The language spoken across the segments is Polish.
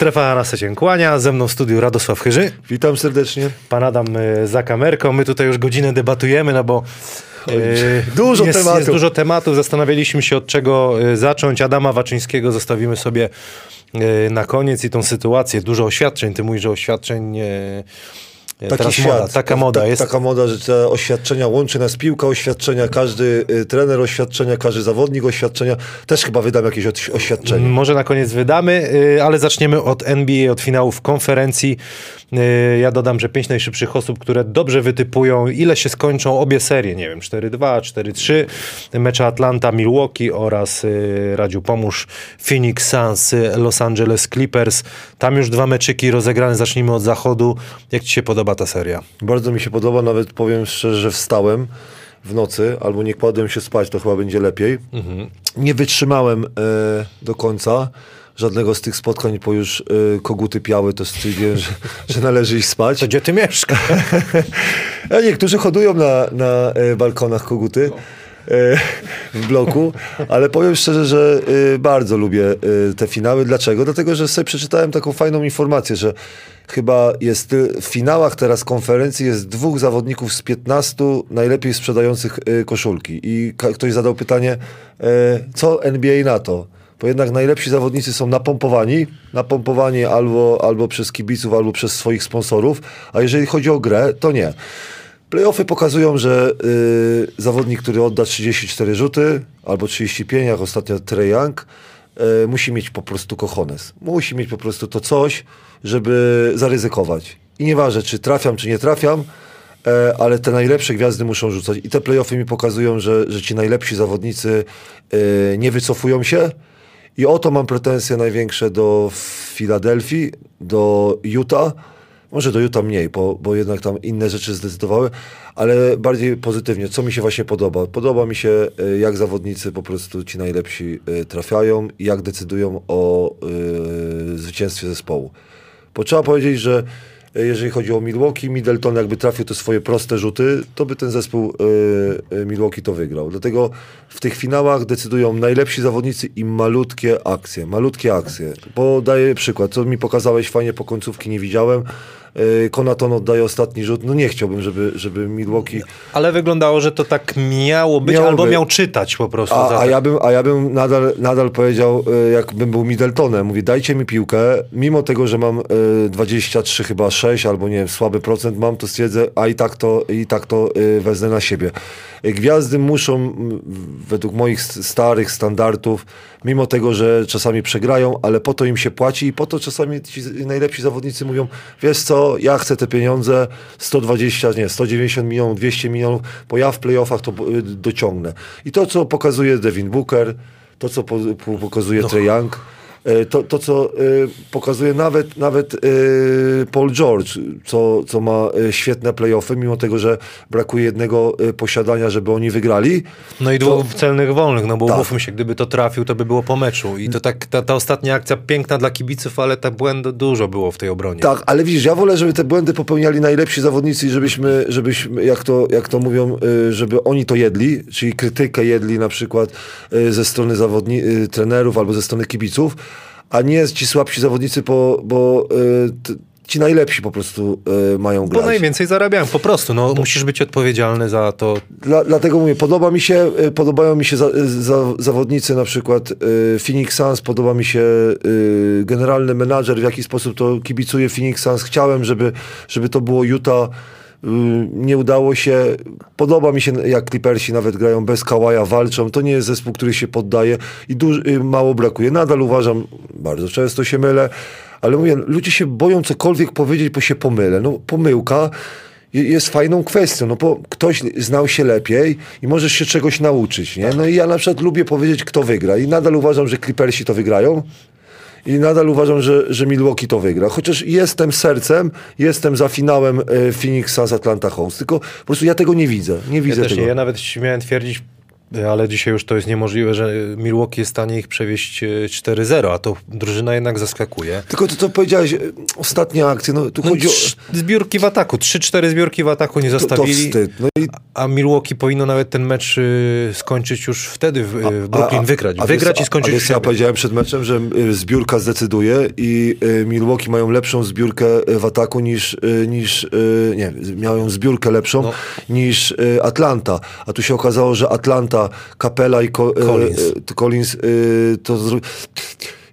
Strefa na secie kłania, ze mną w studiu Radosław Chyży. Witam serdecznie. Pan Adam y, za kamerką. My tutaj już godzinę debatujemy, no bo y, dużo jest, tematów. Jest dużo tematów. Zastanawialiśmy się od czego y, zacząć. Adama Waczyńskiego zostawimy sobie na koniec i tą sytuację. Dużo oświadczeń. Ty mówisz, że oświadczeń... Taki świat, moda, taka moda ta, jest. Taka moda, że te oświadczenia łączy nas piłka oświadczenia, każdy y, trener oświadczenia, każdy zawodnik oświadczenia. Też chyba wydam jakieś oświadczenie. Może na koniec wydamy, y, ale zaczniemy od NBA, od finałów konferencji. Y, ja dodam, że pięć najszybszych osób, które dobrze wytypują, ile się skończą obie serie, nie wiem, 4-2, 4-3, mecze Atlanta, Milwaukee oraz y, Radziu Pomóż, Phoenix Suns, Los Angeles Clippers. Tam już dwa meczyki rozegrane, zacznijmy od zachodu. Jak ci się podoba ta seria? Bardzo mi się podoba, nawet powiem szczerze, że wstałem w nocy, albo nie kładłem się spać, to chyba będzie lepiej. Mhm. Nie wytrzymałem e, do końca żadnego z tych spotkań, bo już y, koguty piały, to stwierdziłem, że, że należy iść spać. To gdzie ty mieszkasz? A niektórzy hodują na, na y, balkonach koguty w bloku, ale powiem szczerze, że y, bardzo lubię y, te finały. Dlaczego? Dlatego, że sobie przeczytałem taką fajną informację, że chyba jest w finałach teraz konferencji jest dwóch zawodników z 15 najlepiej sprzedających y, koszulki. I ktoś zadał pytanie, co NBA na to? bo jednak najlepsi zawodnicy są napompowani, napompowani albo, albo przez kibiców, albo przez swoich sponsorów, a jeżeli chodzi o grę, to nie. Playoffy pokazują, że yy, zawodnik, który odda 34 rzuty albo 35, jak ostatnio Trey Young, yy, musi mieć po prostu kochones. Musi mieć po prostu to coś, żeby zaryzykować. I nieważne, czy trafiam, czy nie trafiam, yy, ale te najlepsze gwiazdy muszą rzucać. I te playoffy mi pokazują, że, że ci najlepsi zawodnicy y, nie wycofują się, i oto mam pretensje największe do Filadelfii, do Utah. Może do Utah mniej, bo, bo jednak tam inne rzeczy zdecydowały, ale bardziej pozytywnie. Co mi się właśnie podoba? Podoba mi się, e, jak zawodnicy po prostu ci najlepsi e, trafiają i jak decydują o yy, zwycięstwie zespołu. Bo trzeba powiedzieć, że jeżeli chodzi o Milwaukee, Middleton jakby trafił te swoje proste rzuty, to by ten zespół yy, Milwaukee to wygrał. Dlatego w tych finałach decydują najlepsi zawodnicy i malutkie akcje. Malutkie akcje. Bo daję przykład, co mi pokazałeś fajnie po końcówki, nie widziałem. Konaton oddaje ostatni rzut. No nie chciałbym, żeby, żeby Milwaukee... Ale wyglądało, że to tak miało być, albo miał czytać po prostu. A, a, ja, bym, a ja bym nadal, nadal powiedział, jakbym był Middletonem, mówię, dajcie mi piłkę, mimo tego, że mam 23 chyba 6 albo nie wiem, słaby procent mam, to stwierdzę, a i tak to, i tak to wezmę na siebie. Gwiazdy muszą, według moich starych standardów, mimo tego, że czasami przegrają, ale po to im się płaci i po to czasami ci najlepsi zawodnicy mówią, wiesz co, ja chcę te pieniądze 120, nie, 190 milionów, 200 milionów, bo ja w playoffach to y, dociągnę. I to, co pokazuje Devin Booker, to, co pokazuje no. Trey Young, to, to co e, pokazuje nawet, nawet e, Paul George, co, co ma świetne playoffy, mimo tego, że brakuje jednego posiadania, żeby oni wygrali. No i dwóch celnych wolnych, no bo tak. umówmy się, gdyby to trafił, to by było po meczu. I to tak, ta, ta ostatnia akcja piękna dla kibiców, ale tak błędów dużo było w tej obronie. Tak, ale widzisz, ja wolę, żeby te błędy popełniali najlepsi zawodnicy i żebyśmy, żebyśmy jak, to, jak to mówią, żeby oni to jedli, czyli krytykę jedli na przykład ze strony zawodni- trenerów albo ze strony kibiców, a nie ci słabsi zawodnicy, bo, bo y, ci najlepsi po prostu y, mają grać. Bo najwięcej zarabiają, po prostu. No, bo... Musisz być odpowiedzialny za to. Dla, dlatego mówię, podoba mi się, y, podobają mi się za, za, zawodnicy na przykład Phoenix Suns, podoba mi się generalny menadżer, w jaki sposób to kibicuje Phoenix Suns. Chciałem, żeby, żeby to było Utah nie udało się. Podoba mi się, jak Clippersi nawet grają bez Kałaja, walczą. To nie jest zespół, który się poddaje i duż, mało brakuje. Nadal uważam, bardzo często się mylę, ale mówię, ludzie się boją cokolwiek powiedzieć, bo się pomylę. No pomyłka jest fajną kwestią, no bo ktoś znał się lepiej i możesz się czegoś nauczyć, nie? No i ja na przykład lubię powiedzieć, kto wygra i nadal uważam, że Clippersi to wygrają, i nadal uważam, że, że Milwaukee to wygra. Chociaż jestem sercem, jestem za finałem e, Phoenixa z Atlanta Hawks. Tylko po prostu ja tego nie widzę. Nie widzę ja tego. Nie. Ja nawet śmiałem twierdzić ale dzisiaj już to jest niemożliwe, że Milwaukee jest w stanie ich przewieźć e, 4-0, a to drużyna jednak zaskakuje. Tylko to, co powiedziałeś, e, ostatnia akcja, no tu No, chodzi o... zbiórki w ataku, 3-4 zbiórki w ataku nie To, to zostawili, wstyd. No i a Milwaukee powinno nawet ten mecz y, skończyć już wtedy w, w Brooklyn, wygrać. a wygrać wiesz, i skończyć a wiesz, ja powiedziałem przed meczem, że zbiórka zdecyduje i y, Milwaukee mają lepszą zbiórkę w ataku niż, y, niż nie, mają zbiórkę lepszą No. niż Atlanta. A tu się okazało, że Atlanta, Capella i Ko, y, Collins. y, Collins y, to.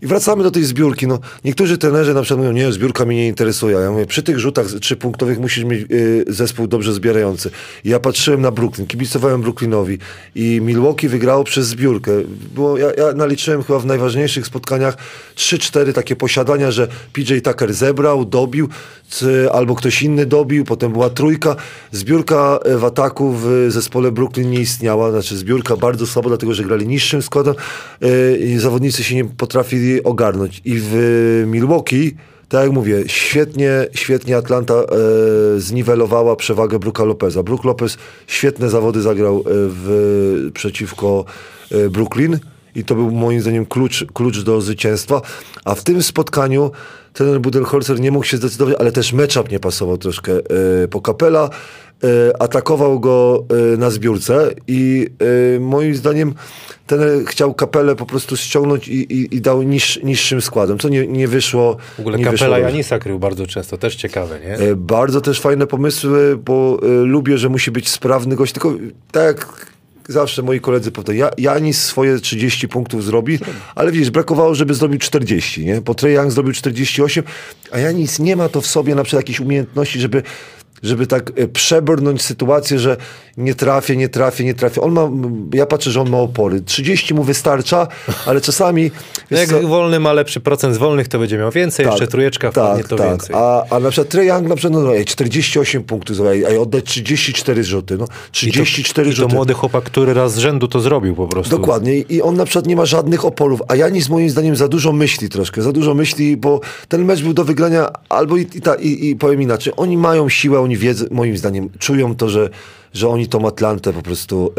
I wracamy do tej zbiórki. No, niektórzy trenerzy na przykład mówią, nie, zbiórka mnie nie interesuje. Ja mówię, przy tych rzutach trzypunktowych musisz mieć y, zespół dobrze zbierający. I ja patrzyłem na Brooklyn, kibicowałem Brooklynowi i Milwaukee wygrało przez zbiórkę. Było, ja, ja naliczyłem chyba w najważniejszych spotkaniach 3-4 takie posiadania, że PJ Tucker zebrał, dobił, czy, albo ktoś inny dobił, potem była trójka. Zbiórka e, w ataku w zespole Brooklyn nie istniała, znaczy zbiórka bardzo słabo, dlatego że grali niższym składem e, i zawodnicy się nie potrafili ogarnąć. I w Milwaukee, tak jak mówię, świetnie, świetnie Atlanta e, zniwelowała przewagę Brooka Lopeza. Brook Lopez świetne zawody zagrał e, w, przeciwko e, Brooklyn i to był moim zdaniem klucz, klucz do zwycięstwa. A w tym spotkaniu trener Budenholzer nie mógł się zdecydować, ale też matchup nie pasował troszkę. E, po Kapela e, atakował go e, na zbiórce i moim zdaniem ten chciał kapelę po prostu ściągnąć i, i, i dał niż, niższym składem, co nie, nie wyszło. W ogóle Kapela wyszło. Janisa krył bardzo często, też ciekawe, nie? Bardzo też fajne pomysły, bo lubię, że musi być sprawny gość, tylko tak jak zawsze moi koledzy powtarzają, ja, Janis swoje 30 punktów zrobi, ale widzisz, brakowało, żeby zrobił 40, nie? Bo Trey Young zrobił 48, a Janis nie ma to w sobie na przykład jakiejś umiejętności, żeby żeby tak e, przebrnąć sytuację, że nie trafię, nie trafię, nie trafię. On ma, ja patrzę, że on ma opory. 30 mu wystarcza, ale czasami... Jak co, wolny ma lepszy procent z wolnych, to będzie miał więcej, jeszcze trujeczka wpadnie, to więcej. A, a na przykład Trae Young na przykład, no, ej, 48 punktów, ej, ej, oddać 34 rzuty, no, I to, 34 i to rzuty. młody chłopak, który raz z rzędu to zrobił po prostu. Dokładnie I- i on na przykład nie ma żadnych oporów, a Janis moim zdaniem za dużo myśli troszkę, za dużo myśli, bo ten mecz był do wygrania albo i, i, ta, i, i powiem inaczej, oni mają siłę, oni wiedzą, moim zdaniem czują to, że, że oni tą Atlantę po prostu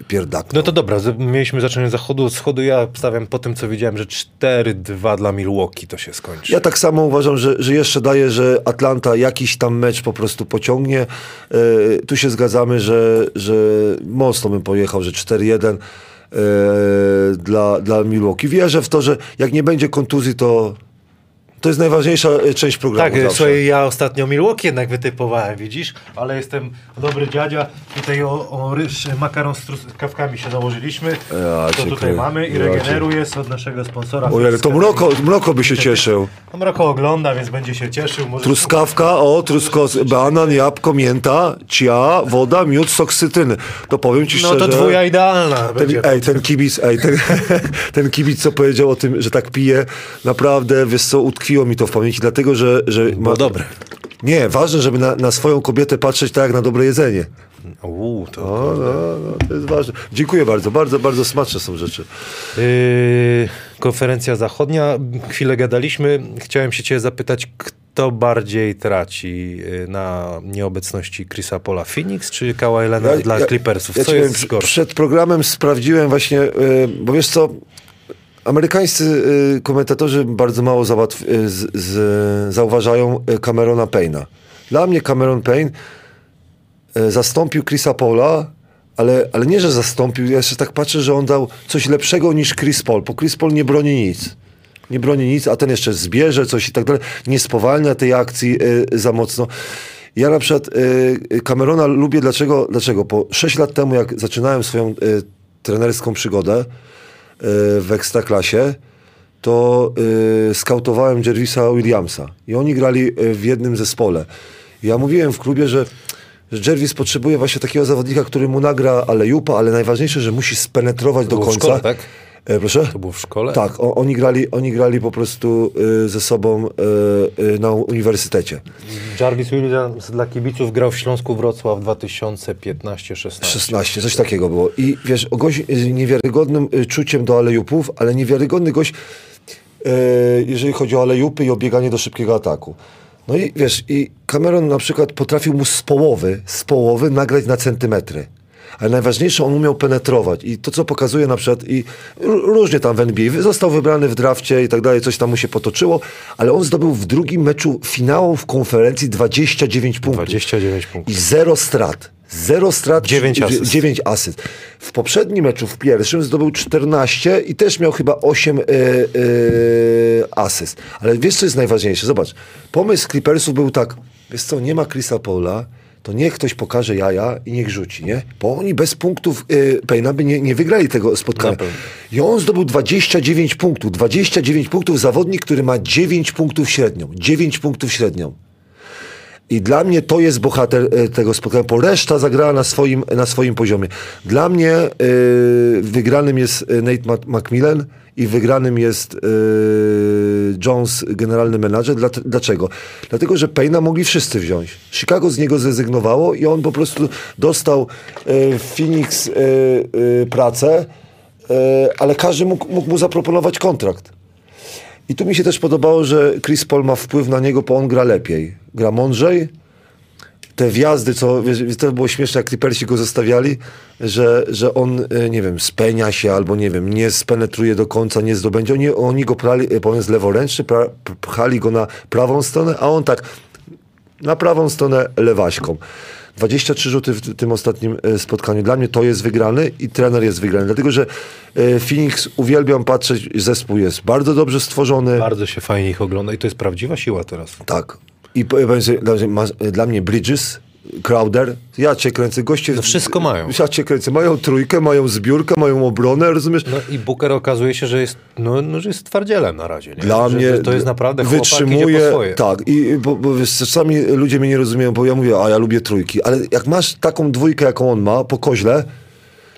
e, pierdakną. No to dobra, mieliśmy zacząć od zachodu, od wschodu. Ja stawiam po tym, co widziałem, że 4-2 dla Milwaukee to się skończy. Ja tak samo uważam, że, że jeszcze daje, że Atlanta jakiś tam mecz po prostu pociągnie. E, tu się zgadzamy, że, że mocno bym pojechał, że 4-1 e, dla, dla Milwaukee. Wierzę w to, że jak nie będzie kontuzji, to to jest najważniejsza e, część programu. Tak, zawsze. słuchaj, ja ostatnio Milwaukee jednak wytypowałem, widzisz? Ale jestem dobry dziadzia. Tutaj o, o ryż, makaron z truskawkami się nałożyliśmy. Ja to tutaj mamy i Ja regeneruje jest od naszego sponsora. Ojej, to Truskawki. mroko, mroko by się cieszył. No, Mroko ogląda, więc będzie się cieszył. Może Truskawka, o, truskos, banan, jabłko, mięta, cia, woda, miód, sok cytryny. To powiem ci No szczerze... to dwuja idealna. Będzie. Ten, ej, ten kibic, ej, ten, ten kibic, co powiedział o tym, że tak pije, naprawdę, wiesz co, utkwiło mi to w pamięci, dlatego, że... że Było dobre. Nie, ważne, żeby na, na swoją kobietę patrzeć tak jak na dobre jedzenie. Uuu, to... No, no, no, to jest ważne. Dziękuję bardzo, bardzo, bardzo smaczne są rzeczy. Yy, konferencja zachodnia. Chwilę gadaliśmy. Chciałem się cię zapytać, kto bardziej traci yy, na nieobecności Chrisa Pola? Phoenix czy Kawhi Leonard dla Clippersów? ja Co ci powiem, jest gorsze? Przed programem sprawdziłem właśnie, yy, bo wiesz co, amerykańscy yy, komentatorzy bardzo mało yy, z, z, zauważają yy, Camerona Payna. Dla mnie Cameron Payne zastąpił Chrisa Paula, ale, ale nie, że zastąpił, ja jeszcze tak patrzę, że on dał coś lepszego niż Chris Paul, bo Chris Paul nie broni nic. Nie broni nic, a ten jeszcze zbierze coś i tak dalej. Nie spowalnia tej akcji y, za mocno. Ja na przykład y, Camerona lubię, dlaczego? dlaczego? Po 6 lat temu, jak zaczynałem swoją y, trenerską przygodę y, w Ekstraklasie, to y, skautowałem Jervisa Williamsa i oni grali y, w jednym zespole. Ja mówiłem w klubie, że, że Jervis potrzebuje właśnie takiego zawodnika, który mu nagra alejupa, ale najważniejsze, że musi spenetrować do końca. tak? E, proszę? To było w szkole? Tak, o, oni, grali, oni grali po prostu y, ze sobą y, y, na uniwersytecie. Jarvis Williams dla kibiców grał w Śląsku Wrocław 2015-16. 16, coś takiego było. I wiesz, o gość z niewiarygodnym y, czuciem do alejupów, ale niewiarygodny gość, y, jeżeli chodzi o alejupy i o bieganie do szybkiego ataku. No i wiesz, i Cameron na przykład potrafił mu z połowy, z połowy nagrać na centymetry. Ale najważniejsze, on umiał penetrować. I to, co pokazuje na przykład, i różnie tam w NBA, został wybrany w drafcie i tak dalej, coś tam mu się potoczyło, ale on zdobył w drugim meczu finału w konferencji 29 punktów. 29 punktów. I zero strat. Zero strat, 9 asyst. 9 asyst. W poprzednim meczu, w pierwszym, zdobył 14 i też miał chyba 8 e, e, asyst. Ale wiesz, co jest najważniejsze? Zobacz, pomysł Clippersów był tak, wiesz co, nie ma Chrisa Paula, to niech ktoś pokaże jaja i niech rzuci, nie? Bo oni bez punktów y, Payna by nie, nie wygrali tego spotkania. I on zdobył 29 punktów. 29 punktów zawodnik, który ma 9 punktów średnią. 9 punktów średnią. I dla mnie to jest bohater e, tego spotkania, bo reszta zagrała na swoim, na swoim poziomie. Dla mnie e, wygranym jest e, Nate McMillan i wygranym jest Jones, generalny menadżer. Dlaczego? Dlatego, że Payna mogli wszyscy wziąć. Chicago z niego zrezygnowało i on po prostu dostał w Phoenix pracę, ale każdy mógł, mógł mu zaproponować kontrakt. I tu mi się też podobało, że Chris Paul ma wpływ na niego, bo on gra lepiej. Gra mądrzej. Te wjazdy, co wiesz, to było śmieszne, jak Clippersi go zostawiali, że, że on, e, nie wiem, spenia się albo, nie wiem, nie spenetruje do końca, nie zdobędzie. Oni, oni go prali, bo on jest leworęczny, pra, pchali go na prawą stronę, a on tak na prawą stronę lewaśką. 23 rzuty w tym ostatnim e, spotkaniu. Dla mnie to jest wygrany i trener jest wygrany. Dlatego, że e, Phoenix uwielbiam patrzeć, zespół jest bardzo dobrze stworzony. Bardzo się fajnie ich ogląda i to jest prawdziwa siła teraz. Tak. I powiem sobie, dla mnie Bridges Crowder, ja cię kręcę, goście... No wszystko mają. Ja cię kręcę, mają trójkę, mają zbiórkę, mają obronę, rozumiesz? No i Booker okazuje się, że jest, no, no, że jest twardzielem na razie. Nie? Dla że, mnie... Że to jest naprawdę wytrzymuje, Tak, i bo, bo czasami ludzie mnie nie rozumieją, bo ja mówię, a ja lubię trójki, ale jak masz taką dwójkę, jaką on ma, po koźle,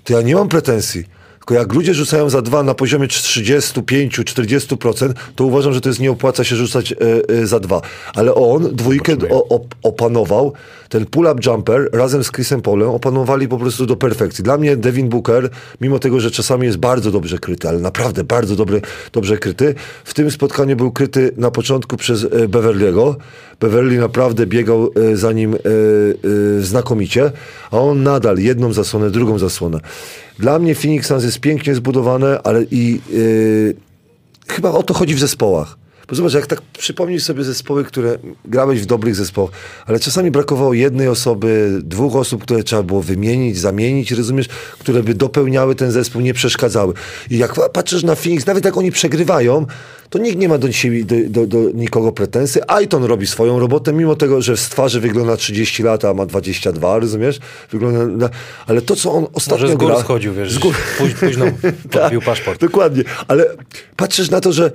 to ja nie mam pretensji. Tylko jak ludzie rzucają za dwa na poziomie 35-40%, to uważam, że to jest nie opłaca się rzucać e, e, za dwa. Ale on dwójkę o, opanował, ten pull-up jumper razem z Chrisem Polem opanowali po prostu do perfekcji. Dla mnie Devin Booker, mimo tego, że czasami jest bardzo dobrze kryty, ale naprawdę bardzo dobry, dobrze kryty, w tym spotkaniu był kryty na początku przez e, Beverly'ego. Beverly naprawdę biegał za nim znakomicie, a on nadal jedną zasłonę, drugą zasłonę. Dla mnie Phoenix Suns jest pięknie zbudowane, ale i chyba o to chodzi w zespołach. Bo zobacz, jak tak przypomnisz sobie zespoły, które grałeś w dobrych zespołach, ale czasami brakowało jednej osoby, dwóch osób, które trzeba było wymienić, zamienić, rozumiesz, które by dopełniały ten zespół, nie przeszkadzały. I jak patrzysz na Phoenix, nawet jak oni przegrywają, to nikt nie ma do, siebie, do, do, do nikogo pretensji. Aiton robi swoją robotę, mimo tego, że z twarzy wygląda 30 lat, a ma 22, rozumiesz? Wygląda na... Ale to, co on ostatnio Może z gór gra... schodził, wiesz, z gór... późno podbił paszport. Dokładnie, ale patrzysz na to, że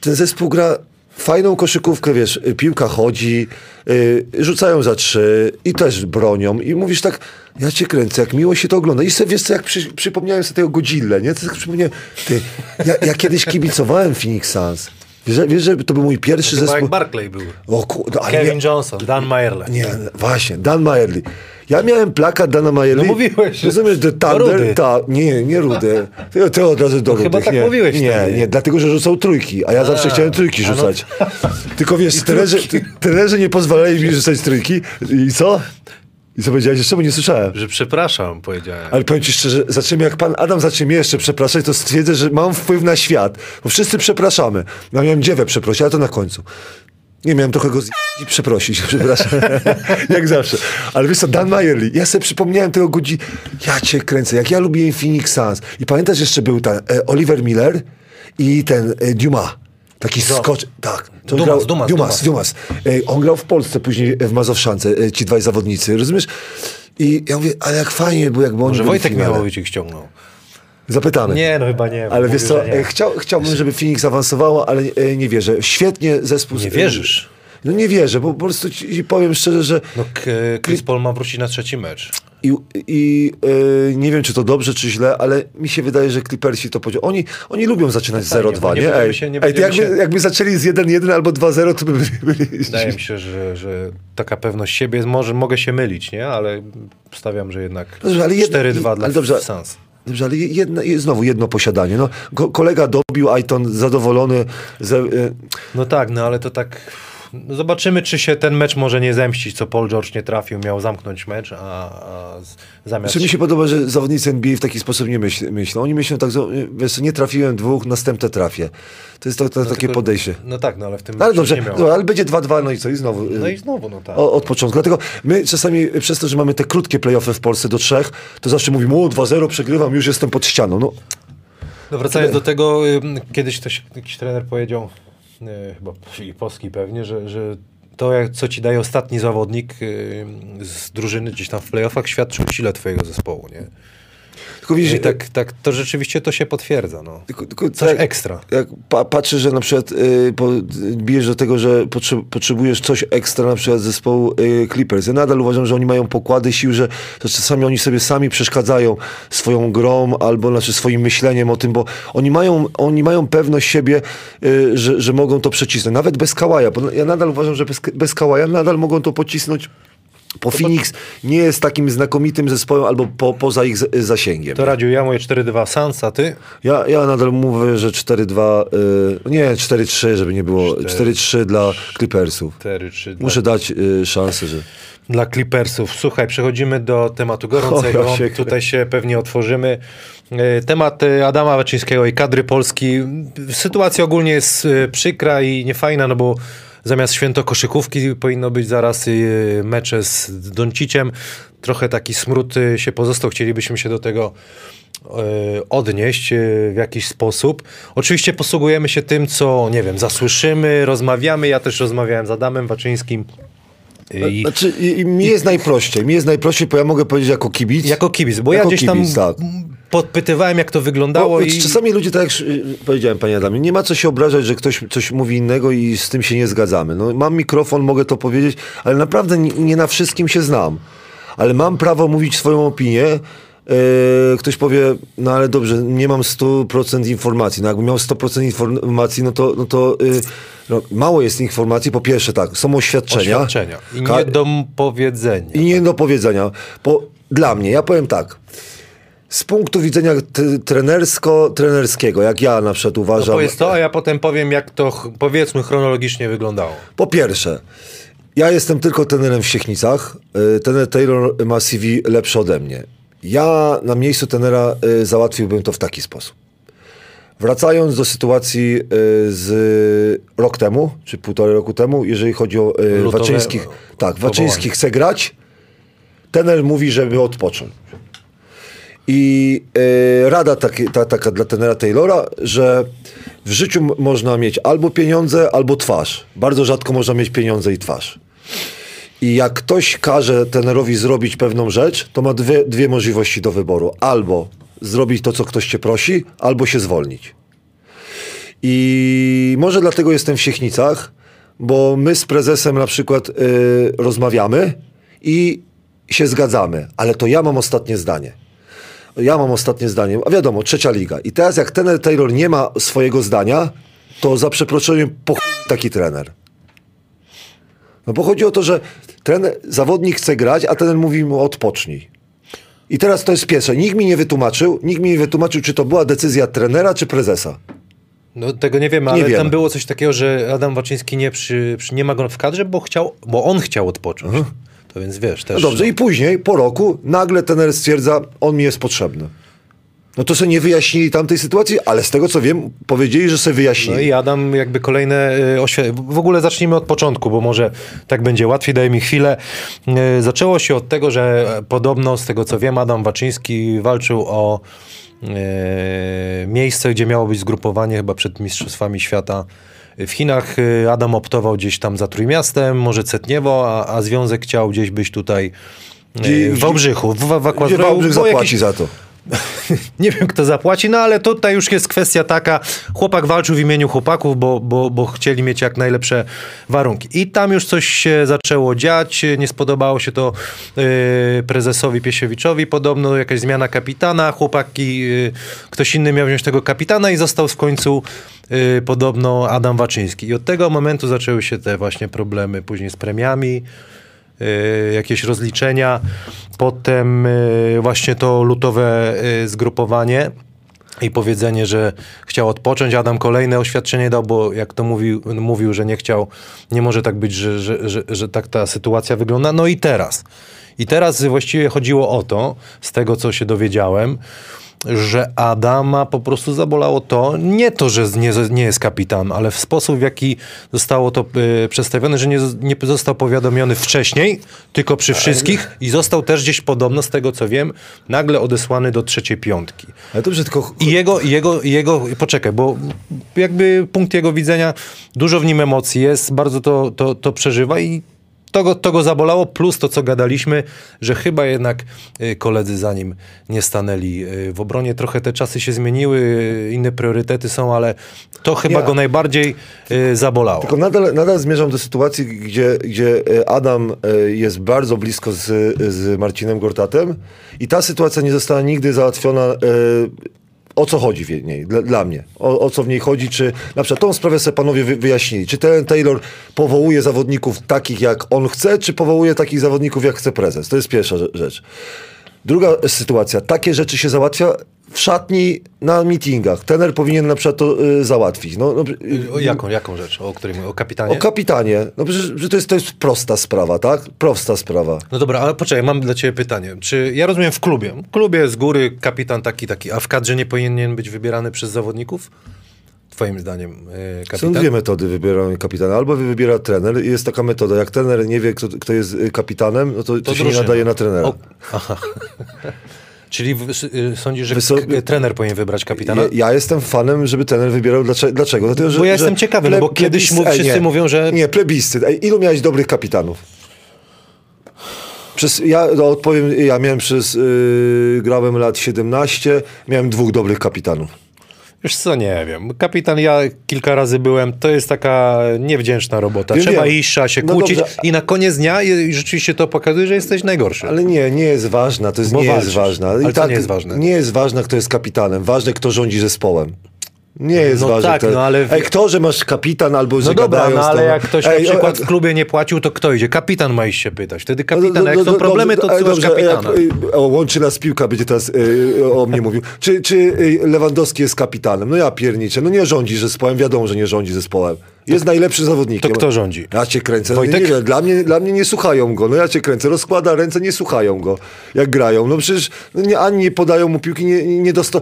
ten zespół gra fajną koszykówkę, wiesz, piłka chodzi, yy, rzucają za trzy i też bronią i mówisz tak, ja cię kręcę, jak miło się to ogląda. I sobie, wiesz co, jak przy, przypomniałem sobie tego Godzilla, nie? To tak przypomniałem, ty, ja, ja kiedyś kibicowałem Phoenix Suns. Wiesz, wiesz, że to był mój pierwszy to zespół. jak Barclay był. O, ku, no, Kevin nie, Johnson, Dan Mayerle. Nie, właśnie, Dan Mayerle. Ja miałem plakat Dana Mayerle. No mówiłeś. Rozumiesz, The Thunder. Ta, nie, nie rudy. Ty, ty od razu do no Chyba tak nie, mówiłeś. Nie, wtedy. nie, dlatego, że rzucał trójki, a ja a, zawsze chciałem trójki no. rzucać. No. Tylko wiesz, trenerzy, trenerzy nie pozwalali mi rzucać trójki i co? I co powiedziałeś jeszcze, bo nie słyszałem. Że przepraszam, powiedziałem. Ale powiem ci szczerze, zaczniemy, jak pan Adam zacznie mnie jeszcze przepraszać, to stwierdzę, że mam wpływ na świat. Bo wszyscy przepraszamy. Ja miałem dziewę przeprosić, ale to na końcu. Nie miałem trochę go z... i przeprosić, przepraszam. jak zawsze. Ale wiesz co, Dan Mayerly, ja sobie przypomniałem tego godzi... Ja cię kręcę, jak ja lubiłem Phoenix Suns. I pamiętasz, jeszcze był ten e, Oliver Miller i ten e, Dumas. Taki skocz... Tak. To Dumas, grał, Dumas, Dumas, Dumas. E, on grał w Polsce później w Mazowszance, e, ci dwaj zawodnicy, rozumiesz? I ja mówię, ale jak fajnie było, jakby oni Może Wojtek Miałowicz ich ściągnął. Zapytamy. Nie, no chyba nie. Ale wiesz co, e, chciał, chciałbym, żeby Phoenix awansowało, ale e, nie wierzę. Świetnie zespół... Nie wierzysz? No nie wierzę, bo po prostu ci powiem szczerze, że... No Chris Paul ma wrócić na trzeci mecz. I, i yy, nie wiem, czy to dobrze, czy źle, ale mi się wydaje, że Clippersi to powiedział. Oni, oni lubią zaczynać z 0-2, nie? Ej, się, nie ej jakby, się... jakby zaczęli z 1-1 albo 2-0, to by byli... Wydaje mi się, że, że taka pewność siebie jest, może mogę się mylić, nie? Ale stawiam, że jednak 4-2 dla dobrze, Suns. Dobrze, ale jedno, znowu jedno posiadanie. No, kolega dobił, Aiton zadowolony. Ze, no tak, no ale to tak Zobaczymy, czy się ten mecz może nie zemścić, co Paul George nie trafił, miał zamknąć mecz, a, a zamiast... Czy mi się podoba, że zawodnicy NBA w taki sposób nie myśl, myślą. Oni myślą tak, wiesz, nie trafiłem dwóch, następne trafię. To jest to, to, takie Tylko- podejście. No tak, no ale w tym No, ale dobrze, no, ale będzie 2-2, no i co? I znowu. y, No i znowu, no tak. O, od początku. Dlatego my czasami przez to, że mamy te krótkie playoffy w Polsce do trzech, to zawsze mówimy, o 2-0, przegrywam, już jestem pod ścianą. No, No wracając do tego, kiedyś ktoś, jakiś trener powiedział, y, chyba Filipowski pewnie, że, że to, jak, co ci daje ostatni zawodnik y, z drużyny gdzieś tam w playoffach, świadczy o sile twojego zespołu, nie? Tylko widzisz, I tak, tak, to rzeczywiście to się potwierdza, no. Tylko, tylko Coś tak, ekstra. Jak pa, patrzę, że na przykład y, po, bijesz do tego, że potrze, potrzebujesz coś ekstra na przykład zespołu y, Clippers. Ja nadal uważam, że oni mają pokłady sił, że, że czasami oni sobie sami przeszkadzają swoją grą albo znaczy swoim myśleniem o tym, bo oni mają, oni mają pewność siebie, y, że, że mogą to przecisnąć. Nawet bez Kałaja, ja nadal uważam, że bez, bez Kałaja nadal mogą to pocisnąć. Po Phoenix nie jest takim znakomitym zespołem albo po, poza ich z- zasięgiem. To Radziu, ja mówię 4-2 Sans, a ty? Ja, ja nadal mówię, że 4-2, y, nie 4-3, żeby nie było, 4-3 dla Clippersów. 4-3 dla, Muszę dać y, szansę, że... dla Clippersów. Słuchaj, przechodzimy do tematu gorącego. O, ja się- Tutaj się pewnie otworzymy. E, Temat e, Adama Waczyńskiego i kadry Polski. Sytuacja ogólnie jest e, przykra i niefajna, no bo zamiast święto koszykówki powinno być zaraz e, mecze z Donciciem. Trochę taki smród e, się pozostał. Chcielibyśmy się do tego e, odnieść w jakiś sposób. Oczywiście posługujemy się tym, co, nie wiem, zasłyszymy, rozmawiamy. Ja też rozmawiałem z Adamem Waczyńskim. E, I Znaczy, i, mi jest najprościej, mi jest najprościej, bo ja mogę powiedzieć jako kibic. jako kibic, bo Jako ja gdzieś kibic, tam tak. podpytywałem, jak to wyglądało Bo, i Czasami ludzie, tak jak powiedziałem, panie Adamie, nie ma co się obrażać, że ktoś coś mówi innego i z tym się nie zgadzamy. No, mam mikrofon, mogę to powiedzieć, ale naprawdę nie na wszystkim się znam. Ale mam prawo mówić swoją opinię. E, ktoś powie, no ale dobrze, nie mam 100% informacji. No jakbym miał 100% informacji, no to, no to y, no, mało jest informacji. Po pierwsze tak, są oświadczenia. oświadczenia i nie do powiedzenia. i nie do powiedzenia. Bo dla mnie, ja powiem tak. Z punktu widzenia trenersko-trenerskiego, jak ja na przykład No uważam. powiedz to, a ja potem powiem, jak to powiedzmy chronologicznie wyglądało. Po pierwsze, ja jestem tylko trenerem w Siechnicach. Y, Trener Taylor ma CV lepszy ode mnie. Ja na miejscu trenera y, załatwiłbym to w taki sposób. Wracając do sytuacji y, z rok temu, czy półtorej roku temu, jeżeli chodzi o y, Lutowe, Waczyńskich. Tak. Waczyński chce grać, trener mówi, żeby odpocząć. I e, rada taki, ta, taka dla tenera Taylora, że w życiu można mieć albo pieniądze, albo twarz. Bardzo rzadko można mieć pieniądze i twarz. I jak ktoś każe tenerowi zrobić pewną rzecz, to ma dwie, dwie możliwości do wyboru. Albo zrobić to, co ktoś cię prosi, albo się zwolnić. I może dlatego jestem w Siechnicach, bo my z prezesem na przykład y, rozmawiamy i się zgadzamy, ale to ja mam ostatnie zdanie. Ja mam ostatnie zdanie, a wiadomo, trzecia liga. I teraz jak trener Taylor nie ma swojego zdania, to za przeproszeniem po taki trener. No bo chodzi o to, że trener, zawodnik chce grać, a trener mówi mu odpocznij. I teraz to jest pierwsze. Nikt mi nie wytłumaczył, nikt mi nie wytłumaczył, czy to była decyzja trenera, czy prezesa. No tego nie wiemy, ale wiemy. tam było coś takiego, że Adam Waczyński nie, przy, przy, nie ma go w kadrze, bo chciał, bo on chciał odpocząć. To więc wiesz, też... No dobrze, i później, po roku, nagle trener stwierdza, on mi jest potrzebny. No to sobie nie wyjaśnili tamtej sytuacji, ale z tego co wiem, powiedzieli, że sobie wyjaśnili. No i Adam jakby kolejne y, oświadczenie. W ogóle zacznijmy od początku, bo może tak będzie łatwiej, daj mi chwilę. Y, Zaczęło się od tego, że podobno, z tego co wiem, Adam Waczyński walczył o y, miejsce, gdzie miało być zgrupowanie chyba przed Mistrzostwami Świata w Chinach. Adam optował gdzieś tam za Trójmiastem, może Cetniewo, a, a związek chciał gdzieś być tutaj w Wałbrzychu, w, w, w Wałbrzych bo zapłaci jakiś- za to? nie wiem, kto zapłaci, no ale tutaj już jest kwestia taka, chłopak walczył w imieniu chłopaków, bo, bo, bo chcieli mieć jak najlepsze warunki. I tam już coś się zaczęło dziać, nie spodobało się to yy, prezesowi Piesiewiczowi, podobno jakaś zmiana kapitana, chłopaki, yy, ktoś inny miał wziąć tego kapitana i został w końcu yy, podobno Adam Waczyński. I od tego momentu zaczęły się te właśnie problemy później z premiami, jakieś rozliczenia, potem y, właśnie to lutowe y, zgrupowanie. i powiedzenie, że chciał odpocząć. Adam kolejne oświadczenie dał, bo jak to mówił, mówił że nie chciał, nie może tak być, że, że, że, że tak ta sytuacja wygląda. No i teraz. I teraz właściwie chodziło o to, z tego co się dowiedziałem, że Adama po prostu zabolało to, nie to, że nie, nie jest kapitan, ale w sposób, w jaki zostało to y, przedstawione, że nie, nie został powiadomiony wcześniej, tylko przy wszystkich i został też gdzieś podobno, z tego co wiem, nagle odesłany do trzeciej piątki. Ale dobrze, tylko... I jego, i jego, i jego, poczekaj, bo jakby punkt jego widzenia, dużo w nim emocji jest, bardzo to, to, to przeżywa i to go, to go zabolało, plus to, co gadaliśmy, że chyba jednak y, koledzy za nim nie stanęli y, w obronie. Trochę te czasy się zmieniły, y, inne priorytety są, ale to chyba Nie. go najbardziej zabolało. Tylko nadal, nadal zmierzam do sytuacji, gdzie, gdzie Adam jest bardzo blisko z, z Marcinem Gortatem i ta sytuacja nie została nigdy załatwiona. O co chodzi w niej, dla, dla mnie? O, o co w niej chodzi? Czy na przykład tą sprawę sobie panowie wy, wyjaśnili? Czy ten Taylor powołuje zawodników takich, jak on chce, czy powołuje takich zawodników, jak chce prezes? To jest pierwsza rze- rzecz. Druga sytuacja. Takie rzeczy się załatwia w szatni na meetingach. Tener powinien na przykład to y, załatwić. No, no, y, O jaką, jaką rzecz? O której mówię? O kapitanie? o kapitanie. No przecież że to, jest, to jest prosta sprawa, tak? Prosta sprawa. No dobra, ale poczekaj, mam dla ciebie pytanie. Czy ja rozumiem w klubie? W klubie z góry kapitan taki, taki, a w kadrze nie powinien być wybierany przez zawodników? Twoim zdaniem y, Są kapitan? dwie metody wybierania kapitana. Albo wybiera trener i jest taka metoda, jak trener nie wie, kto, kto jest y, kapitanem, no to, to, się nie nadaje na trenera. O, aha. Czyli w, y, sądzisz, że Wysok- trener powinien wybrać kapitana? Ja, ja jestem fanem, żeby trener wybierał. Dlaczego? Dlaczego? Dlatego, że, Bo ja jestem ciekawy, no bo kiedyś wszyscy nie. mówią, że- Nie, plebiscyt. Ilu miałeś dobrych kapitanów? Przez, ja no, odpowiem, ja miałem przez, yy, grałem lat 17, miałem dwóch dobrych kapitanów. Wiesz co, nie wiem. Kapitan, ja kilka razy byłem, to jest taka niewdzięczna robota. Wiem, trzeba wiem. iść, trzeba się No kłócić dobrze, i na koniec dnia i rzeczywiście to pokazuje, że jesteś najgorszy. Ale nie, nie jest ważna, to jest, Bo nie walczysz. jest ważna. Ale co nie jest ważne? Nie jest ważne, kto jest kapitanem, ważne, kto rządzi zespołem. Nie jest No ważne. tak, kto... no ale Ej, kto, że masz kapitan albo że No dobra, gadają no ale jak ktoś Ej, na przykład o- w klubie nie płacił, to kto idzie? Kapitan ma iść się pytać. Wtedy kapitan, No, a jak no, są no, problemy, to odsyłasz kapitana. Jak, y, o, łączy nas piłka, będzie teraz y, o mnie mówił. Czy, czy y, Lewandowski jest kapitanem? No ja pierniczę. No nie rządzi zespołem, wiadomo, że nie rządzi zespołem. Jest najlepszym zawodnikiem. to kto rządzi? Ja cię kręcę. No, Wojtek? nie wiem, dla, mnie, dla mnie nie słuchają go. No ja cię kręcę. Rozkłada ręce, nie słuchają go, jak grają. No przecież no nie, ani nie podają mu piłki, nie, nie dosto...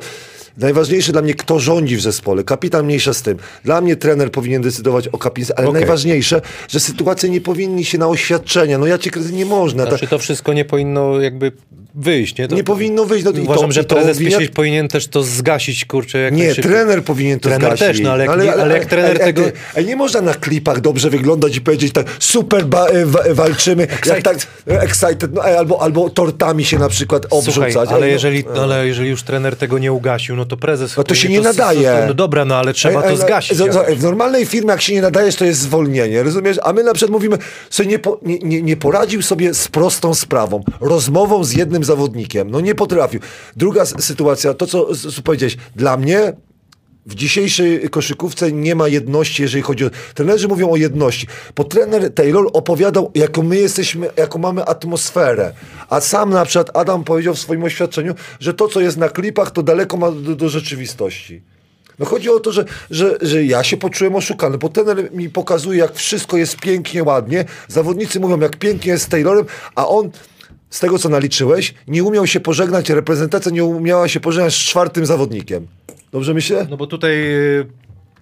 Najważniejsze dla mnie, kto rządzi w zespole. Kapitan mniejsza z tym. Dla mnie trener powinien decydować o kapitanie, ale Okej. najważniejsze, że sytuacje nie powinni się na oświadczenia. No ja cię kręcę, nie można. Znaczy to wszystko nie powinno jakby wyjść, nie? To, Nie powinno wyjść. No, i Uważam, to, że to prezes obwinia- powinien też to zgasić, kurczę. Jak Nie, trener powinien to Trener zgasić. też, no ale jak nie- ale jak trener ej, tego- ej, nie można na klipach dobrze wyglądać i powiedzieć tak, super ba, e, wa, walczymy, jak tak e, excited, no, ej, albo, albo tortami się na przykład obrzucać. Słuchaj, ale no, jeżeli, ale jeżeli już trener tego nie ugasił, no to prezes... No to się nie nadaje. No dobra, no ale trzeba to no, zgasić. z- jakoś. W normalnej firmie, jak się nie nadajesz, to jest zwolnienie, rozumiesz? A my na przykład mówimy, sobie nie, po, nie, nie, nie poradził sobie z prostą sprawą, rozmową z jednym zawodnikiem. No nie potrafił. Druga sytuacja, to co powiedziałeś, dla mnie w dzisiejszej koszykówce nie ma jedności, jeżeli chodzi o... Trenerzy mówią o jedności, bo trener Taylor opowiadał, jaką my jesteśmy, jaką mamy atmosferę. A sam na przykład Adam powiedział w swoim oświadczeniu, że to, co jest na klipach, to daleko ma do, do rzeczywistości. No chodzi o to, że, że, że ja się poczułem oszukany, bo trener mi pokazuje, jak wszystko jest pięknie, ładnie. Zawodnicy mówią, jak pięknie jest z Taylorem, a on, z tego co naliczyłeś, nie umiał się pożegnać, reprezentacja nie umiała się pożegnać z czwartym zawodnikiem. Dobrze myślę? No bo tutaj y,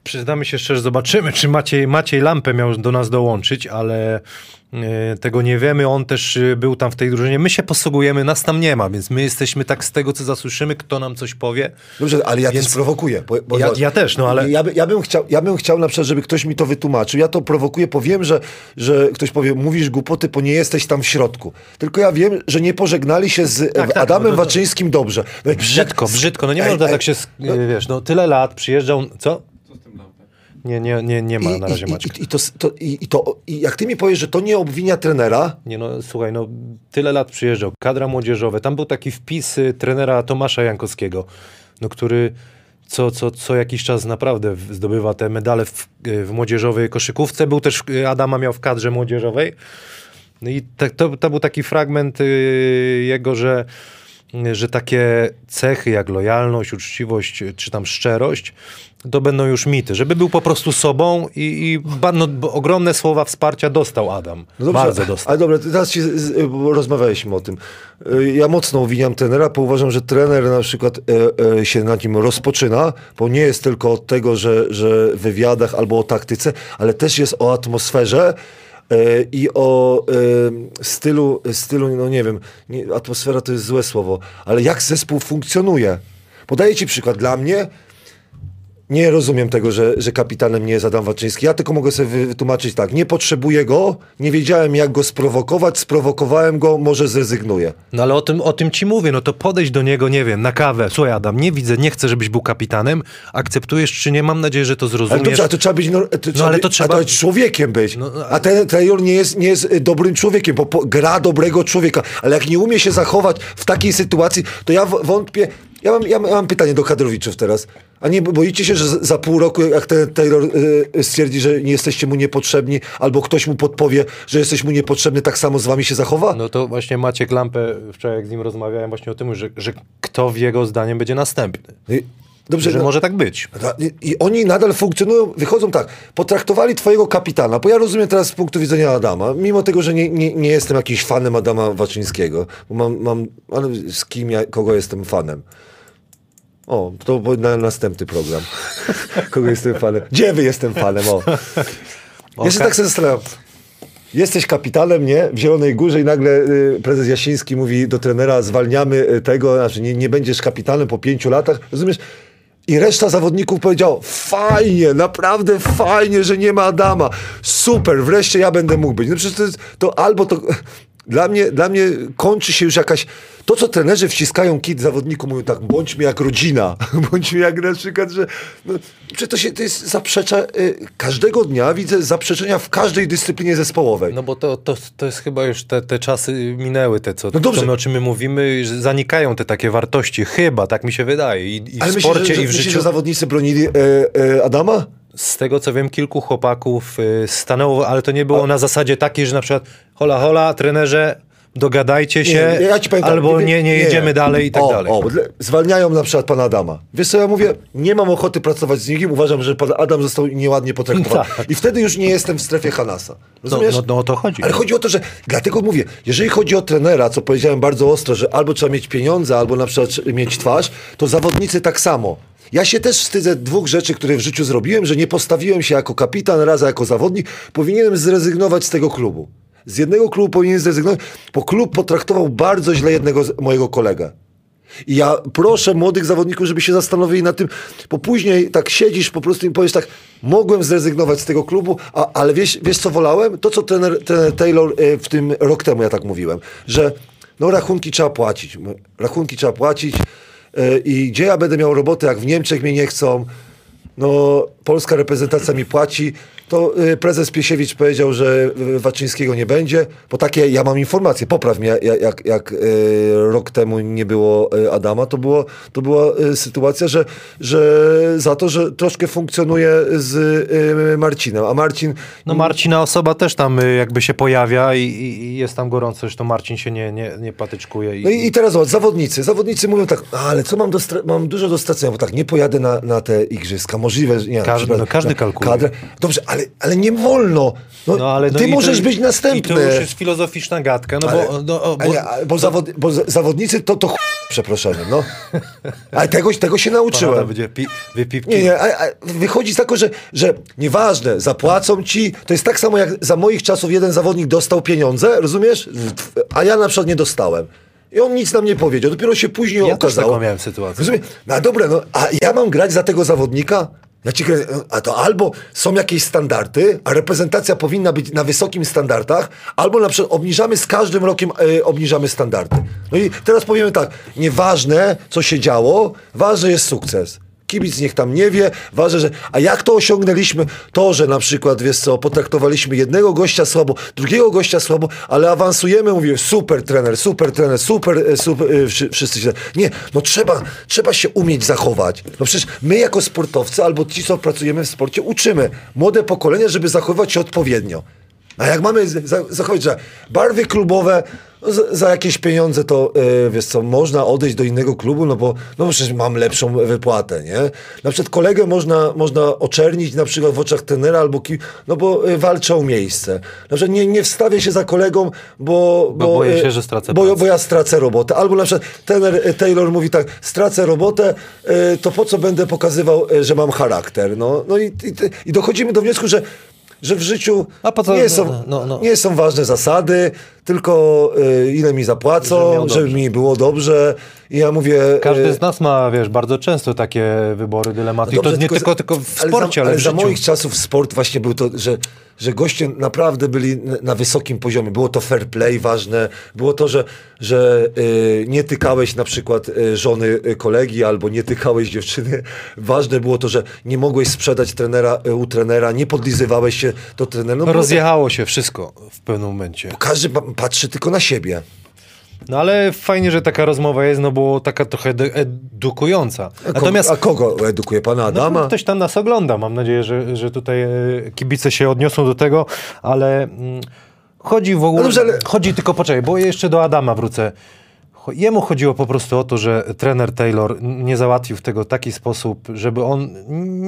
przyznamy się szczerze, zobaczymy, czy Maciej, Maciej Lampę miał do nas dołączyć, ale tego nie wiemy. On też y, był tam w tej drużynie. My się posługujemy, nas tam nie ma, więc my jesteśmy tak z tego, co zasłyszymy, kto nam coś powie. Dobrze, ale ja Więc- to sprowokuję. Bo, bo Ja- ja też, no ale- Ja, by, ja, bym chciał, ja bym chciał na przykład, żeby ktoś mi to wytłumaczył. Ja to prowokuję, bo wiem, że, że ktoś powie, mówisz głupoty, bo nie jesteś tam w środku. Tylko ja wiem, że nie pożegnali się z tak, Adamem no Waczyńskim dobrze. No Brzydko, brzydko. No nie Ej, można ej, tak się, y, wiesz, no tyle lat przyjeżdżał, co? Co z tym lampem? Nie, nie, nie, nie ma na razie i, Maćka. i, i, to, to, i, i, to, I jak ty mi powiesz, że to nie obwinia trenera, Nie no, słuchaj, no tyle lat przyjeżdżał, kadra młodzieżowe, tam był taki wpis y, trenera Tomasza Jankowskiego, no który co, co, co jakiś czas naprawdę zdobywa te medale w, y, w młodzieżowej koszykówce, był też, y, Adama miał w kadrze młodzieżowej, no i te, to, to był taki fragment y, jego, że że takie cechy jak lojalność, uczciwość czy tam szczerość to będą już mity. Żeby był po prostu sobą i, i no, ogromne słowa wsparcia dostał Adam. No dobrze, Bardzo dostał. Ale dobra, teraz ci, bo rozmawialiśmy o tym. Y, Ja mocno uwiniam trenera, bo uważam, że trener na przykład e, e, się na nim rozpoczyna, bo nie jest tylko od tego, że, że w wywiadach albo o taktyce, ale też jest o atmosferze e, i o e, stylu, stylu, no nie wiem, atmosfera to jest złe słowo, ale jak zespół funkcjonuje. Podaję ci przykład. Dla mnie nie rozumiem tego, że, że kapitanem nie jest Adam Waczyński. Ja tylko mogę sobie wy- wytłumaczyć tak. Nie potrzebuję go, nie wiedziałem jak go sprowokować, sprowokowałem go, może zrezygnuję. No ale o tym, o tym ci mówię, no to podejść do niego, nie wiem, na kawę. Słuchaj Adam, nie widzę, nie chcę, żebyś był kapitanem. Akceptujesz czy nie? Mam nadzieję, że to Ale zrozumiesz. dobrze, a to trzeba być, no, to trzeba ale być, to a trzeba- to jest człowiekiem być. No, no, a ten Taylor nie jest, nie jest y, dobrym człowiekiem, bo po, gra dobrego człowieka. Ale jak nie umie się zachować w takiej sytuacji, to ja wątpię. Ja mam, ja mam- ja mam pytanie do kadrowiczów teraz. A nie boicie się, że za pół roku, jak ten Taylor y, stwierdzi, że nie jesteście mu niepotrzebni, albo ktoś mu podpowie, że jesteś mu niepotrzebny, tak samo z wami się zachowa? No to właśnie Maciek Lampę, wczoraj jak z nim rozmawiałem właśnie o tym, że, że kto w jego zdaniem będzie następny. Y, Dobrze, Że no- może tak być. I, I oni nadal funkcjonują, wychodzą tak. Potraktowali twojego kapitana, bo ja rozumiem teraz z punktu widzenia Adama, mimo tego, że nie, nie, nie jestem jakimś fanem Adama Waczyńskiego, bo mam, mam ale z kim ja, kogo jestem fanem? O, to na następny program. Kogo jestem fanem? Gdzie wy jestem fanem? O. Oka- tak sobie zastanawiam. Jesteś kapitanem, nie? W Zielonej Górze i nagle y, prezes Jasiński mówi do trenera, zwalniamy y, tego, znaczy nie, nie będziesz kapitanem po pięciu latach. Rozumiesz? I reszta zawodników powiedział, fajnie, naprawdę fajnie, że nie ma Adama. Super, wreszcie ja będę mógł być. No przecież to, jest, to albo to... Dla mnie, dla mnie kończy się już jakaś... To, co trenerzy wciskają kit zawodniku, mówią tak, bądźmy jak rodzina. bądźmy jak na przykład, że... No, przecież to, się, to jest zaprzecza... Y, każdego dnia widzę zaprzeczenia w każdej dyscyplinie zespołowej. No bo to, to, to jest chyba już te, te czasy minęły, te co, No dobrze. my, o czym my mówimy, że zanikają te takie wartości, chyba, tak mi się wydaje. I, i w Ale myślisz, sporcie, że, że, i w myślisz, życiu. że zawodnicy bronili e, e, Adama? Z tego co wiem, kilku chłopaków y, stanęło, ale to nie było na zasadzie takiej, że na przykład hola hola, trenerze, dogadajcie się, ja ci powiem tak, albo nie, nie jedziemy dalej i tak o, dalej. O, zwalniają na przykład pana Adama. Wiesz co ja mówię? Nie mam ochoty pracować z nikim, uważam, że pan Adam został nieładnie potraktowany. Tak. I wtedy już nie jestem w strefie Hanasa. no, Rozumiesz? no, no o to chodzi. Ale chodzi o to, że dlatego mówię, jeżeli chodzi o trenera, co powiedziałem bardzo ostro, że albo trzeba mieć pieniądze, albo na przykład mieć twarz, to zawodnicy tak samo. Ja się też wstydzę dwóch rzeczy, które w życiu zrobiłem, że nie postawiłem się jako kapitan, raz jako zawodnik. Powinienem zrezygnować z tego klubu. Z jednego klubu powinien zrezygnować, bo klub potraktował bardzo źle jednego mojego kolegę. I ja proszę młodych zawodników, żeby się zastanowili nad tym, bo później tak siedzisz po prostu i powiesz tak, mogłem zrezygnować z tego klubu, a, ale wiesz, wiesz co wolałem? To, co trener, trener Taylor e, w tym rok temu ja tak mówiłem, że no rachunki trzeba płacić, rachunki trzeba płacić i gdzie ja będę miał robotę, jak w Niemczech mnie nie chcą, no polska reprezentacja mi płaci, to y, prezes Piesiewicz powiedział, że y, Waczyńskiego nie będzie, bo takie, ja mam informacje, popraw mnie, jak, jak, y, rok temu nie było Adama, to, było, to była sytuacja, że, że za to, że troszkę funkcjonuje z Marcinem, a Marcin... No Marcina osoba też tam jakby się pojawia i, i, jest tam gorąco, zresztą Marcin się nie, nie, nie patyczkuje. I, No i, i teraz zobacz, zawodnicy. Zawodnicy mówią tak, "A, ale co mam do mam dużo do stracenia, bo tak, nie pojadę na, na te igrzyska. Możliwe, że nie. Każdy- no każdy na kalkuluje. Kadrę. Dobrze, ale, ale nie wolno. No, no, ale no ty i to- możesz być I następny. to już jest filozoficzna gadka, no Ale- bo... No, bo bo, zawod, bo za- zawodnicy to, to ch... przeproszenie, no. Ale tego, tego się Pana nauczyłem. będzie pi, wypipki. Nie, nie, a, a wychodzi z tego, że, że nieważne, zapłacą ci, to jest tak samo jak za moich czasów jeden zawodnik dostał pieniądze, rozumiesz? A ja na przykład nie dostałem. I on nic nam nie powiedział, dopiero się później Ja też okazało. taką miałem sytuację. Rozumiem? No dobra, no, a ja mam grać za tego zawodnika? Krę- a to albo są jakieś standardy, a reprezentacja powinna być na wysokich standardach, albo na przykład obniżamy z każdym rokiem e, obniżamy standardy. No i teraz powiemy tak, nieważne co się działo, ważny jest sukces. Kibic niech tam nie wie, ważne, że... A jak to osiągnęliśmy? To, że na przykład, wiesz co, potraktowaliśmy jednego gościa słabo, drugiego gościa słabo, ale awansujemy, mówię, super trener, super trener, super, e, super wszy- wszyscy się... Nie, no trzeba, trzeba się umieć zachować. No przecież my jako sportowcy, albo ci, co pracujemy w sporcie, uczymy młode pokolenia, żeby zachowywać się odpowiednio. A jak mamy zachować, że barwy klubowe, za, jakieś pieniądze to, e, wiesz co, można odejść do innego klubu, no bo no przecież mam lepszą wypłatę, nie? Na przykład kolegę można, można oczernić na przykład w oczach tenera albo ki, no bo e, walczą o miejsce. Na przykład nie, nie wstawię się za kolegą, bo... Bo boję e, się, że stracę bo, bo ja stracę robotę. Albo na przykład tener e, Taylor mówi tak, stracę robotę, e, to po co będę pokazywał, e, że mam charakter? No, no i, i, i dochodzimy do wniosku, że że w życiu nie, są, no, no, no. nie są ważne zasady, tylko e, ile mi zapłacą, żeby mi było dobrze. I ja mówię... Każdy e, z nas ma, wiesz, bardzo często takie wybory, dylematy. I Dobrze, to nie tylko, tylko w sporcie, ale, za, ale w za życiu. moich czasów sport właśnie był to, że, że goście naprawdę byli na wysokim poziomie. Było to fair play ważne, było to, że, że y, nie tykałeś na przykład żony kolegi albo nie tykałeś dziewczyny. Ważne było to, że nie mogłeś sprzedać trenera u trenera, nie podlizywałeś się do trenera. No, Rozjechało się wszystko w pewnym momencie. to- każdy patrzy tylko na siebie. No ale fajnie, że taka rozmowa jest, no bo taka trochę edu- edukująca. A, Natomiast kogo, a kogo edukuje pana no, Adama? ktoś tam nas ogląda. Mam nadzieję, że, że tutaj e, kibice się odniosą do tego, ale mm, chodzi w ogóle... No dobrze, ale- Chodzi tylko, poczekaj, bo jeszcze do Adama wrócę. Jemu chodziło po prostu o to, że trener Taylor nie załatwił tego w taki sposób, żeby on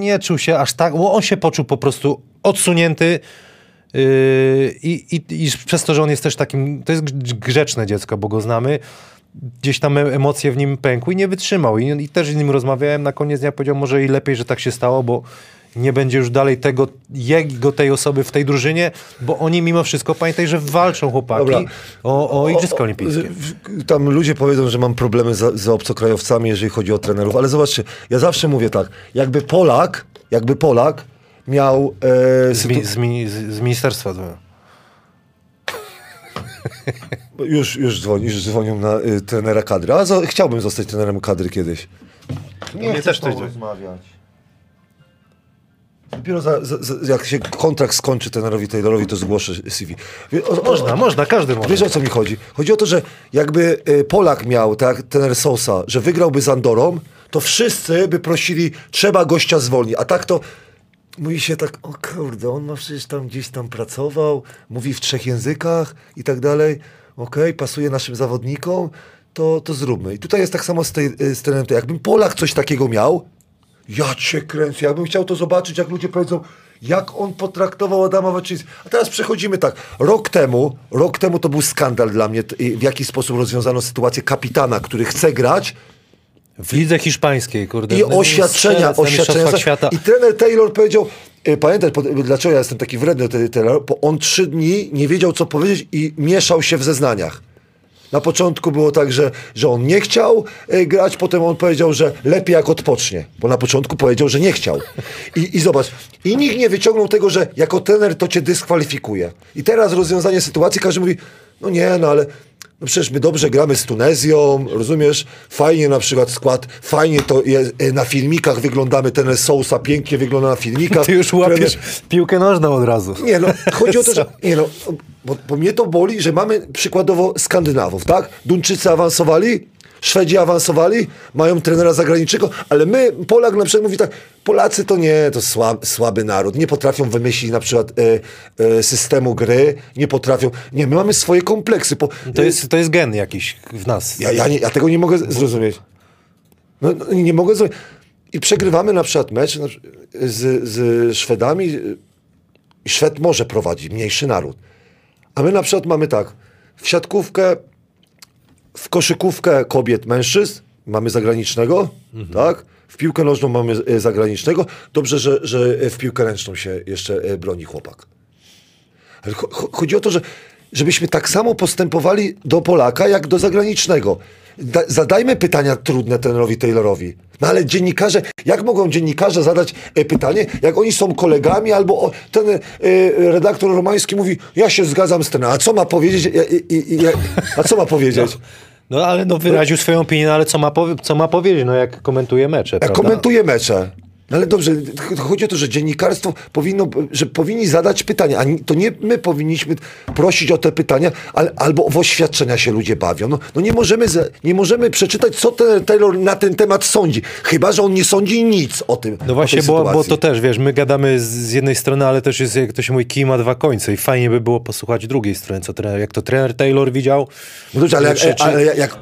nie czuł się aż tak, bo on się poczuł po prostu odsunięty i, i, i przez to, że on jest też takim, to jest grz- grzeczne dziecko, bo go znamy, gdzieś tam emocje w nim pękły i nie wytrzymał. I, I też z nim rozmawiałem, na koniec dnia powiedział, może i lepiej, że tak się stało, bo nie będzie już dalej tego, jego tej osoby w tej drużynie, bo oni mimo wszystko, pamiętaj, że walczą chłopaki Dobra. o, o Igrzyska Olimpijskie. Tam ludzie powiedzą, że mam problemy z, z obcokrajowcami, jeżeli chodzi o trenerów, ale zobaczcie, ja zawsze mówię tak, jakby Polak, jakby Polak miał... E, Z, mi, z, mi, z, z ministerstwa. dzwonią. już, już, dzwoni, już dzwonią na y, trenera kadry, a zo, chciałbym zostać trenerem kadry kiedyś. mnie chcę też rozmawiać. Dopiero za, za, za, jak się kontrakt skończy trenerowi Taylorowi, to zgłoszę CV. O- o- Można, można, każdy może. Wiesz o co mi chodzi? Chodzi o to, że jakby y, Polak miał, tak, trener Sosa, że wygrałby z Andorą, to wszyscy by prosili, trzeba gościa zwolnić. A tak to mówi się tak, o kurde, on ma przecież tam gdzieś tam pracował, mówi w trzech językach i tak dalej. Okej, pasuje naszym zawodnikom, to, to zróbmy. I tutaj jest tak samo z, tej, y, z trenerem. Jakbym Polak coś takiego miał, ja cię kręcę, jakbym chciał to zobaczyć, jak ludzie powiedzą, jak on potraktował Adama Waczyńskiego. A teraz przechodzimy tak. Rok temu, rok temu to był skandal dla mnie, w jaki sposób rozwiązano sytuację kapitana, który chce grać W lidze hiszpańskiej, kurde. i no, oświadczenia, oświadczenia. Świata. I trener Taylor powiedział, y, pamiętaj, dlaczego ja jestem taki wredny, ten Taylor, bo on trzy dni nie wiedział, co powiedzieć i mieszał się w zeznaniach. Na początku było tak, że, że on nie chciał e, grać, potem on powiedział, że lepiej jak odpocznie, bo na początku powiedział, że nie chciał. I, I zobacz, i nikt nie wyciągnął tego, że jako trener to cię dyskwalifikuje. I teraz rozwiązanie sytuacji, każdy mówi, no nie, no ale no przecież my dobrze gramy z Tunezją, rozumiesz? Fajnie na przykład skład, fajnie to jest, e, na filmikach wyglądamy, ten Sousa pięknie wygląda na filmikach. Ty już łapiesz piłkę nożną od razu. nie, no, chodzi o to, że. Nie, no, bo, bo mnie to boli, że mamy przykładowo Skandynawów, tak? Duńczycy awansowali, Szwedzi awansowali, mają trenera zagranicznego, ale my, Polak na przykład mówi tak, Polacy to nie, to słab, słaby naród, nie potrafią wymyślić na przykład e, e, systemu gry, nie potrafią. Nie, my mamy swoje kompleksy. Po, To jest, to jest gen jakiś w nas. ja, ja, nie, ja tego nie mogę zrozumieć. No, no, nie mogę zrozumieć. I przegrywamy na przykład mecz z, z Szwedami. I Szwed może prowadzić, mniejszy naród. A my na przykład mamy tak, w siatkówkę, w koszykówkę kobiet, mężczyzn mamy zagranicznego, tak? W piłkę nożną mamy e, zagranicznego. Dobrze, że, że w piłkę ręczną się jeszcze e, broni chłopak. Ale cho- cho- chodzi o to, że żebyśmy tak samo postępowali do Polaka, jak do zagranicznego. Da, zadajmy pytania trudne trenerowi Taylorowi. No ale dziennikarze, jak mogą dziennikarze zadać e, pytanie, jak oni są kolegami, albo o, ten e, redaktor romański mówi, ja się zgadzam z trenerem, a co ma powiedzieć? E, i- i- a co ma powiedzieć? No ale no wyraził swoją opinię, no, ale co ma, co ma powiedzieć, no jak komentuje mecze, Jak prawda? komentuje mecze. No ale dobrze, chodzi o to, że dziennikarstwo powinno, że powinni zadać pytania, a to nie my powinniśmy prosić o te pytania, ale, albo w oświadczenia się ludzie bawią. No, no nie, możemy, nie możemy przeczytać, co ten Taylor na ten temat sądzi, chyba, że on nie sądzi nic o tym. No właśnie, bo, bo to też, wiesz, my gadamy z jednej strony, ale też jest, jak to się mówi, kij ma dwa końce i fajnie by było posłuchać drugiej strony, co trener, jak to trener Taylor widział. No dobrze, ale, jak, ale jak, jak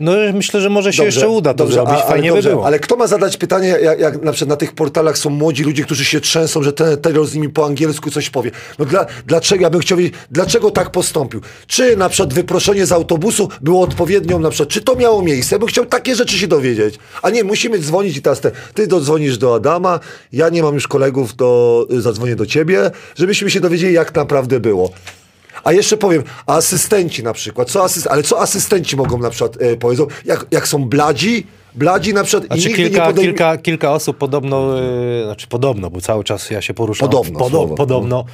no myślę, że może się dobrze, jeszcze uda to dobrze, zrobić, a, fajnie dobrze, by było. Ale kto ma zadać pytanie, jak, jak na przykład na tych portalach są młodzi ludzie, którzy się trzęsą, że ten Taylor z nimi po angielsku coś powie. No dla, dlaczego, ja bym chciał wiedzieć, dlaczego tak postąpił? Czy na przykład wyproszenie z autobusu było odpowiednią na przykład, czy to miało miejsce? Ja bym chciał takie rzeczy się dowiedzieć. A nie, musimy dzwonić i teraz te, ty dodzwonisz do Adama, ja nie mam już kolegów, to zadzwonię do ciebie, żebyśmy się dowiedzieli, jak naprawdę było. A jeszcze powiem, asystenci na przykład, co asyst ale co asystenci mogą na przykład e, powiedzą, jak, jak są bladzi, bladzi na przykład znaczy, i kilka, podejm... kilka, kilka osób podobno, e, znaczy podobno, bo cały czas ja się poruszam. Podobno. Podo, podobno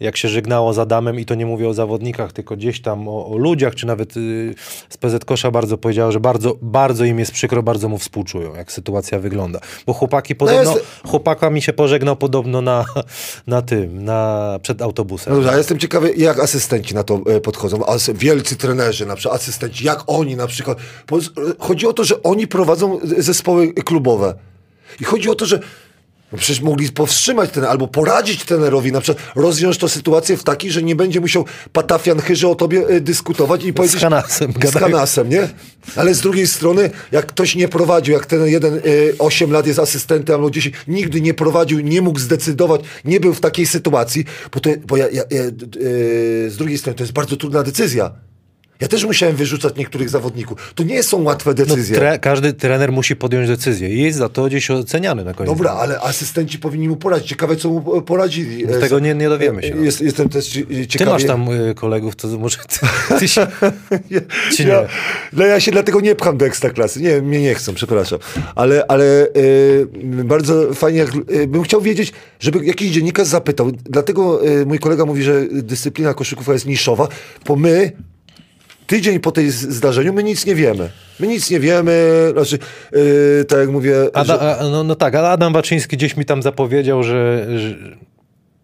jak się żegnało z Adamem i to nie mówię o zawodnikach, tylko gdzieś tam o, o ludziach, czy nawet y, z PZ Kosza bardzo powiedział, że bardzo, bardzo im jest przykro, bardzo mu współczują, jak sytuacja wygląda. Bo chłopaki no podobno, no jest... chłopaka mi się pożegnał podobno na, na tym, na, przed autobusem. No, ja jestem ciekawy, jak asystenci na to e, podchodzą, As wielcy trenerzy, na przykład asystenci, jak oni na przykład, chodzi o to, że oni prowadzą zespoły klubowe. I chodzi o to, że no przecież mogli powstrzymać ten, albo poradzić trenerowi, na przykład rozwiąż tę sytuację w taki, że nie będzie musiał Patafian Chyży o tobie y, dyskutować i powiedzieć... Z Hanasem. Z Hanasem, nie? Ale z drugiej strony, jak ktoś nie prowadził, jak ten jeden y, 8 lat jest asystentem albo 10, nigdy nie prowadził, nie mógł zdecydować, nie był w takiej sytuacji, bo, to, bo ja, ja, ja y, z drugiej strony to jest bardzo trudna decyzja. Ja też musiałem wyrzucać niektórych zawodników. To nie są łatwe no, decyzje. No, tre każdy trener musi podjąć decyzję i jest za to gdzieś oceniany na koniec. Dobra, ale asystenci powinni mu poradzić. Ciekawe, co mu poradzili. Z tego nie, nie dowiemy się. No. Jest, jestem też ciekawy. Ty masz tam y, kolegów, to może ty, ty się... ja, czy nie? Ja, no ja się dlatego nie pcham do ekstraklasy. Nie, mnie nie chcą, przepraszam. Ale, ale y, bardzo fajnie, jak, y, bym chciał wiedzieć, żeby jakiś dziennikarz zapytał. Dlatego y, mój kolega mówi, że dyscyplina koszyków jest niszowa, bo my tydzień po tej zdarzeniu my nic nie wiemy. My nic nie wiemy, znaczy, yy, tak jak mówię... Ada, że... no, no tak, ale Adam Waczyński gdzieś mi tam zapowiedział, że, że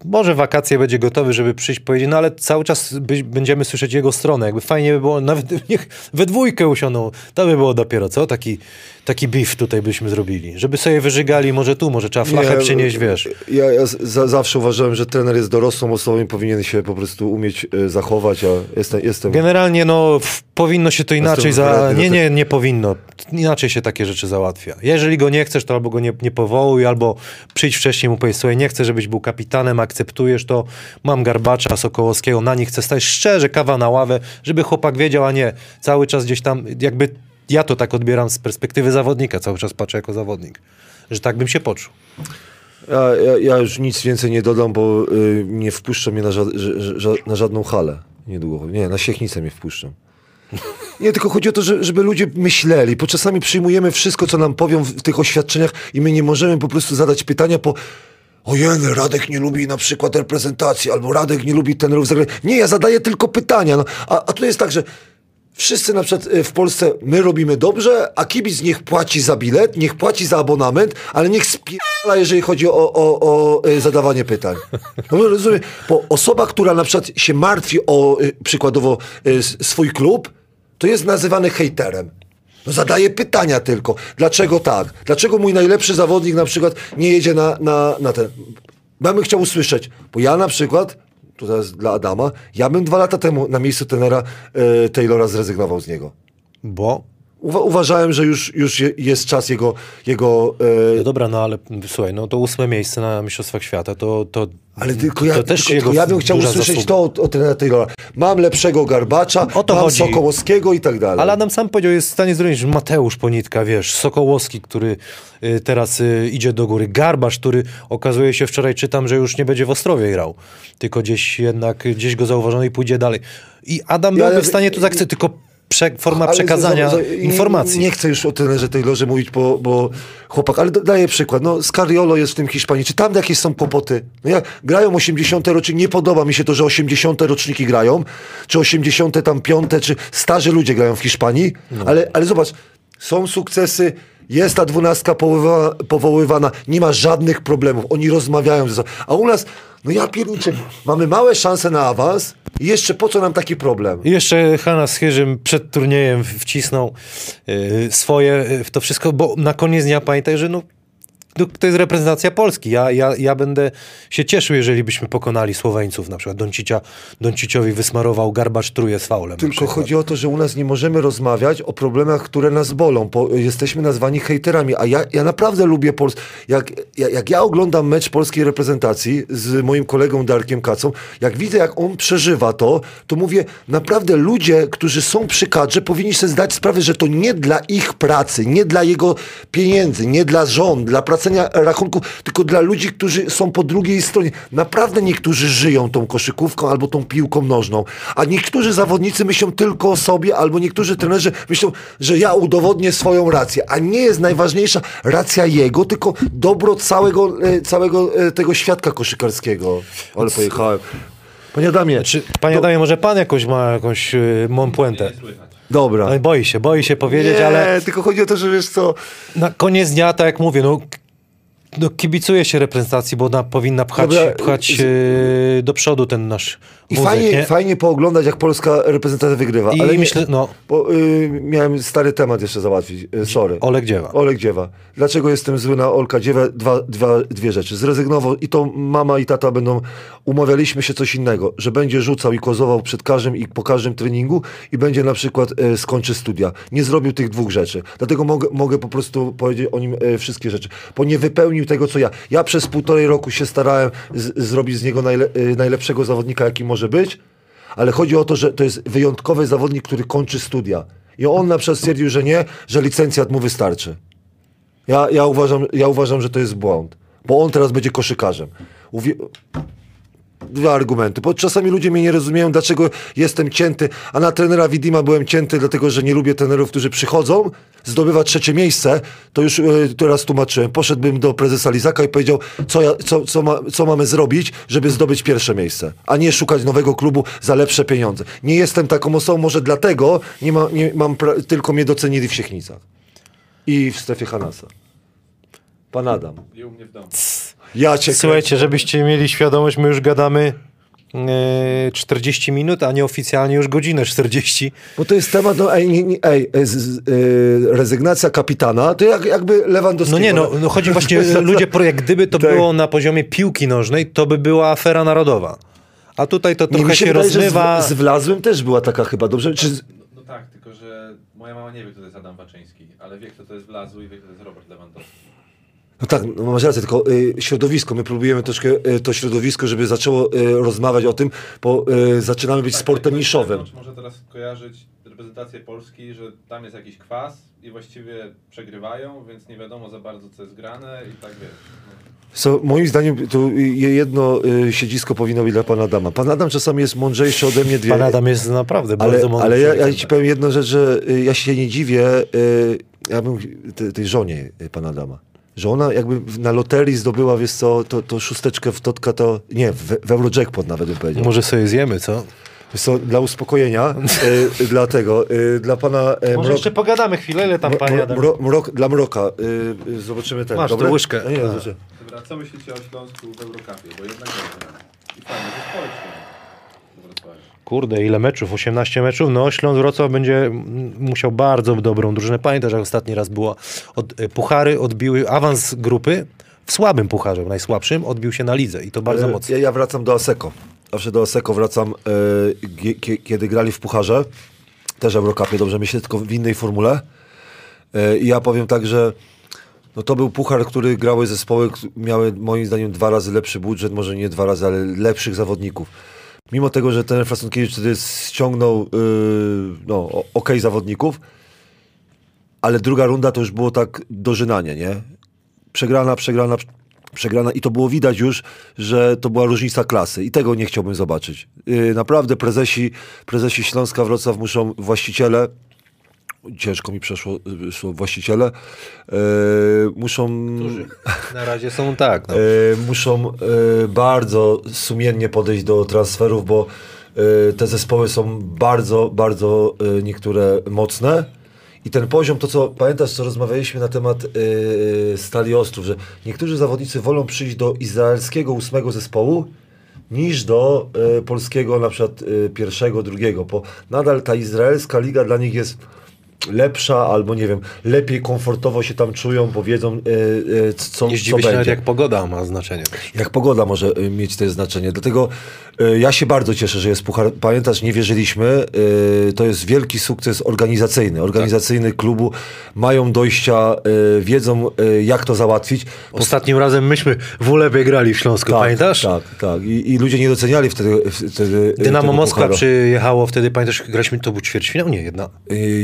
może wakacje będzie gotowy, żeby przyjść, powiedzieć, no ale cały czas by, będziemy słyszeć jego stronę. Jakby fajnie by było, nawet niech we dwójkę usiądą. To by było dopiero, co? Taki, taki beef tutaj byśmy zrobili. Żeby sobie wyżygali, może tu, może trzeba flachę nie, przynieść, wiesz. Ja, ja za, zawsze uważałem, że trener jest dorosłą osobą i powinien się po prostu umieć y, zachować, a jestem... jestem... Generalnie, no, w, powinno się to inaczej... Za... Nie, nie, nie powinno. Inaczej się takie rzeczy załatwia. Jeżeli go nie chcesz, to albo go nie, nie powołuj, albo przyjdź wcześniej mu powiedz, słuchaj, nie chcę, żebyś był kapitanem, akceptujesz to, mam Garbacza, Sokołowskiego, na nich chcę stać szczerze, kawa na ławę, żeby chłopak wiedział, a nie cały czas gdzieś tam, jakby ja to tak odbieram z perspektywy zawodnika, cały czas patrzę jako zawodnik, że tak bym się poczuł. Ja, ja, ja już nic więcej nie dodam, bo y, nie wpuszczą mnie na, ża ża na, żadną halę niedługo. Nie, na siechnicę mnie wpuszczą. Nie, tylko chodzi o to, że, żeby ludzie myśleli, bo czasami przyjmujemy wszystko, co nam powią w tych oświadczeniach i my nie możemy po prostu zadać pytania po ojej, Radek nie lubi na przykład reprezentacji, albo Radek nie lubi tenerów zagranicznych. Nie, ja zadaję tylko pytania. No, a, a tu jest tak, że Wszyscy na przykład y, w Polsce, my robimy dobrze, a kibic niech płaci za bilet, niech płaci za abonament, ale niech spiera, jeżeli chodzi o, o, o y, zadawanie pytań. No, rozumiem, bo osoba, która na przykład się martwi o y, przykładowo swój klub, to jest nazywany hejterem. No zadaje pytania tylko. Dlaczego tak? Dlaczego mój najlepszy zawodnik na przykład nie jedzie na, na, na ten... Ja bym chciał usłyszeć, bo ja na przykład to teraz dla Adama, ja bym dwa lata temu na miejscu tenera e, Taylora zrezygnował z niego. Bo? Uwa uważałem, że już, już jest czas jego... jego e... No dobra, no ale słuchaj, no to ósme miejsce na Mistrzostwach Świata, to, to ale tylko ja, też tylko, tylko ja bym chciał usłyszeć zasługa. to od, od trenera Taylora. Mam lepszego Garbacza, o to mam chodzi. Sokołowskiego i tak dalej. Ale Adam sam powiedział, jest w stanie zrobić Mateusz Ponitka, wiesz, Sokołowski, który y, teraz y, idzie do góry. Garbacz, który okazuje się, wczoraj czytam, że już nie będzie w Ostrowie grał, tylko gdzieś jednak, gdzieś go zauważono i pójdzie dalej. I Adam ja, byłby w stanie to zaakceptować, tylko prze, forma ale przekazania za, za, informacji. Nie, nie, chcę już o trenerze Taylorze mówić, bo, bo chłopak, ale daję przykład. No, Scariolo jest w tym Hiszpanii. Czy tam jakieś są kłopoty? No jak grają 80. roczniki, nie podoba mi się to, że 80. roczniki grają, czy 80. tam piąte, czy starzy ludzie grają w Hiszpanii, no. ale, ale zobacz, są sukcesy, jest ta dwunastka powoływana, powoływana, nie ma żadnych problemów, oni rozmawiają ze sobą. A u nas, no ja pierniczę, mamy małe szanse na awans i jeszcze po co nam taki problem? I jeszcze Hanna z Chyrzym przed turniejem wcisnął y, swoje y, w to wszystko, bo na koniec dnia pamiętaj, że no, no, to jest reprezentacja Polski. Ja, ja, ja będę się cieszył, jeżeli byśmy pokonali Słoweńców. Na przykład Doncicia, Donciciowi wysmarował garbacz truje z faulem. Tylko chodzi o to, że u nas nie możemy rozmawiać o problemach, które nas bolą, bo jesteśmy nazwani hejterami, a ja, ja naprawdę lubię Polskę. Jak, jak, jak ja oglądam mecz polskiej reprezentacji z moim kolegą Darkiem Kacą, jak widzę, jak on przeżywa to, to mówię, naprawdę ludzie, którzy są przy kadrze, powinni sobie zdać sprawę, że to nie dla ich pracy, nie dla jego pieniędzy, nie dla żon, dla płacenia rachunków, tylko dla ludzi, którzy są po drugiej stronie. Naprawdę niektórzy żyją tą koszykówką albo tą piłką nożną, a niektórzy zawodnicy myślą tylko o sobie, albo niektórzy trenerzy myślą, że ja udowodnię swoją rację, a nie jest najważniejsza racja jego, tylko dobro całego, e, całego e, tego świadka koszykarskiego. Ale pojechałem. Panie Adamie, Czy, panie Adamie, może pan jakoś ma jakąś y, mą puentę? dobra. No, boi się, boi się powiedzieć, Nie, ale tylko chodzi o to, że wiesz co, na koniec dnia, tak jak mówię, no, no kibicuje się reprezentacji, bo ona powinna pchać, Dobra, pchać y, do przodu ten nasz I wózek, fajnie, nie? fajnie pooglądać, jak polska reprezentacja wygrywa. I ale nie- myślę, no, Bo y, miałem stary temat jeszcze załatwić. Y, sorry. Olek Dziewa. Olek Dziewa. Dlaczego jestem zły na Olka Dziewę? Dwa, dwa, dwie rzeczy. Zrezygnował i to mama i tata będą, umawialiśmy się coś innego, że będzie rzucał i kozował przed każdym i po każdym treningu i będzie na przykład e, skończy studia. Nie zrobił tych dwóch rzeczy. Dlatego mogę, mogę po prostu powiedzieć o nim e, wszystkie rzeczy. Bo nie wypełnił tego, co ja. Ja przez półtorej roku się starałem z, zrobić z niego najle, e, najlepszego zawodnika, jaki może być, ale chodzi o to, że to jest wyjątkowy zawodnik, który kończy studia. I on na przykład stwierdził, że nie, że licencjat mu wystarczy. Ja, ja, uważam, ja uważam, że to jest błąd, bo on teraz będzie koszykarzem. Dwa argumenty, bo czasami ludzie mnie nie rozumieją, dlaczego jestem cięty, a na trenera Widima byłem cięty, dlatego że nie lubię trenerów, którzy przychodzą, zdobywa trzecie miejsce, to już e, teraz tłumaczyłem. Poszedłbym do prezesa Lizaka i powiedział, co, ja, co, co, ma, co mamy zrobić, żeby zdobyć pierwsze miejsce, a nie szukać nowego klubu za lepsze pieniądze. Nie jestem taką osobą, może dlatego nie, ma, nie mam, tylko mnie docenili w Siechnicach i w strefie Hanasa. Pan Adam. I u mnie w domu. Ja cię Słuchajcie, żebyście mieli świadomość, my już gadamy e, 40 minut, a nieoficjalnie już godzinę 40. Bo to jest temat, no ej, nie, nie, ej z, z, y, rezygnacja kapitana, to jak, jakby Lewandowski. No nie, no, no chodzi właśnie, ludzie, jak gdyby to Tak. było na poziomie piłki nożnej, to by była afera narodowa. A tutaj to Nie, trochę mi się, się wydaje, rozmywa. z, z Wlazłym też była taka chyba, dobrze? Czy, z- No, no tak, tylko że moja mama nie wie, kto to jest Adam Waczyński, ale wie, kto to jest Wlazu i wie, kto to jest Robert Lewandowski. No tak, no masz rację, tylko y, środowisko, my próbujemy troszkę y, to środowisko, żeby zaczęło y, rozmawiać o tym, bo y, zaczynamy być Tak, sportem niszowym. Może teraz kojarzyć reprezentację Polski, że tam jest jakiś kwas i właściwie przegrywają, więc nie wiadomo za bardzo, co jest grane i tak wiesz. No. So, moim zdaniem to y, jedno y, siedzisko powinno być dla pana Adama. Pan Adam czasami jest mądrzejszy ode mnie dwie. Pan Adam jest naprawdę Ale, bardzo mądry. ale ja, ja ci powiem jedną rzecz, że y, ja się nie dziwię, y, ja bym te- tej żonie y, pana Adama, że ona jakby na loterii zdobyła, wiesz co, to, to szósteczkę w totka, to nie, w, w Eurojackpot nawet bym powiedział. Może sobie zjemy, co? Wiesz co, dla uspokojenia, y, dla tego, y, dla pana y, Może jeszcze pogadamy chwilę, ile tam Mro- Adam... mro- mrok, dla Mroka, y, y, zobaczymy ten, Masz, to dobre? łyżkę. A Nie. Dobra, co myślicie o Śląsku w Eurocupie? Bo jednak. I fajnie, Polską. Wrocławiu. Kurde, ile meczów? 18 meczów? No, Śląsk Wrocław będzie musiał bardzo dobrą drużynę. Pamiętasz, jak ostatni raz była od, e, puchary, odbiły awans grupy w słabym pucharze, w najsłabszym, odbił się na lidze i to bardzo E, mocno. Ja, ja wracam do Aseko. Zawsze do Aseko wracam, e, kiedy grali w Pucharze. Też w Eurocupie, dobrze myślę, tylko w innej formule. I ja powiem tak, że no to był puchar, który grały zespoły, miały moim zdaniem dwa razy lepszy budżet, może nie dwa razy, ale lepszych zawodników. Mimo tego, że ten Frasunkiewicz wtedy ściągnął yy, no, okej zawodników, ale druga runda to już było tak dożynanie, nie? Przegrana, przegrana, przegrana i to było widać już, że to była różnica klasy i tego nie chciałbym zobaczyć. Yy, naprawdę prezesi, prezesi Śląska Wrocław muszą, właściciele, ciężko mi przeszło yy, szło właściciele, yy, muszą... Na razie są tak. No. E, muszą e, bardzo sumiennie podejść do transferów, bo e, te zespoły są bardzo, bardzo e, niektóre mocne I ten poziom, to co pamiętasz, co rozmawialiśmy na temat yy, Stali Ostrów, że niektórzy zawodnicy wolą przyjść do izraelskiego ósmego zespołu niż do y, polskiego na przykład y, pierwszego, drugiego, bo nadal ta izraelska liga dla nich jest lepsza albo nie wiem, lepiej komfortowo się tam czują, bo wiedzą y, y, co, Nie co będzie. jak pogoda ma znaczenie. Jak pogoda może y, mieć też znaczenie. Dlatego y, ja się bardzo cieszę, że jest puchar. Pamiętasz, nie wierzyliśmy. Y, to jest wielki sukces organizacyjny. Organizacyjny klubu. Mają dojścia, wiedzą jak to załatwić. Ostatnim razem myśmy w Ulewie grali w Śląsku, pamiętasz? Tak, tak. I, I ludzie nie doceniali wtedy, wtedy Dynamo Moskwa pucharu. przyjechało wtedy, pamiętasz, graliśmy, to był ćwierćfinał? Nie, jedna.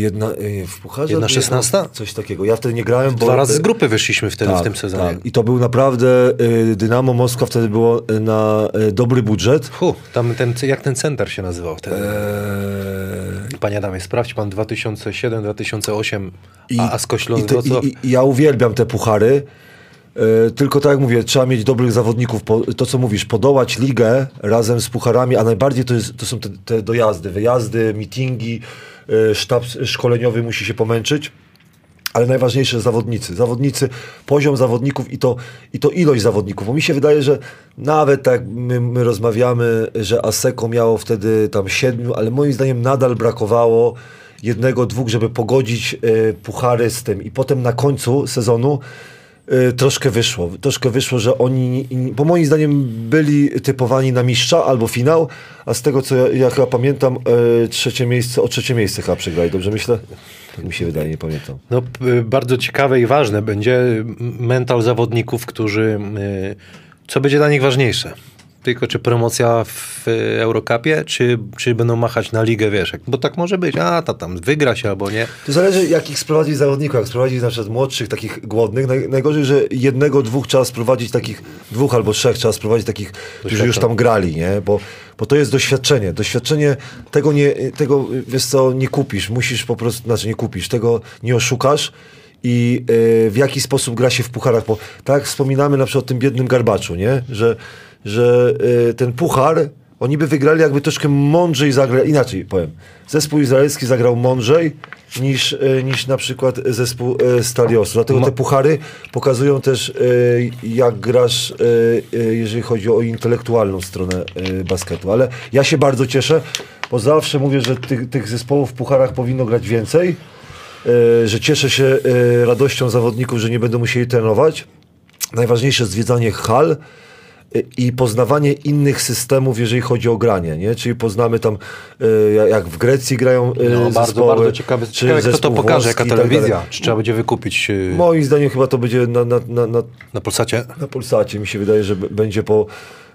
Jedna, w pucharze? Jedna szesnasta? Coś takiego. Ja wtedy nie grałem, bo... Dwa razy z grupy wyszliśmy wtedy tak, w tym sezonie. Tak. I to był naprawdę... Y, Dynamo Moskwa wtedy było y, na dobry budżet. Hu, tam ten, jak ten center się nazywał wtedy? Eee, Panie Adamie, sprawdź pan 2007-2008 I, a Asko i, Śląsk te, Wrocław. i, i ja uwielbiam te puchary. Tylko tak jak mówię, trzeba mieć dobrych zawodników. Po, to co mówisz, podołać ligę razem z pucharami, a najbardziej to, jest, to są te, te dojazdy, wyjazdy, meetingi, sztab szkoleniowy musi się pomęczyć. Ale najważniejsze zawodnicy. Zawodnicy, poziom zawodników i to, i to ilość zawodników. Bo mi się wydaje, że nawet tak my, my rozmawiamy, że Aseko miało wtedy tam siedmiu, ale moim zdaniem nadal brakowało jednego, dwóch, żeby pogodzić e, puchary z tym. I potem na końcu sezonu troszkę wyszło. Troszkę wyszło, że oni, bo moim zdaniem byli typowani na mistrza albo finał, a z tego co ja, ja chyba pamiętam, e, trzecie miejsce, o trzecie miejsce chyba przegrali. Dobrze myślę? Tak mi się wydaje, nie pamiętam. No, p- bardzo ciekawe i ważne będzie mental zawodników, którzy. y, Co będzie dla nich ważniejsze? Tylko czy promocja w y, Eurocupie, czy, czy będą machać na ligę, wiesz? Bo tak może być, a ta tam wygra się albo nie. To zależy, jakich sprowadzić zawodników. Jak sprowadzić na przykład młodszych, takich głodnych. Naj, najgorzej, że jednego, dwóch trzeba sprowadzić takich, dwóch albo trzech trzeba sprowadzić takich, którzy już tam grali, nie? Bo, bo to jest doświadczenie. Doświadczenie tego, nie, tego, wiesz co, nie kupisz. Musisz po prostu, znaczy nie kupisz, tego nie oszukasz. I e, w jaki sposób gra się w pucharach. Bo tak wspominamy na przykład o tym biednym garbaczu, nie? Że, że e, ten puchar oni by wygrali, jakby troszkę mądrzej zagrali. Inaczej powiem. Zespół izraelski zagrał mądrzej niż, e, niż na przykład zespół e, Stali Ostrów. Dlatego te puchary pokazują też, e, jak grasz, e, e, jeżeli chodzi o intelektualną stronę e, basketu. Ale ja się bardzo cieszę, bo zawsze mówię, że tych, tych zespołów w pucharach powinno grać więcej. Że cieszę się radością zawodników, że nie będą musieli trenować. Najważniejsze zwiedzanie hal y, i poznawanie innych systemów, jeżeli chodzi o granie, nie? Czyli poznamy tam, y, jak- w Grecji grają y, No, bardzo, zespoły, bardzo ciekawe. czy Ciekawe, kto to pokaże, jaka tak telewizja. Czy trzeba będzie wykupić y, Moim zdaniem chyba to będzie na, na, na, na, na Polsacie? na Polsacie. Mi się wydaje, że będzie po...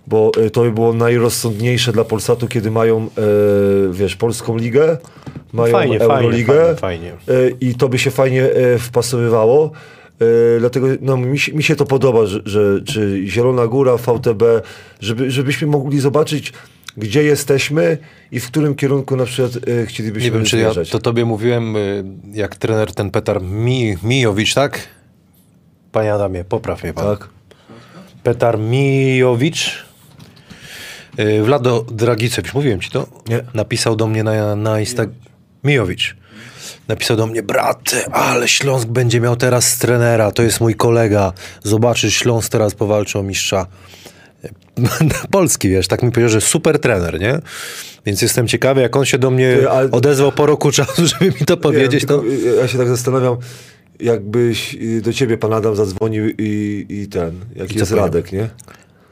Bo to by było najrozsądniejsze dla Polsatu, kiedy mają, e, wiesz, Polską Ligę, mają Fajnie, fajnie, Euroligę fajnie, fajnie. e, i to by się fajnie e, wpasowywało. E, dlatego no, mi, się- mi się to podoba, że, że czy Zielona Góra, VTB, żeby, żebyśmy mogli zobaczyć, gdzie jesteśmy i w którym kierunku na przykład e, chcielibyśmy Nie wiem, czy ja to tobie mówiłem, y, jak trener ten Petar Mi, Mijowicz, tak? Panie Adamie, popraw mnie pan. Tak? Petar Mijowicz. y, Vlado Dragicewicz, mówiłem ci to? Nie. Napisał do mnie na, na Instagram. Mijowicz. Napisał do mnie, brat, ale Śląsk będzie miał teraz trenera, to jest mój kolega. Zobaczysz, Śląsk teraz powalczy o mistrza. Polski, wiesz, tak mi powiedział, że super trener, nie? Więc jestem ciekawy, jak on się do mnie odezwał po roku czasu, żeby mi to powiedzieć, Ja się tak zastanawiam, jakbyś do ciebie pan Adam zadzwonił i, i ten, jaki co jest powiem? Radek, nie?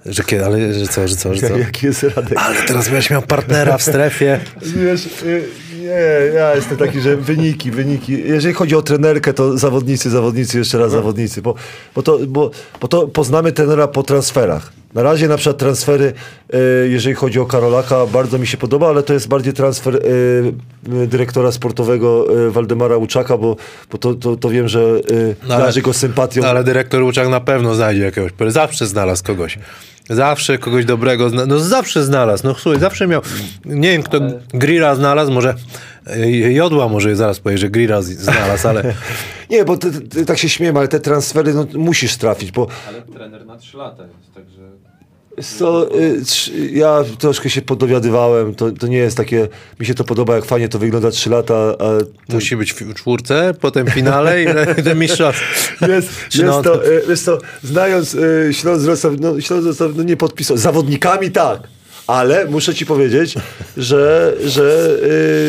Że, kiedy, ale że co, że co, że co? Jaki jest Radek? Ale teraz będziesz miał partnera w strefie. Wiesz, y, nie, ja jestem taki, że wyniki, wyniki. Jeżeli chodzi o trenerkę, to zawodnicy, zawodnicy, jeszcze raz zawodnicy, bo, bo, to, bo, bo to poznamy trenera po transferach. Na razie na przykład transfery, y, jeżeli chodzi o Karolaka, bardzo mi się podoba, ale to jest bardziej transfer y, y, dyrektora sportowego Waldemara Łuczaka, bo, bo to, to, to wiem, że No ale- go sympatią. No, ale dyrektor Łuczak na pewno znajdzie jakiegoś. Zawsze znalazł kogoś. Zawsze kogoś dobrego. zna- No zawsze znalazł. No słuchaj, zawsze miał. Nie wiem, kto Grira znalazł, może y, Jodła może zaraz powie, że Grira z- znalazł, ale Nie, bo ty, ty, tak się śmiem, ale te transfery no, musisz trafić, bo Ale trener na 3 lata jest, także Co, y, ja troszkę się podowiadywałem, to, to nie jest takie, mi się to podoba, jak fajnie to wygląda 3 lata, to Musi być w czwórce, potem finale i ten mistrzostw. jest, Czy no, jest to, y, znając y, Śląsk Wrocław, no Śląsk Wrocław no, nie podpisał, zawodnikami tak, ale muszę ci powiedzieć, że, że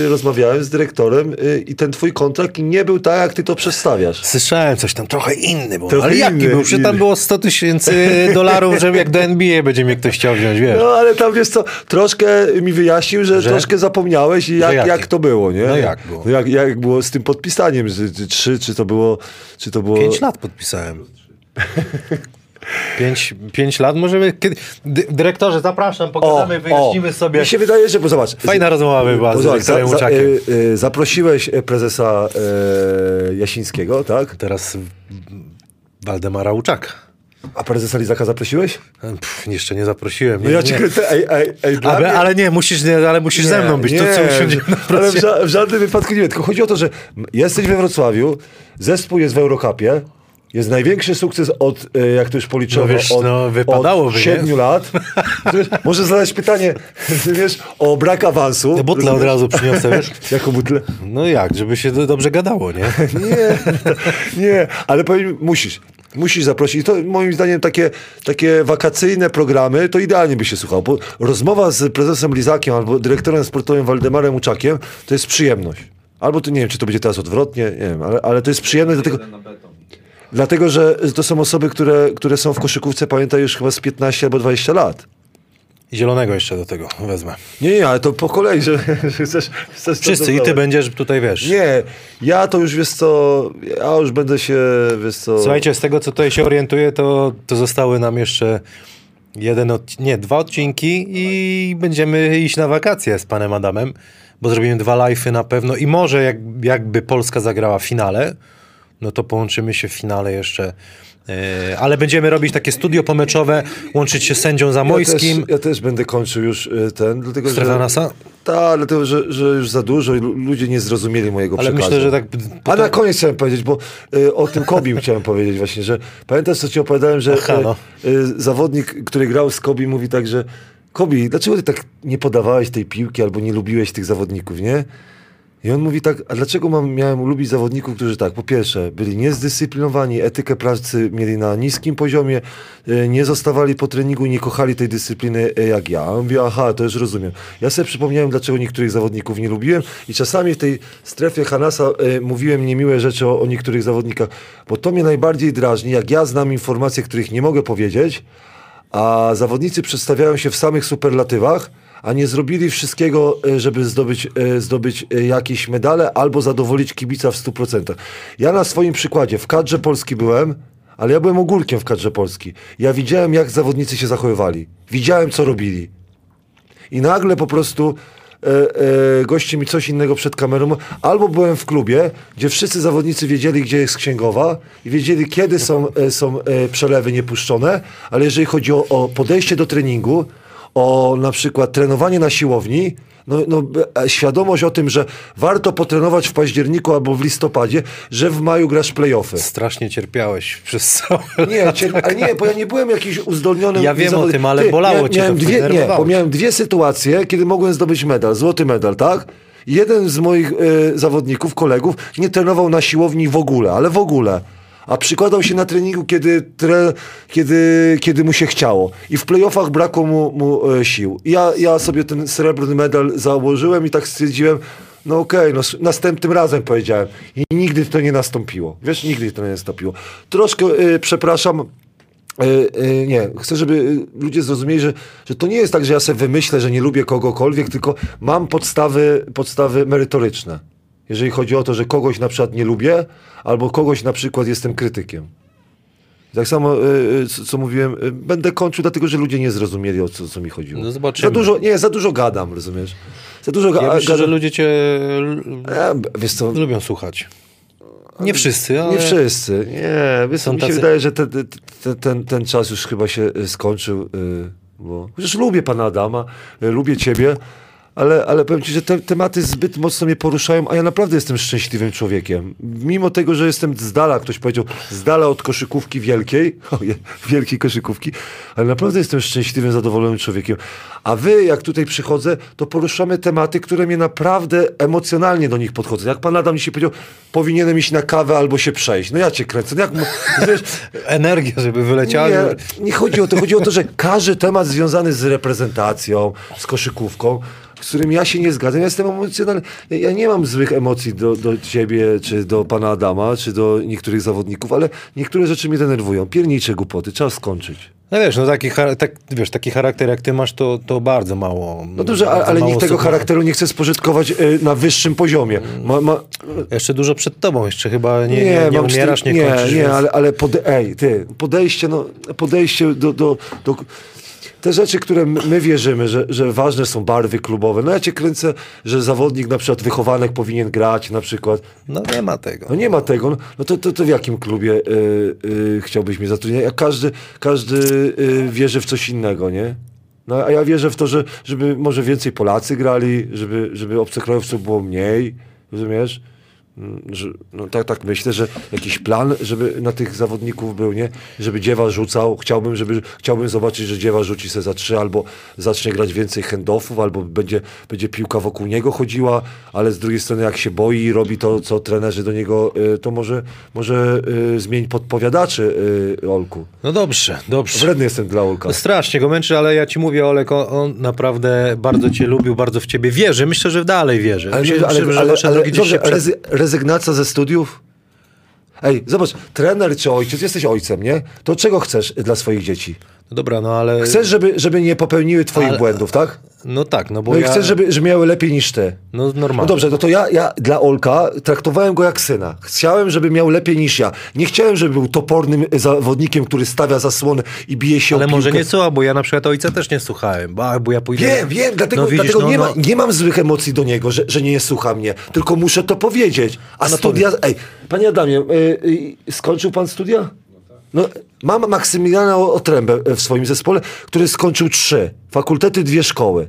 y, rozmawiałem z dyrektorem y, i ten twój kontrakt nie był tak, jak ty to przedstawiasz. Słyszałem coś tam trochę inny był. Trochę ale jaki inny, był? Przecież tam było 100 tysięcy dolarów, żeby jak do NBA będzie mnie ktoś chciał wziąć, wiesz. No ale tam wiesz co, troszkę mi wyjaśnił, że, Że? troszkę zapomniałeś i jak, jakie? jak to było, nie? No jak było? No jak, jak było z tym podpisaniem, że, czy trzy, czy to było, czy to było... Pięć lat podpisałem. Pięć, pięć lat możemy... Kiedy... Dy- Dyrektorze, zapraszam, pogadamy, wyjaśnimy sobie. Mi się wydaje, że, bo zobacz. Fajna rozmowa by była z dyrektorem Łuczakiem. y, y, zaprosiłeś e, prezesa e, Jasińskiego, tak? Teraz Waldemara Łuczaka. A prezesa Lizaka zaprosiłeś? Pff, jeszcze nie zaprosiłem. No Nie, ja nie. ci kręcę, ej, ej, ej, Ale, mnie- ale nie, musisz, nie, ale musisz ze mną być. Nie, to co usiądzie ale w, ża- w żadnym wypadku nie. Tylko chodzi o to, że jesteś we Wrocławiu, zespół jest w Eurocupie, jest największy sukces od, e, jak to już policzono, No wiesz, od, no, wypadałoby, od nie? 7 lat. Wiesz, Może zadać pytanie, wiesz, o brak awansu. Te butle od razu przyniosę, wiesz? Jaką butlę? No jak, żeby się do- dobrze gadało, nie? Nie, nie, ale powiem, musisz. Musisz zaprosić. I to moim zdaniem takie, takie wakacyjne programy to idealnie by się słuchało. Bo rozmowa z prezesem Lizakiem albo dyrektorem sportowym Waldemarem Uczakiem to jest przyjemność. Albo to nie wiem, czy to będzie teraz odwrotnie, nie wiem, ale, ale to jest przyjemne dlatego, na beton. Dlatego, że to są osoby, które, które są w koszykówce, pamiętaj, już chyba z 15 albo 20 lat. Zielonego jeszcze do tego wezmę. Nie, nie, ale to po kolei, że, że chcesz, chcesz Wszyscy i ty będziesz tutaj, wiesz. Nie, ja to już, wiesz co, ja już będę się, wiesz co... Słuchajcie, z tego co tutaj się orientuję, to, to zostały nam jeszcze jeden, odc- nie, dwa odcinki i będziemy iść na wakacje z panem Adamem, bo zrobimy dwa live'y na pewno i może jak, jakby Polska zagrała w finale, no to połączymy się w finale jeszcze. Yy, ale będziemy robić takie studio pomeczowe, łączyć się z sędzią Zamojskim. Ja też, ja też będę kończył już y, ten, dlatego. NASA? Tak, dlatego że, że już za dużo i lu- ludzie nie zrozumieli mojego Ale przekazu. myślę, że tak... A na koniec chciałem powiedzieć, bo y, o tym Kobim chciałem powiedzieć właśnie, że pamiętasz, co ci opowiadałem, że Aha, no. y, y, zawodnik, który grał z Kobi mówi tak, że Kobi, dlaczego ty tak nie podawałeś tej piłki albo nie lubiłeś tych zawodników, nie? I on mówi tak, a dlaczego mam, miałem lubić zawodników, którzy tak, po pierwsze, byli niezdyscyplinowani, etykę pracy mieli na niskim poziomie, e, nie zostawali po treningu, nie kochali tej dyscypliny e, jak ja. A on mówi, aha, to już rozumiem. Ja sobie przypomniałem, dlaczego niektórych zawodników nie lubiłem i czasami w tej strefie Hanasa e, mówiłem niemiłe rzeczy o, o niektórych zawodnikach, bo to mnie najbardziej drażni, jak ja znam informacje, których nie mogę powiedzieć, a zawodnicy przedstawiają się w samych superlatywach, a nie zrobili wszystkiego, e, żeby zdobyć, e, zdobyć e, jakieś medale albo zadowolić kibica w 100%. Ja na swoim przykładzie w kadrze Polski byłem, ale ja byłem ogórkiem w kadrze Polski. Ja widziałem, jak zawodnicy się zachowywali. Widziałem, co robili. I nagle po prostu e, e, goście mi coś innego przed kamerą. Albo byłem w klubie, gdzie wszyscy zawodnicy wiedzieli, gdzie jest księgowa i wiedzieli, kiedy są, e, są przelewy niepuszczone, ale jeżeli chodzi o, o podejście do treningu, o na przykład trenowanie na siłowni, no, no, świadomość o tym, że warto potrenować w październiku albo w listopadzie, że w maju grasz playoffy. Strasznie cierpiałeś przez całe Nie, cię, ale nie, bo ja nie byłem jakiś uzdolnionym Ja wiem o zawodnikiem. tym, ale bolało cię miałem to, dwie, Nie, bo miałem dwie sytuacje, kiedy mogłem zdobyć medal, złoty medal, tak? Jeden z moich e, zawodników, kolegów, nie trenował na siłowni w ogóle, ale w ogóle. A przykładał się na treningu, kiedy, tre, kiedy, kiedy mu się chciało. I w playoffach brakło mu, mu e, sił. Ja, ja sobie ten srebrny medal założyłem i tak stwierdziłem, no okej, no s- następnym razem powiedziałem. I nigdy to nie nastąpiło. Wiesz, nigdy to nie nastąpiło. Troszkę, e, przepraszam, E, e, nie, chcę, żeby ludzie zrozumieli, że, że to nie jest tak, że ja sobie wymyślę, że nie lubię kogokolwiek, tylko mam podstawy, podstawy merytoryczne. Jeżeli chodzi o to, że kogoś na przykład nie lubię, albo kogoś na przykład jestem krytykiem. Tak samo, e, e, co, co mówiłem, e, będę kończył, dlatego że ludzie nie zrozumieli, o co, co mi chodziło. No zobaczymy. Za dużo, nie, za dużo gadam, rozumiesz? Za dużo ga- Ja myślę, gadam. że ludzie cię E, wiesz co, lubią słuchać. Nie wszyscy, ale... Nie wszyscy, nie. Wiesz, Są mi się tacy- wydaje, że ten, ten, ten, ten czas już chyba się y, skończył, y, bo chociaż lubię pana Adama, y, lubię ciebie, ale, ale powiem ci, że te tematy zbyt mocno mnie poruszają, a ja naprawdę jestem szczęśliwym człowiekiem. Mimo tego, że jestem z dala, ktoś powiedział, z dala od koszykówki wielkiej, wielkiej koszykówki, ale naprawdę jestem szczęśliwym, zadowolonym człowiekiem. A wy, jak tutaj przychodzę, to poruszamy tematy, które mnie naprawdę emocjonalnie do nich podchodzą. Jak pan Adam dzisiaj powiedział, powinienem iść na kawę albo się przejść. No ja cię kręcę. No jak, wiesz, Energia, żeby wyleciała. nie, nie chodzi o to. Chodzi o to, że każdy temat związany z reprezentacją, z koszykówką, z którym ja się nie zgadzam, ja jestem emocjonalny. Ja, nie mam złych emocji do, do ciebie, czy do pana Adama, czy do niektórych zawodników, ale niektóre rzeczy mnie denerwują. Piernicze głupoty, trzeba skończyć. No wiesz, no taki, tak, wiesz, taki charakter jak ty masz, to, to bardzo mało. No dobrze, a- ale nikt tego charakteru nie chce spożytkować y, na wyższym poziomie. Ma, ma, Jeszcze dużo przed tobą, jeszcze chyba nie, nie, nie, nie umierasz, cztery- nie, nie, kończysz. nie, więc... ale, ale pode, ej, ty, podejście, no, podejście do, do, do te rzeczy, które my wierzymy, że, że ważne są barwy klubowe. No ja cię kręcę, że zawodnik na przykład wychowanek powinien grać na przykład. No nie ma tego. No nie ma tego, no, no to, to, to w jakim klubie y, y, chciałbyś mnie zatrudniać? Jak każdy, każdy y, wierzy w coś innego, nie? No, a ja wierzę w to, że żeby może więcej Polacy grali, żeby, żeby obcokrajowców było mniej, rozumiesz? Że, no tak, tak myślę, że jakiś plan, żeby na tych zawodników był, nie? Żeby Dziewa rzucał. Chciałbym, żeby, chciałbym zobaczyć, że Dziewa rzuci se za trzy, albo zacznie grać więcej handoffów, albo będzie, będzie piłka wokół niego chodziła, ale z drugiej strony jak się boi i robi to, co trenerzy do niego, y, to może, może y, zmień podpowiadaczy y, Olku. No dobrze, dobrze. Wredny jestem dla Olka. No strasznie go męczy, ale ja ci mówię, Olek, on, on naprawdę bardzo cię lubił, bardzo w ciebie wierzy. Myślę, że dalej wierzy. Ale, Myślę, ale, że ale, ale rezy, rezygnacja ze studiów? Ej, zobacz, trener czy ojciec, jesteś ojcem, nie? To czego chcesz dla swoich dzieci? No dobra, no ale... Chcesz, żeby, żeby nie popełniły twoich Ale- błędów, tak? No tak, no bo No i ja... chcesz, żeby, żeby miały lepiej niż ty. No No normalnie. dobrze, no to ja, ja dla Olka traktowałem go jak syna. Chciałem, żeby miał lepiej niż ja. Nie chciałem, żeby był topornym zawodnikiem, który stawia zasłonę i bije się Ale o może nie słucha, bo ja na przykład ojca też nie słuchałem, bo, bo ja pójdę... Wiem, wiem, dlatego, no, widzisz, dlatego no, nie, no, ma, nie mam złych emocji do niego, że, że nie słucha mnie, tylko muszę to powiedzieć. A no studia... Ej, panie Adamie, y, y, skończył pan studia? No, mam Maksymiliana Otrębę w swoim zespole, który skończył trzy fakultety, dwie szkoły.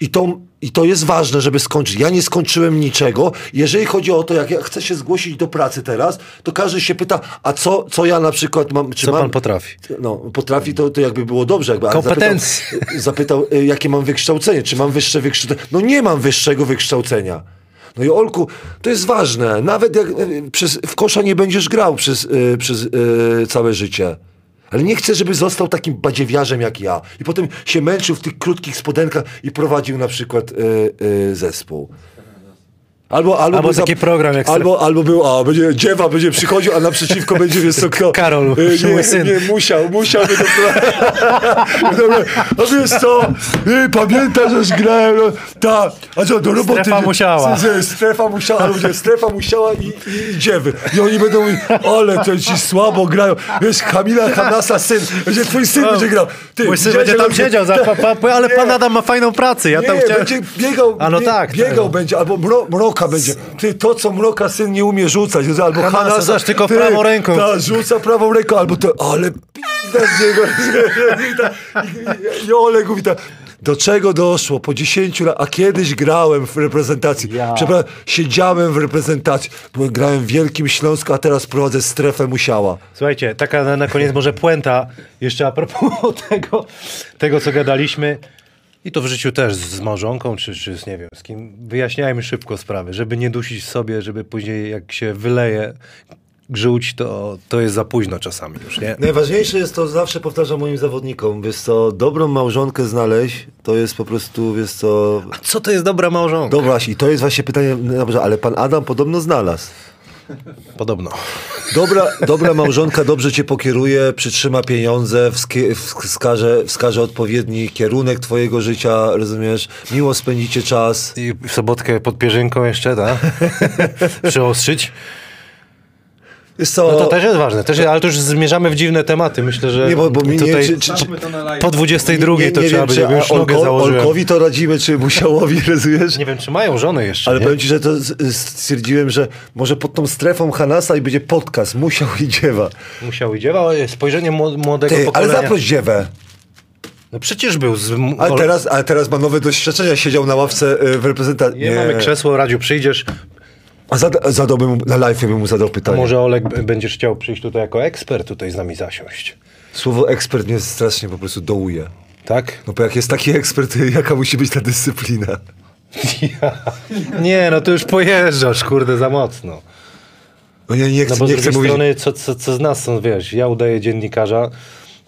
I to, I to jest ważne, żeby skończyć. Ja nie skończyłem niczego. Jeżeli chodzi o to, jak ja chcę się zgłosić do pracy teraz, to każdy się pyta, a co, co ja na przykład mam... Czy Co mam, pan potrafi? no, potrafi, to, to jakby było dobrze. Jakby, Kompetencje. Zapytał, zapytał, y, jakie mam wykształcenie, czy mam wyższe wykształcenie. No nie mam wyższego wykształcenia. No i Olku, to jest ważne. Nawet jak y, przez, w kosza nie będziesz grał przez, y, przez y, całe życie. Ale nie chcę, żeby został takim badziewiarzem jak ja. I potem się męczył w tych krótkich spodenkach i prowadził na przykład zespół. Albo, albo, Albo taki program jak albo, albo był, a będzie dziewa będzie przychodził, a naprzeciwko będzie wiesz co kto. Karol, Y, mój nie, syn. nie, musiał, musiał by to A wiesz co, y, pamiętasz, że grałem, no, ta, a co, do roboty. Strefa musiała. Strefa musiała, albo będzie strefa musiała i, i, i dziewy. I oni będą mówić, ale to ci słabo grają. Wiesz, Kamila Hanasa syn, będzie twój syn będzie grał. Ty, Mój syn będzie tam siedział, za, pa, pa, ale Nie. pan Adam ma fajną pracę, ja nie, tam chciałem... będzie biegał, A no bie- tak, biegał tak. będzie, albo mro, mroka będzie. Ty, to co mroka syn nie umie rzucać, albo Hanasa, Hanasa, tylko ty, prawą ręką. Ta, rzuca prawą ręką, albo to, ale p***a z niego. I, Oleg mówi tak, do czego doszło po 10 latach, a kiedyś grałem w reprezentacji. Ja. Przepraszam, siedziałem w reprezentacji, byłem, grałem w Wielkim Śląsku, a teraz prowadzę strefę musiała. Słuchajcie, taka na, na koniec może puenta, jeszcze a propos tego, tego, co gadaliśmy. I to w życiu też z, małżonką, czy, czy z nie wiem, z kim. Wyjaśniajmy szybko sprawy, żeby nie dusić sobie, żeby później jak się wyleje grzuć, to, to jest za późno czasami już, nie? Najważniejsze jest to, zawsze powtarzam moim zawodnikom, wiesz co, dobrą małżonkę znaleźć, to jest po prostu, wiesz co, Co to jest dobra małżonka? Dobra, i to jest właśnie pytanie, no dobrze, ale pan Adam podobno znalazł. Podobno. Dobra, dobra małżonka dobrze cię pokieruje, przytrzyma pieniądze, wskaże, wskaże odpowiedni kierunek twojego życia, rozumiesz? Miło spędzicie czas. I w sobotkę pod pierzynką jeszcze, tak? Przyostrzyć. Co, No to też jest ważne, też, ale to już zmierzamy w dziwne tematy. Myślę, że Nie, bo- bo mi nie- tutaj czy- czy- Zostawmy to na live. po 22 nie, to nie trzeba wiem, będzie, czy już Olko, nogę założyłem. Olkowi to radzimy, czy Musiałowi, rozumiesz? Nie wiem, czy mają żonę jeszcze, Ale nie? powiem ci, że to stwierdziłem, że może pod tą strefą Hanasa i będzie podcast, musiał i dziewa. Musiał i dziewa, spojrzenie mło- młodego Ty, ale pokolenia. zaproś dziewę. No przecież był z... Ale teraz, ale teraz ma nowe doświadczenia, siedział na ławce y, w reprezentacji. Nie, mamy krzesło, Radziu, przyjdziesz. A zada, zadałbym mu, na live bym mu zadał A pytanie. może Olek będziesz chciał przyjść tutaj jako ekspert tutaj z nami zasiąść. Słowo ekspert mnie strasznie po prostu dołuje. Tak? No bo jak jest taki ekspert, jaka musi być ta dyscyplina? Nie, no to już pojeżdżasz, kurde, za mocno. No ja nie chcę, No bo z nie drugiej mówić... strony, co, co, co z nas są, wiesz, ja udaję dziennikarza,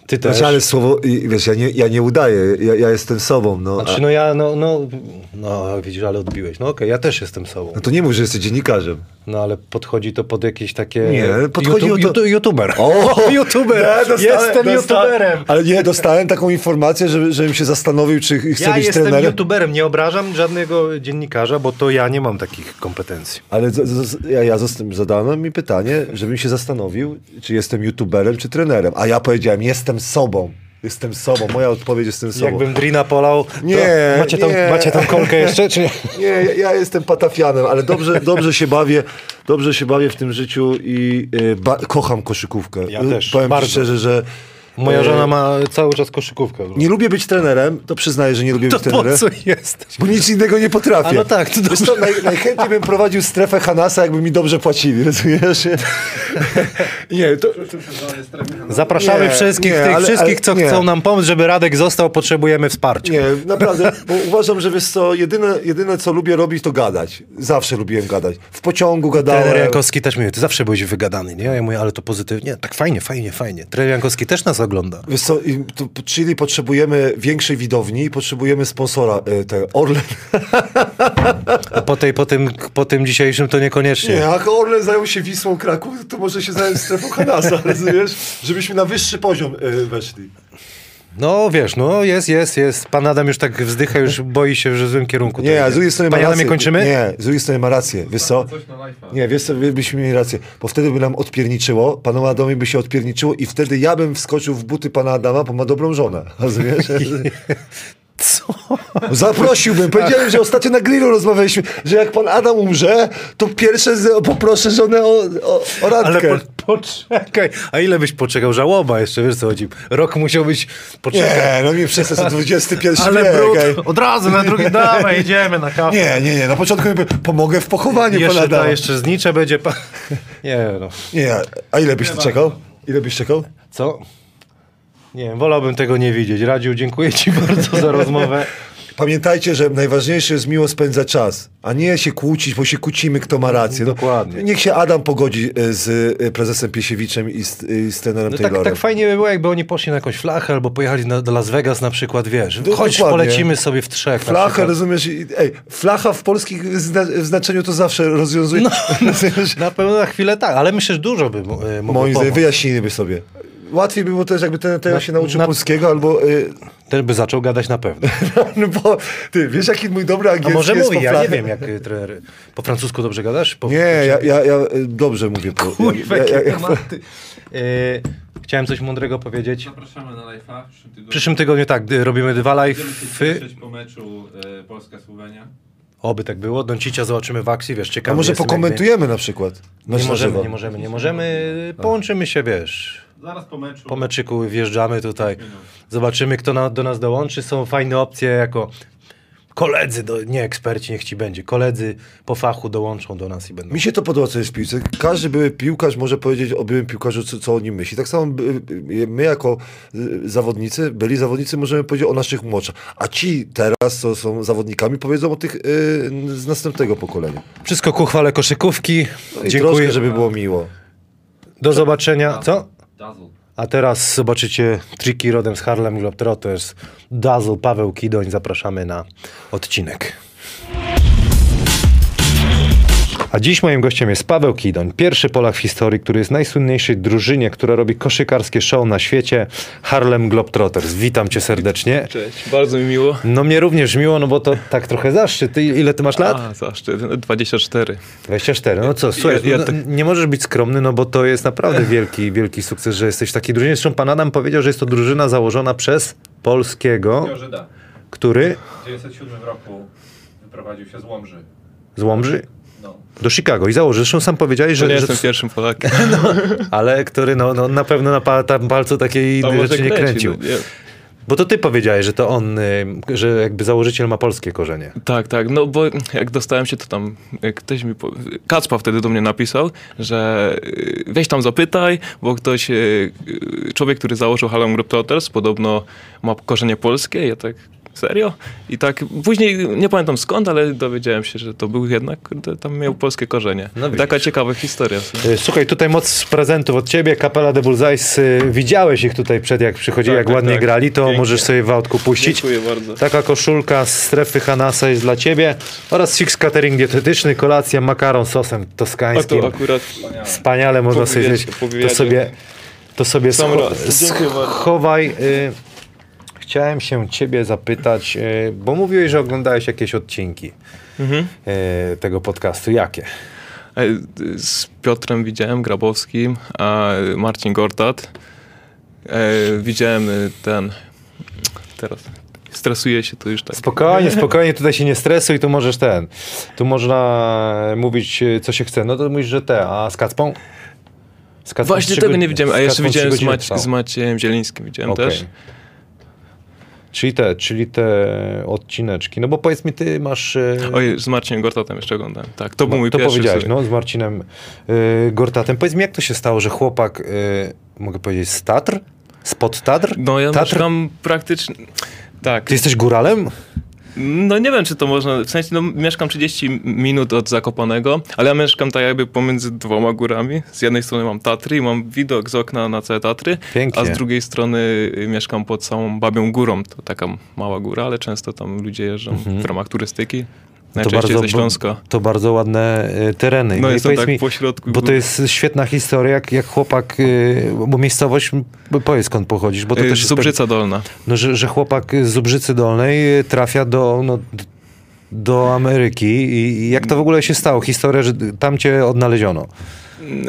ty też. Znaczy, ale słowo, wiesz, ja nie, ja nie udaję, ja, ja jestem sobą, no. Znaczy, no ja, no, no, no widzisz, ale odbiłeś. No okej, ja też jestem sobą. no to nie mów, że jesteś dziennikarzem. No ale podchodzi to pod jakieś takie... Nie, podchodzi YouTube, to- YouTube, YouTuber. O! YouTuber! Nie, dostałem- jestem dosta- YouTuberem! Ale nie, dostałem taką informację, żeby, żebym się zastanowił, czy chcę Ja być jestem trenerem. YouTuberem, nie obrażam żadnego dziennikarza, bo to ja nie mam takich kompetencji. Ale z, z, ja, ja zadałem mi pytanie, żebym się zastanowił, czy jestem YouTuberem, czy trenerem. A ja powiedziałem, jestem sobą. Jestem sobą. Moja odpowiedź jestem sobą. Jakbym Drina polał, Nie, macie, tą, nie. macie tą kolkę jeszcze, czy nie? Nie, ja, jestem patafianem, ale dobrze, dobrze się bawię, dobrze się bawię w tym życiu i y, kocham koszykówkę. Ja też, Powiem bardzo. szczerze, że Moja e, żona ma cały czas koszykówkę. nie lubię być trenerem, to przyznaję, że nie lubię To być po trenerem. co jesteś? Bo nic innego nie potrafię. A no tak, to co, naj, najchętniej bym prowadził strefę Hanasa, jakby mi dobrze płacili, rozumiesz? nie, to. Zapraszamy Nie, wszystkich, nie, tych ale- wszystkich, ale- co nie. chcą nam pomóc, żeby Radek został, potrzebujemy wsparcia. nie, naprawdę, bo uważam, że wiesz co, jedyne, jedyne co lubię robić, to gadać. Zawsze lubiłem gadać. W pociągu gadałem. Trener Jankowski też mówi, ty zawsze byłeś wygadany, nie? Ja mówię, ale to pozytywnie. Tak fajnie, fajnie, fajnie. Trener Jankowski też nas ogląda. Wiesz co, czyli potrzebujemy większej widowni i potrzebujemy sponsora, te Orlen. A po, tej, po, tym, po tym dzisiejszym to niekoniecznie. Nie, jak Orlen zajął się Wisłą Kraków, to może się zająć strefą Hanasa, rozumiesz? Żebyśmy na wyższy poziom y, weszli. No wiesz, no jest, jest, jest. Pan Adam już tak wzdycha, już boi się, że w złym kierunku. Nie, a z drugiej strony ma rację. Adamie, kończymy? Nie, z drugiej strony ma rację, wiesz co? Nie, wiesz co, byśmy mieli rację, bo wtedy by nam odpierniczyło, panu Adamowi by się odpierniczyło i wtedy ja bym wskoczył w buty pana Adama, bo ma dobrą żonę, rozumiesz? Co? Zaprosiłbym, powiedziałem, że ostatnio na grillu rozmawialiśmy, że jak pan Adam umrze, to pierwsze poproszę żonę o, o, o randkę. Ale po, poczekaj, a ile byś poczekał? Żałoba jeszcze, wiesz co chodzi? Rok musiał być... Poczekaj. Nie, no mi przestań, to XXI Ale wiek. brud, od razu na drugi, dawaj, idziemy na kawę. Nie, nie, nie, na początku pomogę w pochowaniu pana Jeszcze, Adama. ta, jeszcze znicze będzie... Pa... Nie no. Nie, a ile byś ty czekał? Ile byś czekał? Co? Nie wiem, wolałbym tego nie widzieć. Radziu, dziękuję ci bardzo za rozmowę. Pamiętajcie, że najważniejsze jest miło spędzać czas, a nie się kłócić, bo się kłócimy, kto ma rację. No, Dokładnie. Niech się Adam pogodzi e, z e, prezesem Piesiewiczem i z, i z trenerem No tak, Taylorem. tak fajnie by było, jakby oni poszli na jakąś flachę albo pojechali na, do Las Vegas na przykład, wiesz. Do- Chodź, dokładnie. polecimy sobie w trzech. przykład. rozumiesz? Ej, flacha w polskich zna w znaczeniu to zawsze rozwiązuje. No? Na pewno na chwilę tak, ale myślę, że dużo by e, mogło Moim zdaniem wyjaśniliby sobie. Łatwiej by było też, jakby ten, ten Na- się nauczył na- polskiego, albo... Y, Też by zaczął gadać na pewno. no bo, ty, wiesz jaki mój dobry A angielski może jest mówi, po ja nie wiem jak y, trener. Po francusku dobrze gadasz? Po, Nie, ja, ja, ja y, dobrze mówię. Po, Kurwa, ja, ja, ja, tematy. E, Chciałem coś mądrego powiedzieć. Zapraszamy na live'a w przyszłym tygodniu. W przyszłym tygodniu tak, y, robimy dwa live'y. po meczu e, Polska-Słowenia. Oby tak było. Doncicia zobaczymy w akcji, wiesz, a ciekawe. może jestem, pokomentujemy na przykład? jakby- Mecz Nie na możemy, żywo. nie możemy, nie możemy. Połączymy się, wiesz. Zaraz po meczu. Po meczyku wjeżdżamy tutaj. minut. Zobaczymy, kto na, do nas dołączy. Są fajne opcje jako koledzy, do, nie eksperci, niech ci będzie. Koledzy po fachu dołączą do nas i będą. Mi się to podoba, co jest w piłce. Każdy były piłkarz może powiedzieć o byłym piłkarzu, co, co o nim myśli. Tak samo my jako y, zawodnicy, byli zawodnicy, możemy powiedzieć o naszych młodszych. A ci teraz, co są zawodnikami, powiedzą o tych y, z następnego pokolenia. Wszystko ku chwale koszykówki. No Dziękuję. troszkę, żeby było miło. Do zobaczenia. Co? A teraz zobaczycie triki rodem z Harlem Globetrotters. Dazzle, Paweł Kidoń. Zapraszamy na odcinek. A dziś moim gościem jest Paweł Kidoń, pierwszy Polak w historii, który jest najsłynniejszej drużynie, która robi koszykarskie show na świecie, Harlem Globetrotters. Witam cię serdecznie. Cześć, bardzo mi miło. No mnie również miło, no bo to tak trochę zaszczyt. Ty, ile ty masz lat? A, zaszczyt, 24. 24. No co, słuchaj, ja no, tak- nie możesz być skromny, no bo to jest naprawdę wielki, wielki sukces, że jesteś w takiej drużynie. Zresztą pan Adam powiedział, że jest to drużyna założona przez polskiego, Żyda. który W 1997 roku wyprowadził się z Łomży. z Łomży No. do Chicago i założył. Zresztą sam powiedziałeś, Że że... nie że jestem pierwszym Polakiem. ale który no, no, na pewno na pa, tam palcu takiej To rzeczy nie kręci, kręcił. no, nie. Bo to ty powiedziałeś, że to on, y, że jakby założyciel ma polskie korzenie. Tak, tak, no bo jak dostałem się, to tam ktoś mi, po... Kacpa wtedy do mnie napisał, że y, weź tam zapytaj, bo ktoś, y, y, człowiek, który założył Harlem Globetrotters, podobno ma korzenie polskie, ja tak, serio? I tak, później nie pamiętam skąd, ale dowiedziałem się, że to był jednak, kurde, tam miał polskie korzenie. No Taka ciekawa historia. Y, Słuchaj, tutaj moc prezentów od ciebie, Kapela de Bullseyes. y, Widziałeś ich tutaj przed, jak przychodzili, Tak, jak tak, ładnie tak. grali, to Pięknie. możesz sobie w autku puścić. Dziękuję bardzo. Taka koszulka z strefy Hanasa jest dla ciebie oraz Six Catering dietetyczny, kolacja, makaron sosem A toskańskim. to akurat Wspaniale można Po sobie zjeść. To sobie, to sobie scho- schowaj. Y, chciałem się ciebie zapytać, y, bo mówiłeś, że oglądałeś jakieś odcinki Mhm. y, tego podcastu. Jakie? E, Z Piotrem widziałem, Grabowskim, a Marcin Gortat. E, widziałem e, ten. Teraz stresuję się to już tak. Spokojnie, spokojnie, tutaj się nie stresuj, tu możesz ten. Tu można mówić, co się chce. No to mówisz, że te, a z Kacpą? Z Kacpą Właśnie tego nie widziałem, a jeszcze widziałem z, Mac- z Maciejem Zielińskim, widziałem Okej. też. Czyli te, czyli te odcineczki. No bo powiedz mi, ty masz... y, Oj, z Marcinem Gortatem jeszcze oglądałem. Tak, to był mój to pierwszy. powiedziałeś, w sumie. no, z Marcinem y, Gortatem. Powiedz mi, jak to się stało, że chłopak, y, mogę powiedzieć, z Tatr? Spod Tatr? No ja Tatr? mieszkam praktycznie... Tak. Ty jesteś góralem? No nie wiem, czy to można, w sensie no, mieszkam 30 minut od Zakopanego, ale ja mieszkam tak jakby pomiędzy dwoma górami. Z jednej strony mam Tatry i mam widok z okna na całe Tatry, Pięknie. a z drugiej strony y, mieszkam pod samą Babią Górą. To taka mała góra, ale często tam ludzie jeżdżą w ramach turystyki. Ze Śląska. To bardzo ładne y, tereny. No i jestem powiedz tak mi, po środku Bo to jest świetna historia, jak, jak chłopak, y, bo miejscowość, powiedz skąd pochodzisz, bo to Y, też jest Zubrzyca Dolna. No, że, że chłopak z Zubrzycy Dolnej trafia do, no, do Ameryki i jak to w ogóle się stało? Historia, że tam cię odnaleziono.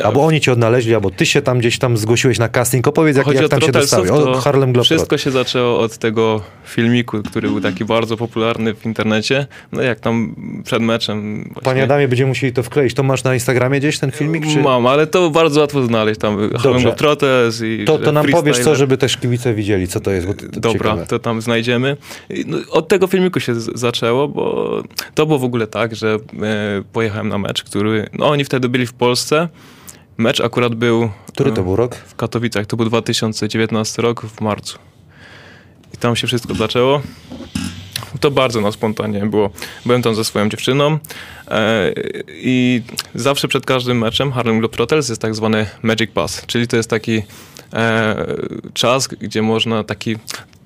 Albo oni cię odnaleźli, albo ty się tam gdzieś tam zgłosiłeś na casting. Opowiedz, jak, jak tam się dostałeś. O Harlem Globetrotters. Wszystko się zaczęło od tego filmiku, który był taki bardzo popularny w internecie. No jak tam przed meczem. właśnie- Panie Adamie, będziemy musieli to wkleić. To masz na Instagramie gdzieś ten filmik? Czy... Mam, ale to bardzo łatwo znaleźć. Tam Harlem Globetrotters i To, to nam freestyle. powiesz co, żeby też kibice widzieli, co to jest. To, to Dobra, ciekawe. to tam znajdziemy. No, od tego filmiku się zaczęło, bo to było w ogóle tak, że e, pojechałem na mecz, który. No oni wtedy byli w Polsce. Mecz akurat był. Który e, to był rok? w Katowicach. To był 2019 rok w marcu. I tam się wszystko zaczęło. To bardzo na spontanie było. Byłem tam ze swoją dziewczyną e, i zawsze przed każdym meczem Harlem Globetrotters jest tak zwany Magic Pass, czyli to jest taki e, czas, gdzie można taki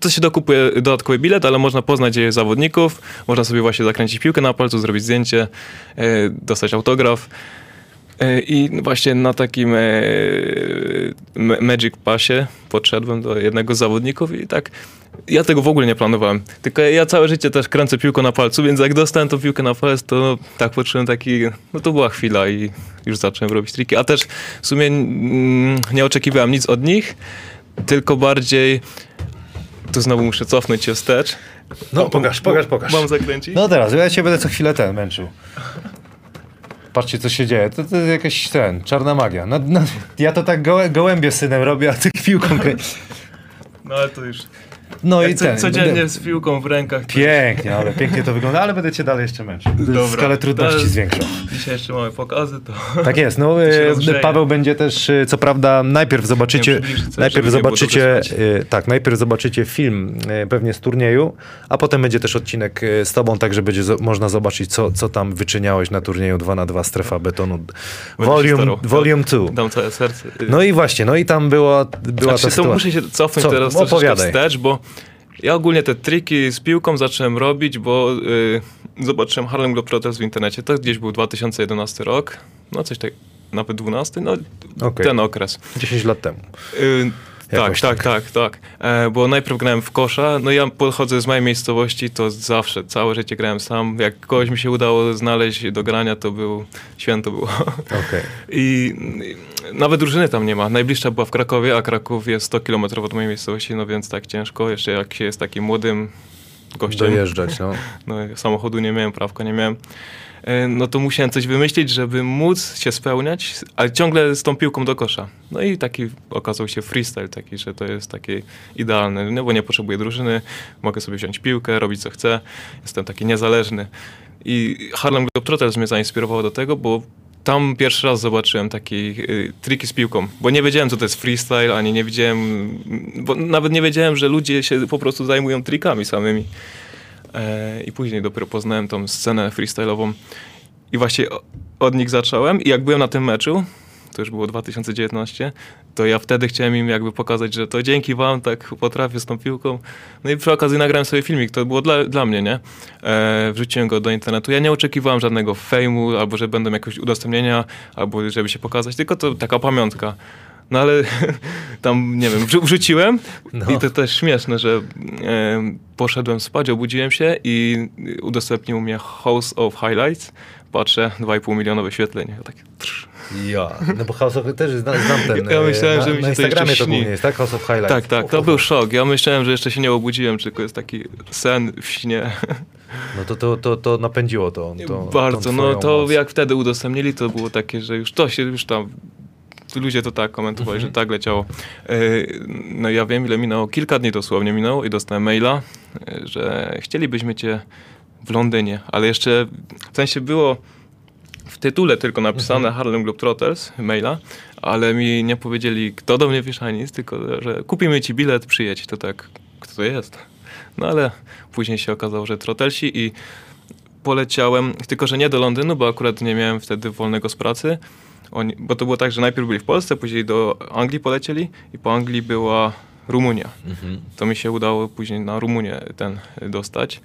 to się dokupuje dodatkowy bilet, ale można poznać zawodników, można sobie właśnie zakręcić piłkę na palcu, zrobić zdjęcie, e, dostać autograf. E, I właśnie na takim e, ma- Magic Passie podszedłem do jednego z zawodników i tak ja tego w ogóle nie planowałem. Tylko ja całe życie też kręcę piłką na palcu, więc jak dostałem tą piłkę na palec, to tak poczułem taki, no to była chwila i już zacząłem robić triki. A też w sumie mm, nie oczekiwałem nic od nich, tylko bardziej tu znowu muszę cofnąć się wstecz. No pokaż, pokaż, pokaż. Mam zakręcić? No teraz, ja cię będę co chwilę ten męczył. Patrzcie, co się dzieje. To, to jest jakaś ten, czarna magia. No, no, ja to tak gołę, gołębie synem robię, a ty piłką krę... No ale to już... No i Jak co, ten. codziennie będę- z piłką w rękach. Pięknie, ale pięknie to wygląda, ale będę cię dalej jeszcze męczył. Dobra. Skalę trudności zwiększą. Dzisiaj jeszcze mamy pokazy, to... Tak jest. No, e. Paweł będzie też, e, co prawda, najpierw zobaczycie, najpierw zobaczycie, e, tak, najpierw zobaczycie film pewnie z turnieju, a potem będzie też odcinek z tobą, tak, że będzie można zobaczyć, co, co tam wyczyniałeś na turnieju 2 na 2 strefa betonu volume, volume 2. Dam całe serce. No i właśnie, no i tam była, była Znaczy, ta sytuacja. muszę się cofnąć Co? teraz Opowiadaj. wstecz, bo ja ogólnie te triki z piłką zacząłem robić, bo y, zobaczyłem Harlem Globetrotters w internecie. To gdzieś był 2011 rok, no coś tak, nawet 12, no Okej. ten okres. 10 lat temu. Y, Jakoś tak, tak, tak. E, bo najpierw grałem w kosza, no ja pochodzę z mojej miejscowości, to zawsze, całe życie grałem sam. Jak kogoś mi się udało znaleźć do grania, to był, święto było. Okej. I i nawet drużyny tam nie ma. Najbliższa była w Krakowie, a Kraków jest 100 km od mojej miejscowości, no więc tak ciężko. Jeszcze jak się jest takim młodym gościem, Dojeżdżać, no. no, samochodu nie miałem, prawka nie miałem. E, no to musiałem coś wymyślić, żeby móc się spełniać, ale ciągle z tą piłką do kosza. No i taki okazał się freestyle taki, że to jest taki idealny, no bo nie potrzebuję drużyny, mogę sobie wziąć piłkę, robić co chcę, jestem taki niezależny. I Harlem Globetrotters mnie zainspirowało do tego, bo tam pierwszy raz zobaczyłem takie y, triki z piłką, bo nie wiedziałem, co to jest freestyle, ani nie wiedziałem, bo nawet nie wiedziałem, że ludzie się po prostu zajmują trikami samymi. E, I później dopiero poznałem tą scenę freestyle'ową i właśnie od nich zacząłem i jak byłem na tym meczu, to już było 2019, to ja wtedy chciałem im jakby pokazać, że to dzięki wam tak potrafię z tą piłką. No i przy okazji nagrałem sobie filmik, to było dla, dla mnie, nie? E, wrzuciłem go do internetu. Ja nie oczekiwałem żadnego fejmu, albo że będą jakieś udostępnienia, albo żeby się pokazać, tylko to taka pamiątka. No ale tam, nie wiem, wrzu- wrzuciłem No. i to też śmieszne, że e, poszedłem spać, obudziłem się i udostępnił mnie House of Highlights. Patrzę, 2,5 miliona wyświetleń. Ja tak, trz. Ja, no bo House of też zna, znam ten. Ja myślałem, e, że na, mi się na to Instagramie jeszcze to śni. głównie jest, tak? House of Highlights. Tak, tak, to był szok. Ja myślałem, że jeszcze się nie obudziłem, tylko jest taki sen w śnie. No to, to, to, to napędziło to. to Bardzo, no to moc. jak wtedy udostępnili, to było takie, że już to się, już tam ludzie to tak komentowali, Mhm. że tak leciało. E, No ja wiem, ile minęło, kilka dni dosłownie minęło i dostałem maila, e, że chcielibyśmy cię w Londynie, ale jeszcze w sensie było w tytule tylko napisane Mhm. Harlem Globetrotters, maila, ale mi nie powiedzieli, kto do mnie pisze nic, tylko że kupimy ci bilet, przyjedź. To tak, kto to jest? No ale później się okazało, że Trottelsi i poleciałem, tylko że nie do Londynu, bo akurat nie miałem wtedy wolnego z pracy. Oni, bo to było tak, że najpierw byli w Polsce, później do Anglii polecieli i po Anglii była Rumunia. Mhm. To mi się udało później na Rumunię ten dostać.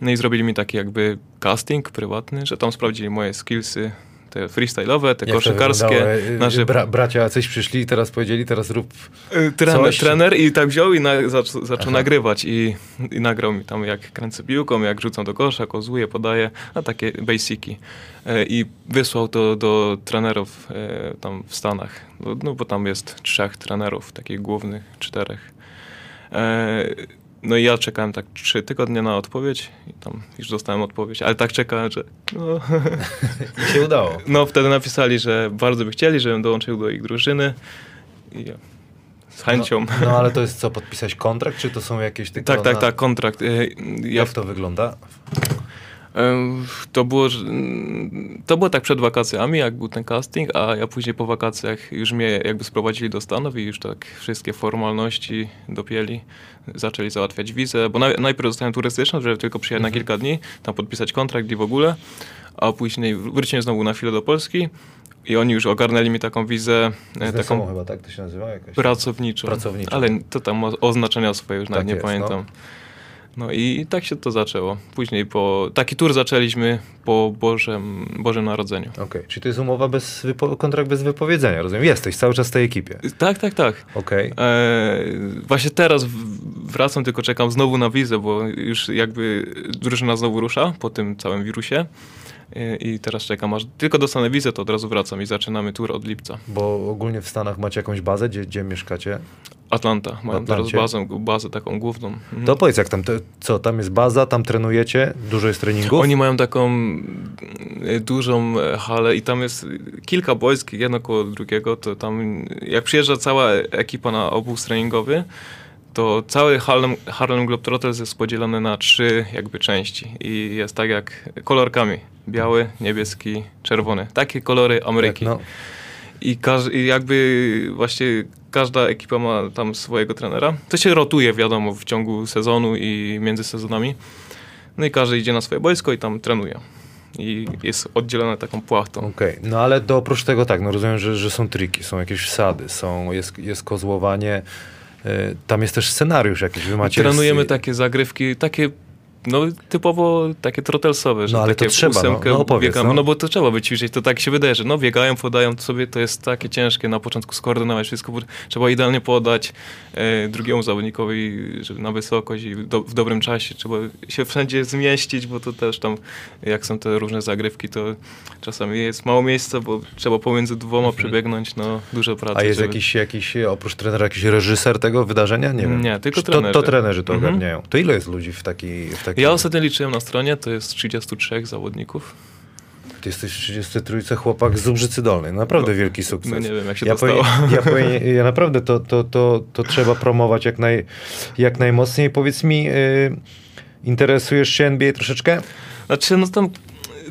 No i zrobili mi taki jakby casting prywatny, że tam sprawdzili moje skillsy, te freestyle'owe, te Jak koszykarskie. wyglądało? E, na żywo. Bra, bracia jacyś przyszli i teraz powiedzieli, teraz rób... Y, Trener, Coś. trener i tak wziął i na, zac, zaczął Aha. nagrywać i, i nagrał mi tam jak kręcę piłką, jak rzucam do kosza, kozuje, podaje, no takie basiki. E, I wysłał to do trenerów tam w Stanach, no, no bo tam jest trzech trenerów, takich głównych, czterech. No i ja czekałem tak trzy tygodnie na odpowiedź i tam już dostałem odpowiedź, ale tak czekałem, że no, I się udało. no wtedy napisali, że bardzo by chcieli, żebym dołączył do ich drużyny i ja z chęcią. No, no ale to jest co, podpisać kontrakt, czy to są jakieś tylko Tak, tak, na... tak, kontrakt. E, Ja, Jak to wygląda? To, było, mm, to było tak przed wakacjami, jak był ten casting, a ja później po wakacjach już mnie jakby sprowadzili do Stanów i już tak wszystkie formalności dopięli. Zaczęli załatwiać wizę, bo naj, najpierw dostałem turystyczną, żeby tylko przyjechać na kilka dni, tam podpisać kontrakt i w ogóle, a później wróciłem znowu na chwilę do Polski i oni już ogarnęli mi taką wizę, e, Z taką chyba, tak to się nazywa? Jakaś? Pracowniczą. Pracowniczą. Ale to tam o- oznaczenia swoje już nawet Tak nie jest, pamiętam. No. I tak się to zaczęło. Później po taki tur zaczęliśmy po Bożem, Bożym Narodzeniu. Okej, czyli to jest umowa bez, wypo- kontrakt bez wypowiedzenia, rozumiem. Jesteś cały czas w tej ekipie. Tak, tak, tak. Okej. E, właśnie teraz wracam, tylko czekam znowu na wizę, bo już jakby drużyna znowu rusza po tym całym wirusie. I teraz czekam, aż tylko dostanę wizę, to od razu wracam i zaczynamy tur od lipca. Bo ogólnie w Stanach macie jakąś bazę, gdzie, gdzie mieszkacie? Atlanta, mają teraz bazę, bazę taką główną. Mhm. To powiedz, jak tam, to, co, tam jest baza, tam trenujecie, dużo jest treningów? Oni mają taką dużą e, halę i tam jest kilka boisk, jedno koło drugiego, to tam jak przyjeżdża cała ekipa na obóz treningowy, to cały Harlem, Harlem Globetrotters jest podzielony na trzy jakby części i jest tak jak kolorkami. Biały, niebieski, czerwony. Takie kolory Ameryki. No, I, każ, I jakby właśnie każda ekipa ma tam swojego trenera. To się rotuje, wiadomo, w ciągu sezonu i między sezonami. No i każdy idzie na swoje boisko i tam trenuje. I jest oddzielone taką płachtą. okej. No ale to oprócz tego tak, no rozumiem, że, że są triki, są jakieś wsady, są, jest, jest kozłowanie, tam jest też scenariusz jakiś, wy macie... Trenujemy takie zagrywki, takie no typowo takie trotelsowe, że No, ale to takie trzeba, no. ósemkę No, opowiedz, biegamy. no. No. bo to trzeba wyćwiczyć, to tak się wydaje, że no biegają, podają sobie, to jest takie ciężkie na początku skoordynować wszystko, bo trzeba idealnie podać e, drugiemu zawodnikowi żeby na wysokość i do, w dobrym czasie, trzeba się wszędzie zmieścić, bo to też tam, jak są te różne zagrywki, to czasami jest mało miejsca, bo trzeba pomiędzy dwoma przebiegnąć, no dużo pracy. Mhm. A jest żeby- jakiś, jakiś, oprócz trenera, jakiś reżyser tego wydarzenia? Nie wiem. Nie, tylko Czy to, to trenerzy. trenerzy to Mhm. ogarniają. To ile jest ludzi w takiej... W Ja ostatnio liczyłem na stronie, to jest 33 zawodników. ty jesteś w 33 chłopak z Ubrzycy Dolnej. Naprawdę wielki sukces. no nie wiem, jak się ja to stało. ja, ja naprawdę to, to, to, to trzeba promować jak, naj, jak najmocniej. Powiedz mi, y, interesujesz się NBA troszeczkę? Znaczy, no tam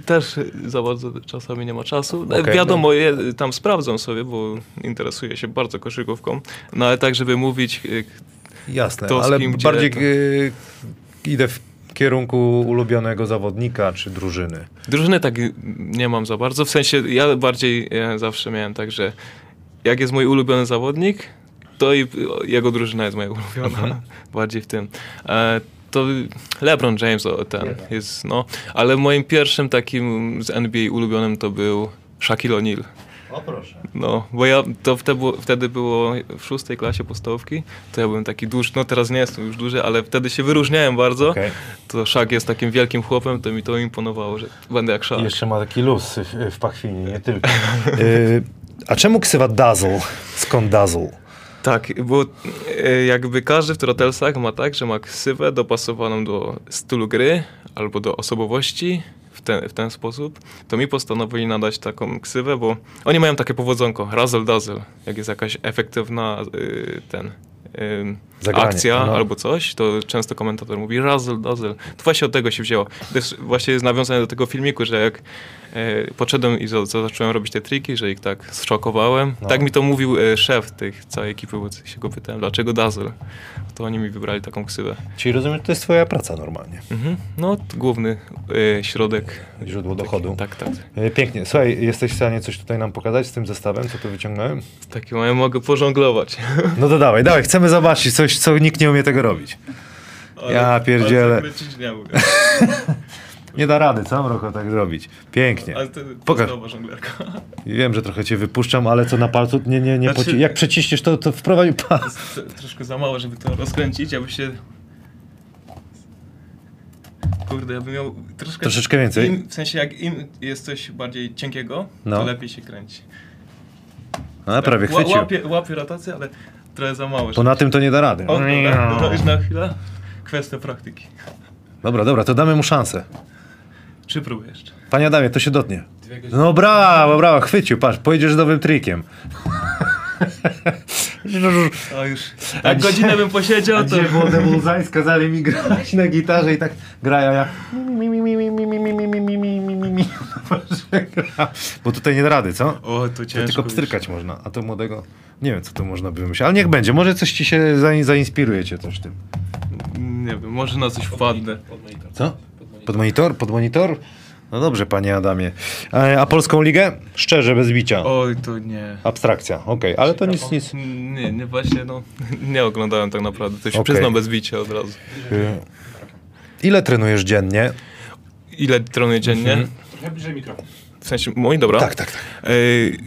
też za bardzo czasami nie ma czasu. Okej, Wiadomo, je, tam sprawdzam sobie, bo interesuję się bardzo koszykówką, no ale tak, żeby mówić, y, Jasne, To z ale kim, bardziej to- idę w kierunku ulubionego zawodnika czy drużyny. drużyny tak nie mam za bardzo, w sensie ja bardziej zawsze miałem tak, że jak jest mój ulubiony zawodnik, to i jego drużyna jest moja ulubiona, Mhm. bardziej w tym. E, to LeBron James o, ten jest, no, ale moim pierwszym takim z NBA ulubionym to był Shaquille O'Neal. O proszę. No, bo ja to wtedy było, wtedy było w szóstej klasie podstawówki, to ja byłem taki duży, no teraz nie jestem już duży, ale wtedy się wyróżniałem bardzo. Okej. To Szak jest takim wielkim chłopem, to mi to imponowało, że będę jak Szak. Jeszcze ma taki luz w, w pachwinie, nie tylko. Y, a czemu ksywa Dazzle? Skąd Dazzle? Tak, bo e, jakby każdy w Turtlesach ma tak, że ma ksywę dopasowaną do stylu gry albo do osobowości ten, w ten sposób, to mi postanowili nadać taką ksywę, bo oni mają takie powodzonko, razzle dazzle, jak jest jakaś efektywna y, ten... Zagranie, akcja no. albo coś, to często komentator mówi razzle dazzle. To właśnie od tego się wzięło. Też właśnie jest nawiązane do tego filmiku, że jak e, podszedłem i za, za, zacząłem robić te triki, że ich tak zszokowałem. No. Tak mi to mówił e, szef tych całej ekipy, bo się go pytałem, dlaczego dazzle? To oni mi wybrali taką ksywę. Czyli rozumiem, że to jest twoja praca normalnie. Mhm. No, to główny e, środek. Źródło dochodu. Tak, tak. Y, Pięknie. Słuchaj, jesteś w stanie coś tutaj nam pokazać z tym zestawem, co tu wyciągnąłem? Takie moje mogę pożonglować. No to dawaj, dawaj, chcemy zobaczyć coś, co nikt nie umie tego robić. Ja pierdzielę. nie da rady, co Mroko tak zrobić? Pięknie. Ale Pokaż. żonglerka. Wiem, że trochę cię wypuszczam, ale co na palcu nie, nie, nie Znaczy- Jak przeciśniesz to, to wprowadzi pas. Troszkę za mało, żeby to rozkręcić, aby się... Kurde, ja bym miał troszkę... Troszeczkę więcej? Im, w sensie, jak im jest coś bardziej cienkiego, No. to lepiej się kręci. A, prawie Ła- chwycił. Łapie, łapie rotację, ale trochę za mało. To na tym to nie da rady. O, dobra, dobra, już na chwilę. Kwestia praktyki. Dobra, dobra, to damy mu szansę. Czy próbuję jeszcze? Panie Adamie, to się dotnie. No brawo, brawo, chwycił, patrz, pojedziesz z nowym trikiem. O już. Jak godzinę bym posiedział, to... Gdzie było Debullseye, skazali mi grać na gitarze i tak grają, ja Bo tutaj nie da rady, co? O, to To ciężko. tylko pstrykać można, a to młodego... Nie wiem, co to można by wymyślić, ale niech będzie, może coś ci się zain- zainspiruje cię coś tym. Nie wiem, może na coś wpadnę. Co? Pod monitor? Pod monitor? No dobrze, panie Adamie. A, a polską ligę? Szczerze, bez bicia. Oj, to nie. Abstrakcja, okej, ale to nic, nic. Nie, nie, właśnie, no, nie oglądałem tak naprawdę. To się Okej. przyznam bez bicia od razu. Y, Ile trenujesz dziennie? Ile trenuję dziennie? Trochę bliżej mikrofon. W sensie, mój, dobra? Tak, tak, tak. Ej,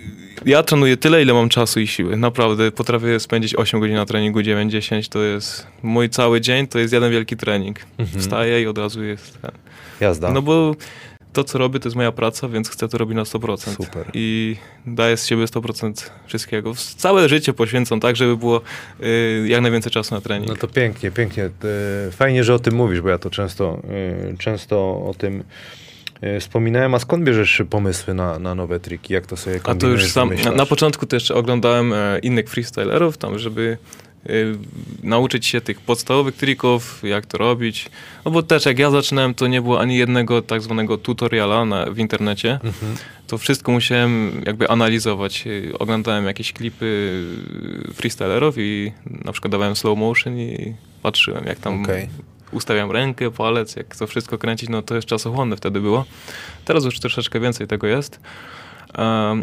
Ja trenuję tyle, ile mam czasu i siły. Naprawdę potrafię spędzić 8 godzin na treningu, 9-10 to jest mój cały dzień, to jest jeden wielki trening. Mhm. Wstaję i od razu jest ten. Jazda. No bo to, co robię, to jest moja praca, więc chcę to robić na 100%. Super. I daję z siebie 100% wszystkiego. Całe życie poświęcam tak, żeby było y, jak najwięcej czasu na trening. No to pięknie, pięknie. E, Fajnie, że o tym mówisz, bo ja to często, e, często o tym wspominałem. A skąd bierzesz pomysły na, na nowe triki? Jak to sobie A to kombinujesz, już sam, na, na początku jeszcze oglądałem e, innych freestylerów, tam, żeby nauczyć się tych podstawowych trików, jak to robić. No bo też jak ja zaczynałem, to nie było ani jednego tak zwanego tutoriala na, w internecie. Mhm. To wszystko musiałem jakby analizować. E, Oglądałem jakieś klipy e, freestylerów i na przykład dawałem slow motion i patrzyłem, jak tam Okej. ustawiam rękę, palec, jak to wszystko kręcić, no to jest czasochłonne wtedy było. Teraz już troszeczkę więcej tego jest.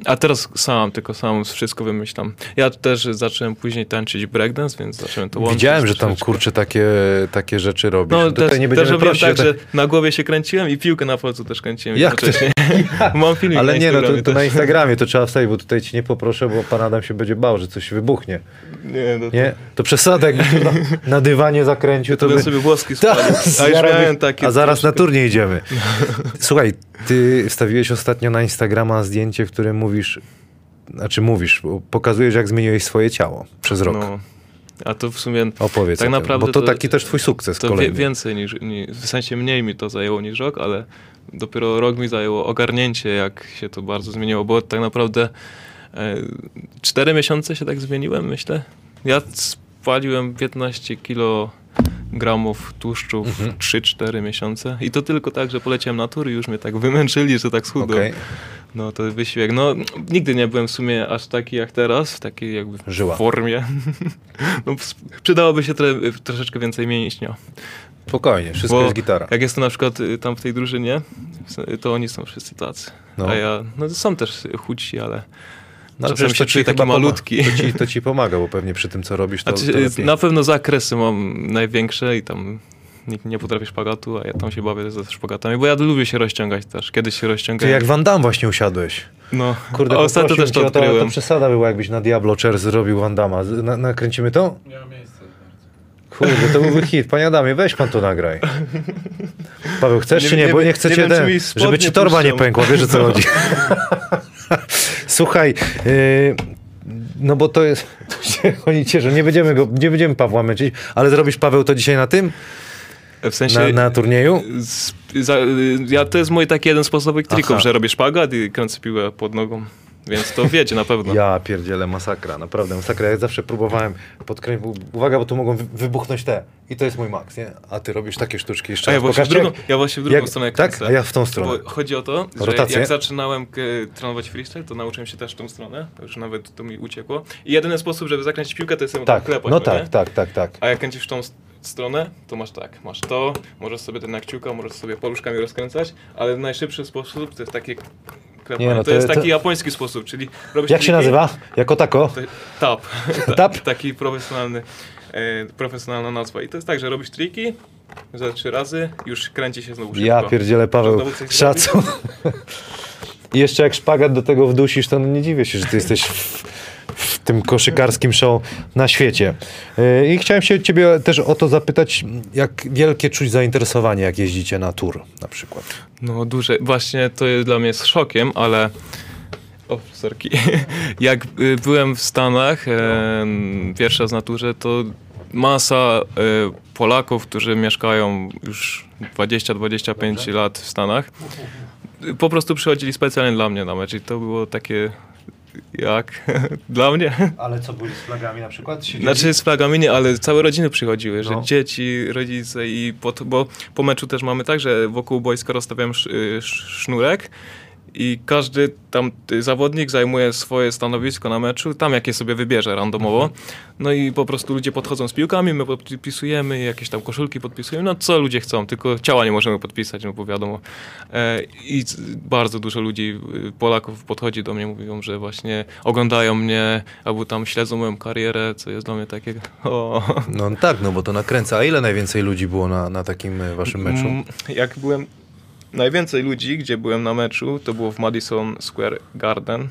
A teraz sam, tylko sam wszystko wymyślam. Ja też zacząłem później tańczyć breakdance, więc zacząłem to łączyć. Widziałem, że tam kurczę takie, takie rzeczy robisz. No, Tutaj też, nie też będziemy robiłem prosić, tak, że na głowie się kręciłem i piłkę na palcu też kręciłem Jak to? Mam filmik Ale na nie, no to, to na też. Instagramie to trzeba wstawić, bo tutaj ci nie poproszę, bo pan Adam się będzie bał, że coś wybuchnie. Nie, no to, Nie? To przesada, jakby na, na dywanie zakręcił, to by... sobie włoski Ta, spalił. A już zaraz miałem takie a zaraz na troszkę- turniej idziemy. Słuchaj, ty wstawiłeś ostatnio na Instagrama zdjęcie, w którym mówisz, znaczy mówisz, pokazujesz jak zmieniłeś swoje ciało przez rok. No, a to w sumie Opowiedz tak naprawdę bo to, to- taki też twój sukces To kolejny. więcej niż, ni- w sensie mniej mi to zajęło niż rok, ale dopiero rok mi zajęło ogarnięcie, jak się to bardzo zmieniło, bo tak naprawdę e, cztery miesiące się tak zmieniłem, myślę. Ja spaliłem 15 kilogramów tłuszczu w Mhm. 3-4 miesiące i to tylko tak, że poleciałem na tury i już mnie tak wymęczyli, że tak schudłem. Okej. No to wysiłek. No nigdy nie byłem w sumie aż taki jak teraz, w takiej jakby Żyła. formie. no, przydałoby się tre, troszeczkę więcej mięśnia. Spokojnie, wszystko Bo jest gitara. Jak jestem na przykład y, tam w tej drużynie, to oni są wszyscy tacy. No. A ja, no są też chudsi, ale No, czasem się czuję taki malutki. To ci, to ci pomaga, bo pewnie przy tym, co robisz, to, Znaczy, to na pewno zakresy mam największe i tam nikt nie potrafi szpagatu, a ja tam się bawię ze szpagatami, bo ja lubię się rozciągać też. Kiedyś się Ty rozciągałem. jak Van Damme właśnie usiadłeś. No, Kurde, ostatnio też to cię o to, odkryłem. to przesada była, jakbyś na Diablo Chair zrobił Van Damme. Z- Na, nakręcimy to? Nie miejsca. bardzo. Kurde, to byłby hit. Panie Adamie, weź pan to nagraj. Paweł, chcesz Nie czy nie? wiem, Bo nie nie chcecie nie wiem, ten, żeby ci torba nie puszczą. pękła, wiesz o co chodzi. Słuchaj, yy, no bo to jest, to się oni cieszą, nie będziemy go, nie będziemy Pawła męczyć, ale zrobisz Paweł to dzisiaj na tym? W sensie... Na, na turnieju? Z, za, ja, to jest mój taki jeden z podstawowych trików, Aha. że robię szpagat i kręcę piłę pod nogą. Więc to wiecie na pewno. Ja pierdzielę, masakra, naprawdę masakra. Ja zawsze próbowałem podkręcić, uwaga, bo tu mogą wy- wybuchnąć te. I to jest mój maks, nie? A ty robisz takie sztuczki jeszcze A ja właśnie, w drugą, ja właśnie w drugą jak- stronę tak? kręcę. A ja w tą stronę. Bo chodzi o to, że Rotację? jak zaczynałem k- trenować freestyle, to nauczyłem się też w tą stronę. Już nawet to mi uciekło. I jedyny sposób, żeby zakręcić piłkę, to jest Tak, tak, klepać. no nie? tak, tak, tak, tak. A jak kręcisz w tą stronę, to masz tak, masz to, możesz sobie ten na kciuka, możesz sobie paluszkami rozkręcać, ale najszybszy sposób to jest takie klepanie. Nie no, to, to- jest to- taki japoński sposób, czyli robisz Jak się nazywa? Jako tako? to- Tap. Tap? Taki profesjonalny, e, profesjonalna nazwa. I to jest tak, że robisz triki za trzy razy, już kręci się znowu szybko. Ja pierdzielę, Paweł, szacun. I jeszcze jak szpagat do tego wdusisz, to nie dziwię się, że ty jesteś w, tym koszykarskim show na świecie. Yy, I chciałem się ciebie też o to zapytać, jak wielkie czuć zainteresowanie, jak jeździcie na tour na przykład. No duże, właśnie to jest dla mnie z szokiem, ale o, sorki. Jak y, byłem w Stanach e, pierwszy raz na turze, to masa e, Polaków, którzy mieszkają już 20-25 lat w Stanach, y, po prostu przychodzili specjalnie dla mnie na mecz i to było takie jak dla mnie. Ale co, byli z flagami na przykład? Znaczy z flagami nie, ale całe rodziny przychodziły, że No. dzieci, rodzice i po, to- bo po meczu też mamy tak, że wokół boiska rozstawiam sz, y, sz, sznurek i każdy tam y, zawodnik zajmuje swoje stanowisko na meczu, tam jakie sobie wybierze randomowo. No i po prostu ludzie podchodzą z piłkami, my podpisujemy, jakieś tam koszulki podpisujemy, no co ludzie chcą, tylko ciała nie możemy podpisać, no bo wiadomo. E, I bardzo dużo ludzi, y, Polaków podchodzi do mnie, mówią, że właśnie oglądają mnie, albo tam śledzą moją karierę, co jest dla mnie takie, o... No tak, no bo to nakręca. A ile najwięcej ludzi było na, na takim e, waszym meczu? Mm, Jak byłem. Najwięcej ludzi, gdzie byłem na meczu, to było w Madison Square Garden.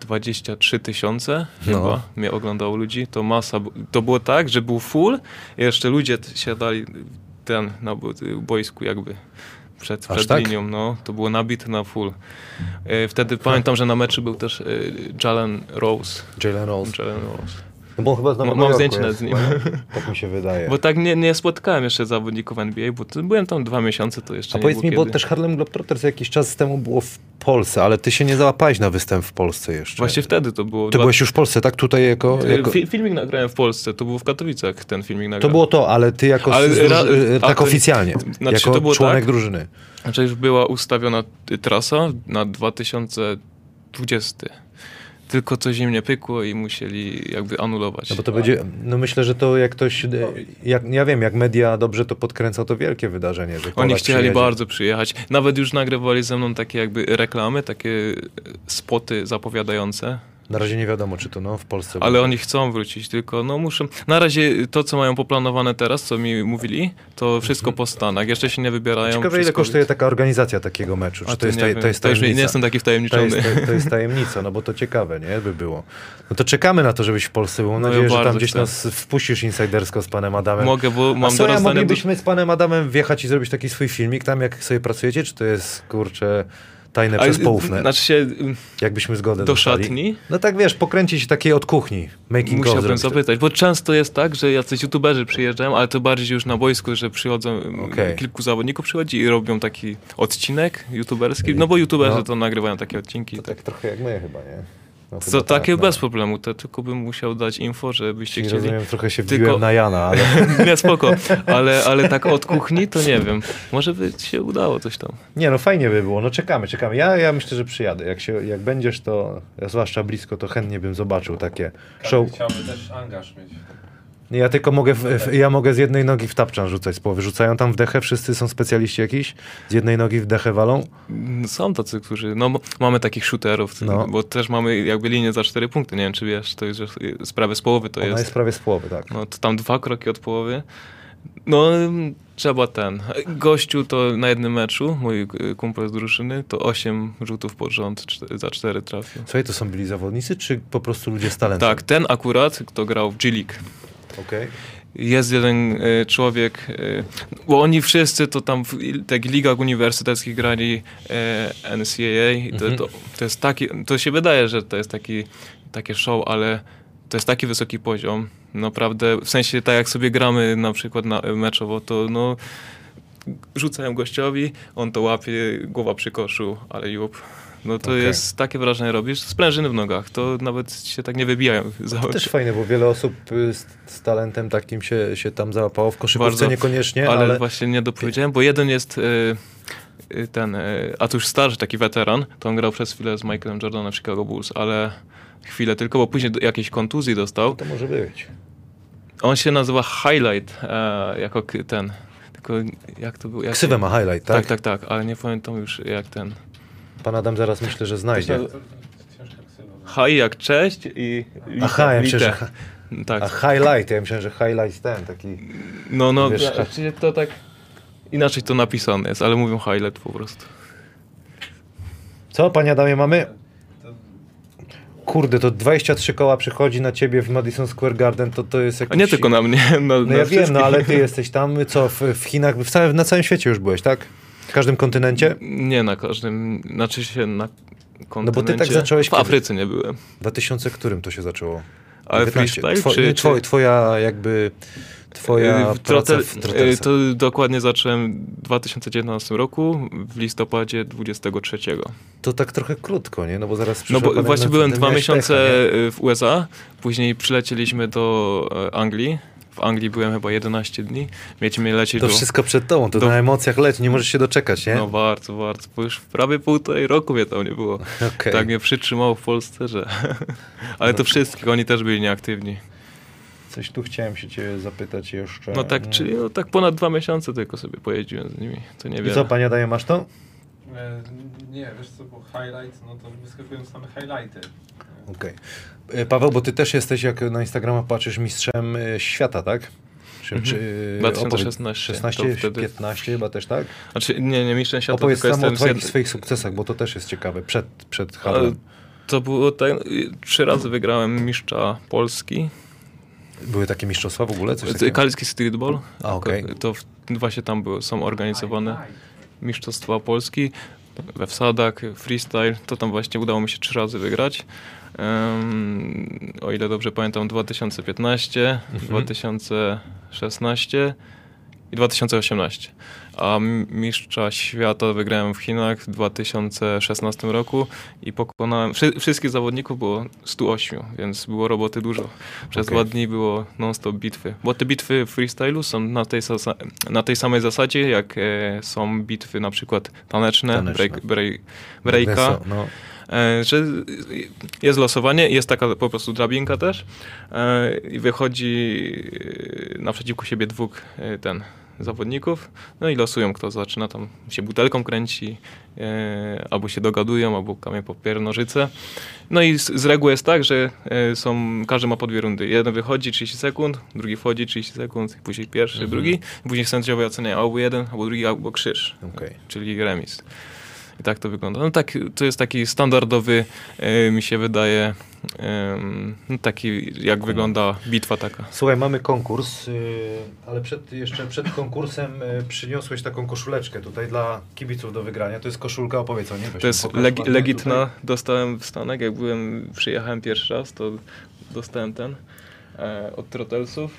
23 tysiące No. chyba mnie oglądało ludzi. To masa. To było tak, że był full i jeszcze ludzie siadali ten na bo- boisku jakby przed, przed tak? linią. No, to było nabite na full. E, Wtedy pamiętam, że na meczu był też e, Jalen Rose. Jalen Rose. Jalen Rose. No bo on chyba z Nowego Mam zdjęcie z nim. Tak mi się wydaje. Bo tak nie, nie spotkałem jeszcze zawodników NBA, bo to, byłem tam dwa miesiące, to jeszcze A powiedz mi, bo kiedy. też Harlem Globetrotters jakiś czas temu było w Polsce, ale ty się nie załapałeś na występ w Polsce jeszcze. Właśnie wtedy to było. Ty byłeś już w Polsce, tak? Tutaj jako... Dwa- jako... Fi- Filmik nagrałem w Polsce, to było w Katowicach, ten filmik To nagrałem. było to, ale ty jako Ale ra- tak to- oficjalnie, znaczy, jako to było członek tak? drużyny. Znaczy już była ustawiona trasa na 2020. Tylko coś im nie pykło i musieli jakby anulować. No bo to będzie, no myślę, że to jak ktoś, e, jak, ja wiem, jak media dobrze to podkręca, to wielkie wydarzenie. Że Oni chcieli przyjedzie. bardzo przyjechać. Nawet już nagrywali ze mną takie jakby reklamy, takie spoty zapowiadające. Na razie nie wiadomo, czy to no, w Polsce Ale będzie. oni chcą wrócić, tylko no muszą. Na razie to, co mają poplanowane teraz, co mi mówili, to wszystko po Stanach. Jeszcze się nie wybierają. Mhm. Ciekawe, ile kosztuje taka organizacja takiego meczu? Czy A to jest, nie wiem. to jest to już nie, tajemnica? jestem taki To wtajemniczony. jest, to jest tajemnica, no bo to ciekawe, nie? By było. No to czekamy na to, żebyś w Polsce był. Mam No nadzieję, że tam gdzieś chcę. nas wpuścisz insidersko z panem Adamem. Mogę, bo A mam co, ja dorastanie do... moglibyśmy z panem Adamem wjechać i zrobić taki swój filmik tam, jak sobie pracujecie? Czy to jest, kurczę, tajne przez poufne. Znaczy się, Jakbyśmy zgodę do dostali. szatni? No tak wiesz, pokręcić takiej od kuchni. Making Musiałbym zapytać, bo często jest tak, że jacyś youtuberzy przyjeżdżają, ale to bardziej już na boisku, że przychodzą, Okej. kilku zawodników przychodzi i robią taki odcinek youtuberski, no bo youtuberzy No. to nagrywają takie odcinki. To tak trochę jak my chyba, nie? No, takie tak, no. bez problemu, to tylko bym musiał dać info, żebyście Czyli chcieli. rozumiem, trochę się Tylko- na Jana, ale Nie, spoko, ale, ale tak od kuchni to nie wiem. Może by ci się udało coś tam. nie no fajnie by było, no czekamy, czekamy. Ja, ja myślę, że przyjadę. Jak, się, jak będziesz, to ja zwłaszcza blisko, to chętnie bym zobaczył takie show. Chciałby też angaż mieć. Ja tylko mogę, w, w, ja mogę z jednej nogi w tapczan rzucać z połowy. Rzucają tam w dechę, wszyscy są specjaliści jakiś? Z jednej nogi w dechę walą? Są tacy, którzy, no mamy takich shooterów, No. bo też mamy jakby linię za cztery punkty, nie wiem czy wiesz, to jest z prawej z połowy to Ona jest. jest prawie z połowy, tak. No to tam dwa kroki od połowy. No ym, trzeba ten. Gościu to na jednym meczu, mój y, kumpel z drużyny, to osiem rzutów pod rząd czte- za cztery trafił. Słuchaj, to są byli zawodnicy, czy po prostu ludzie z talentem? Tak, ten akurat, kto grał w G-League. Okej. Jest jeden y, człowiek, y, bo oni wszyscy to tam w tych ligach uniwersyteckich grali y, NCAA. i To, Mhm. to, to jest taki, to się wydaje, że to jest taki, takie show, ale to jest taki wysoki poziom. Naprawdę, w sensie tak jak sobie gramy na przykład na, meczowo, to no rzucają gościowi, on to łapie, głowa przy koszu, ale jup. No to Okej. jest takie wrażenie robisz, sprężyny w nogach, to nawet się tak nie wybijają. za To też fajne, bo wiele osób y, z, z talentem takim się, się tam załapało. W koszykówce Bardzo. niekoniecznie, ale, ale... właśnie nie dopowiedziałem, bo jeden jest y, y, ten, a tu już starszy, taki weteran, to on grał przez chwilę z Michaelem Jordanem w Chicago Bulls, ale chwilę tylko, bo później do, jakiejś kontuzji dostał. To może być. On się nazywa Highlight, e, jako ten, tylko jak to był? Jak Ksywę ma highlight, tak? tak, tak, tak, ale nie pamiętam już jak ten. Pan Adam zaraz myślę, że znajdzie. Hi jak cześć i lite, Aha, ja myślę, że... Tak, A highlight, ja myślałem, że highlight ten, taki... no, no, wiesz, wiesz, to tak inaczej to napisane jest, ale mówią highlight po prostu. Co, panie Adamie, mamy? Kurde, to 23 koła przychodzi na ciebie w Madison Square Garden, to to jest jakiś... A nie tylko na mnie, na, No na ja wiem, no wszystkich. ale ty jesteś tam, co, w, w Chinach, w całym, na całym świecie już byłeś, tak? W każdym kontynencie? Nie na każdym, znaczy się na kontynencie. No bo ty tak zacząłeś W kiedy? Afryce nie byłem. W 2000 którym to się zaczęło? Ale 19. freestyle Two, czy, nie, czy... twoj, Twoja jakby, twoja Y, w trotel- w y, trotelce. To dokładnie zacząłem w 2019 roku, w listopadzie 23. To tak trochę krótko, nie? No bo zaraz No bo właśnie byłem dwa miesiące pecha, y, w USA, później przylecieliśmy do e, Anglii. W Anglii byłem chyba 11 dni. Mieliśmy lecieć To do... wszystko przed tobą, to do- na emocjach leci, nie możesz się doczekać, nie? No bardzo, bardzo, bo już prawie półtorej roku mnie tam nie było. Okej. Tak mnie przytrzymało w Polsce, że... Ale No. to wszystkich, oni też byli nieaktywni. Coś tu chciałem się cię zapytać jeszcze. No tak, czyli no, tak ponad dwa miesiące tylko sobie pojeździłem z nimi. To nie I wiem. co, panie Adaje, masz to? E, Nie, wiesz co, bo highlight, no to wyskakują same highlighty. Okej. E, Paweł, bo ty też jesteś, jak na Instagrama patrzysz, mistrzem e, świata, tak? Czy, Mhm. czy, 2016, 16, to wtedy- 15 chyba też, tak? Znaczy, nie, nie mistrzem świata, Opowiedz tylko nam o twoich, jed... swoich sukcesach, bo to też jest ciekawe, przed, przed Hadlem. To było tak, trzy razy wygrałem mistrza Polski. Były takie mistrzostwa w ogóle? Coś? Kaliski Streetball. A, okej. To właśnie tam były, są organizowane mistrzostwa Polski we wsadach, freestyle. To tam właśnie udało mi się trzy razy wygrać. Em, o ile dobrze pamiętam, 2015, Mhm. 2016 i 2018. A mistrza świata wygrałem w Chinach w 2016 roku i pokonałem. Wszy, wszystkich zawodników było 108, więc było roboty dużo. Przez Okej. dwa dni było non-stop bitwy. Bo te bitwy w freestylu są na tej, na tej samej zasadzie, jak e, są bitwy na przykład taneczne, Taneczne. break, break, breaka. No. E, że jest losowanie, jest taka po prostu drabinka też e, i wychodzi e, naprzeciwko siebie dwóch ten zawodników, no i losują, kto zaczyna tam się butelką kręci, albo się dogadują, albo kamień papier, nożyce. No i z, z reguły jest tak, że są, każdy ma po dwie rundy. Jeden wychodzi 30 sekund, drugi wchodzi 30 sekund, później pierwszy, Mhm. drugi, później sędziowie oceniają albo jeden, albo drugi, albo krzyż, Okej. czyli remis. I tak to wygląda. No tak, to jest taki standardowy, e, mi się wydaje, no taki jak wygląda bitwa taka. Słuchaj, mamy konkurs, yy, ale przed, jeszcze przed konkursem yy, przyniosłeś taką koszuleczkę tutaj dla kibiców do wygrania. To jest koszulka, opowiedz o niej. To jest legi- legitna, tutaj. dostałem w Stanach, jak byłem, przyjechałem pierwszy raz, to dostałem ten e, od Trotelsów,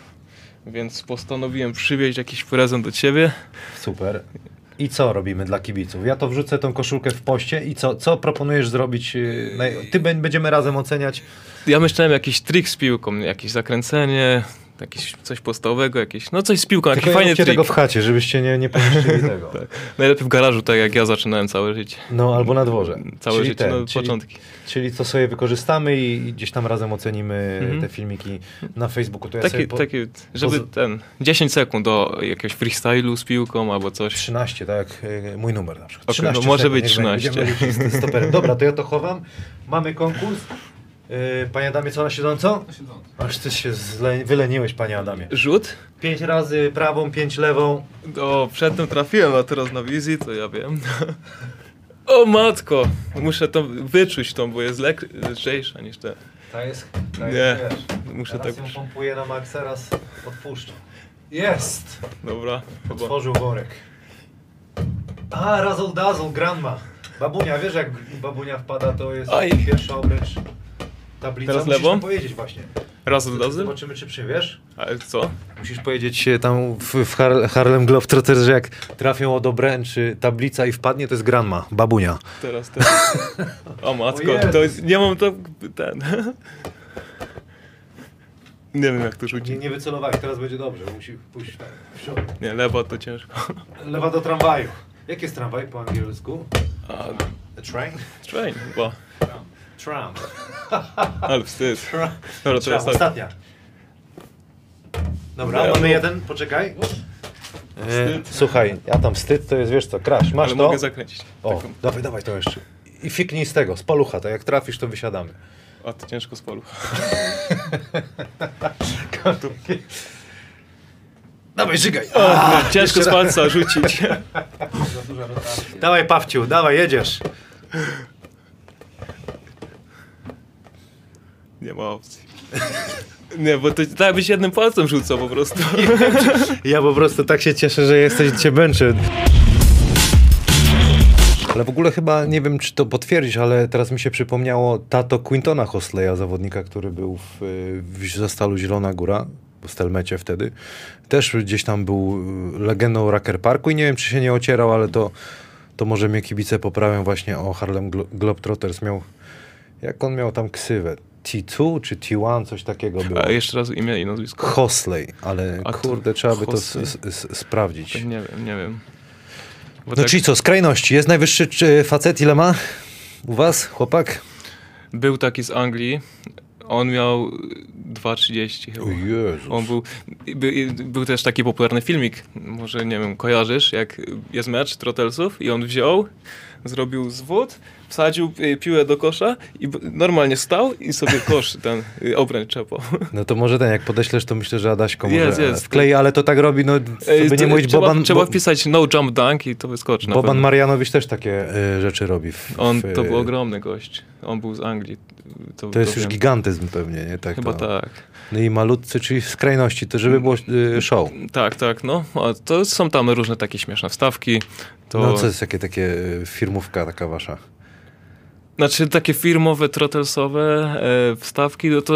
więc postanowiłem przywieźć jakiś prezent do ciebie. Super. I co robimy dla kibiców? Ja to wrzucę tą koszulkę w poście i co, co proponujesz zrobić? naj- Ty bę- będziemy razem oceniać. Ja myślałem jakiś trik z piłką, jakieś zakręcenie, jakieś coś podstawowego, jakieś, no coś z piłką, jakiś fajny trik. tego w chacie, żebyście nie, nie pomieścili tego. Najlepiej w garażu, tak jak ja zaczynałem całe życie. No, albo na dworze. Całe Czyli życie, ten, no czyli- początki. Czyli to sobie wykorzystamy i gdzieś tam razem ocenimy Mhm. te filmiki na Facebooku. To ja Taki, po... taki, żeby poz- ten, 10 sekund do jakiegoś freestylu z piłką albo coś. 13, tak y, mój numer na przykład. Okej, 13 no może sekund, być niech będzie. 13. Będziemy liczyć z stoperem. Dobra, to ja to chowam. Mamy konkurs. Yy, panie Adamie, co na siedząco? Na siedząco. Aż ty się zle... wyleniłeś, panie Adamie. Rzut? Pięć razy prawą, pięć lewą. O, przedtem trafiłem, a teraz na wizji to ja wiem. O matko! Muszę to wyczuć tą, bo jest lek- lżejsza niż te. To jest, Nie, jest, Muszę Teraz tak. ją pompuję na maksa, raz odpuszczę. Jest! Dobra, chyba. Otworzył worek. A, razzle dazzle, grandma. Babunia, wiesz jak babunia wpada, to jest Aj. pierwsza obręcz tablica. Teraz Musisz lewą? powiedzieć właśnie. Raz od razu? Zobaczymy, czy przywiesz. Ale co? Musisz powiedzieć tam w, w Har Harlem Globetrotters, że jak trafią od obręczy tablica i wpadnie, to jest grandma, babunia. Teraz teraz. O matko, O to jest, nie mam to ten. Nie wiem jak to Nie, rzucić. nie wycelowałeś, teraz będzie dobrze, musi pójść w środek. Nie, lewa to ciężko. Lewa do tramwaju. Jak jest tramwaj po angielsku? A, A train? train, chyba. Tram. Ale wstyd. Dobra, Tram, teraz tak. ostatnia. Dobra, mamy jeden, poczekaj. E, Wstyd. słuchaj, ja tam wstyd to jest, wiesz co, crash, masz Ale to? mogę zakręcić. O, Taką. dawaj, dawaj to jeszcze. I fiknij z tego, z palucha, to jak trafisz, to wysiadamy. A to ciężko z polu. Dawaj, żygaj! Ciężko z palca rzucić. Dawaj, Pawciu, dawaj, jedziesz. Nie ma opcji. Nie, bo to tak jakbyś jednym palcem rzucał po prostu. Ja po prostu tak się cieszę, że jesteś cię męczy. Ale w ogóle chyba, nie wiem czy to potwierdzić, ale teraz mi się przypomniało tato Quintona Hostleya, zawodnika, który był w, w Zastalu Zielona Góra, w Stelmecie wtedy. Też gdzieś tam był legendą Racker Parku i nie wiem czy się nie ocierał, ale to, to może mnie kibice poprawią właśnie o Harlem Glo- Globetrotters. Miał, jak on miał tam ksywę? T2 czy T1, coś takiego było. A jeszcze raz imię i nazwisko. Hosley, ale A to kurde, trzeba by to s- s- sprawdzić. Nie wiem, nie wiem. Bo No tak czyli co, skrajności. Jest najwyższy czy facet, ile ma? U was, chłopak? Był taki z Anglii, on miał 2,30 chyba. Jezus. On był, by, był też taki popularny filmik, może nie wiem, kojarzysz, jak jest mecz Trottelsów i on wziął, zrobił zwód, wsadził y, piłę do kosza i normalnie stał i sobie kosz ten y, obręcz czepał. No to może ten, jak podeślesz, to myślę, że Adaśko może Jest, jest. wklei, ale to tak robi, no Ej, by nie to mówić, trzeba, Boban, trzeba wpisać no jump dunk i to wyskoczy Boban pewno. Marianowicz też takie y, rzeczy robi. W, On to był ogromny gość. On był z Anglii. To, To jest już wiem. gigantyzm pewnie, nie? Tak Chyba to. tak. No i malutcy, czyli w skrajności, to żeby było y, show. Tak, tak, no. A to są tam różne takie śmieszne wstawki. To... No co jest jakie takie y, firmówka taka wasza? Znaczy takie firmowe, trotelsowe e, wstawki, no to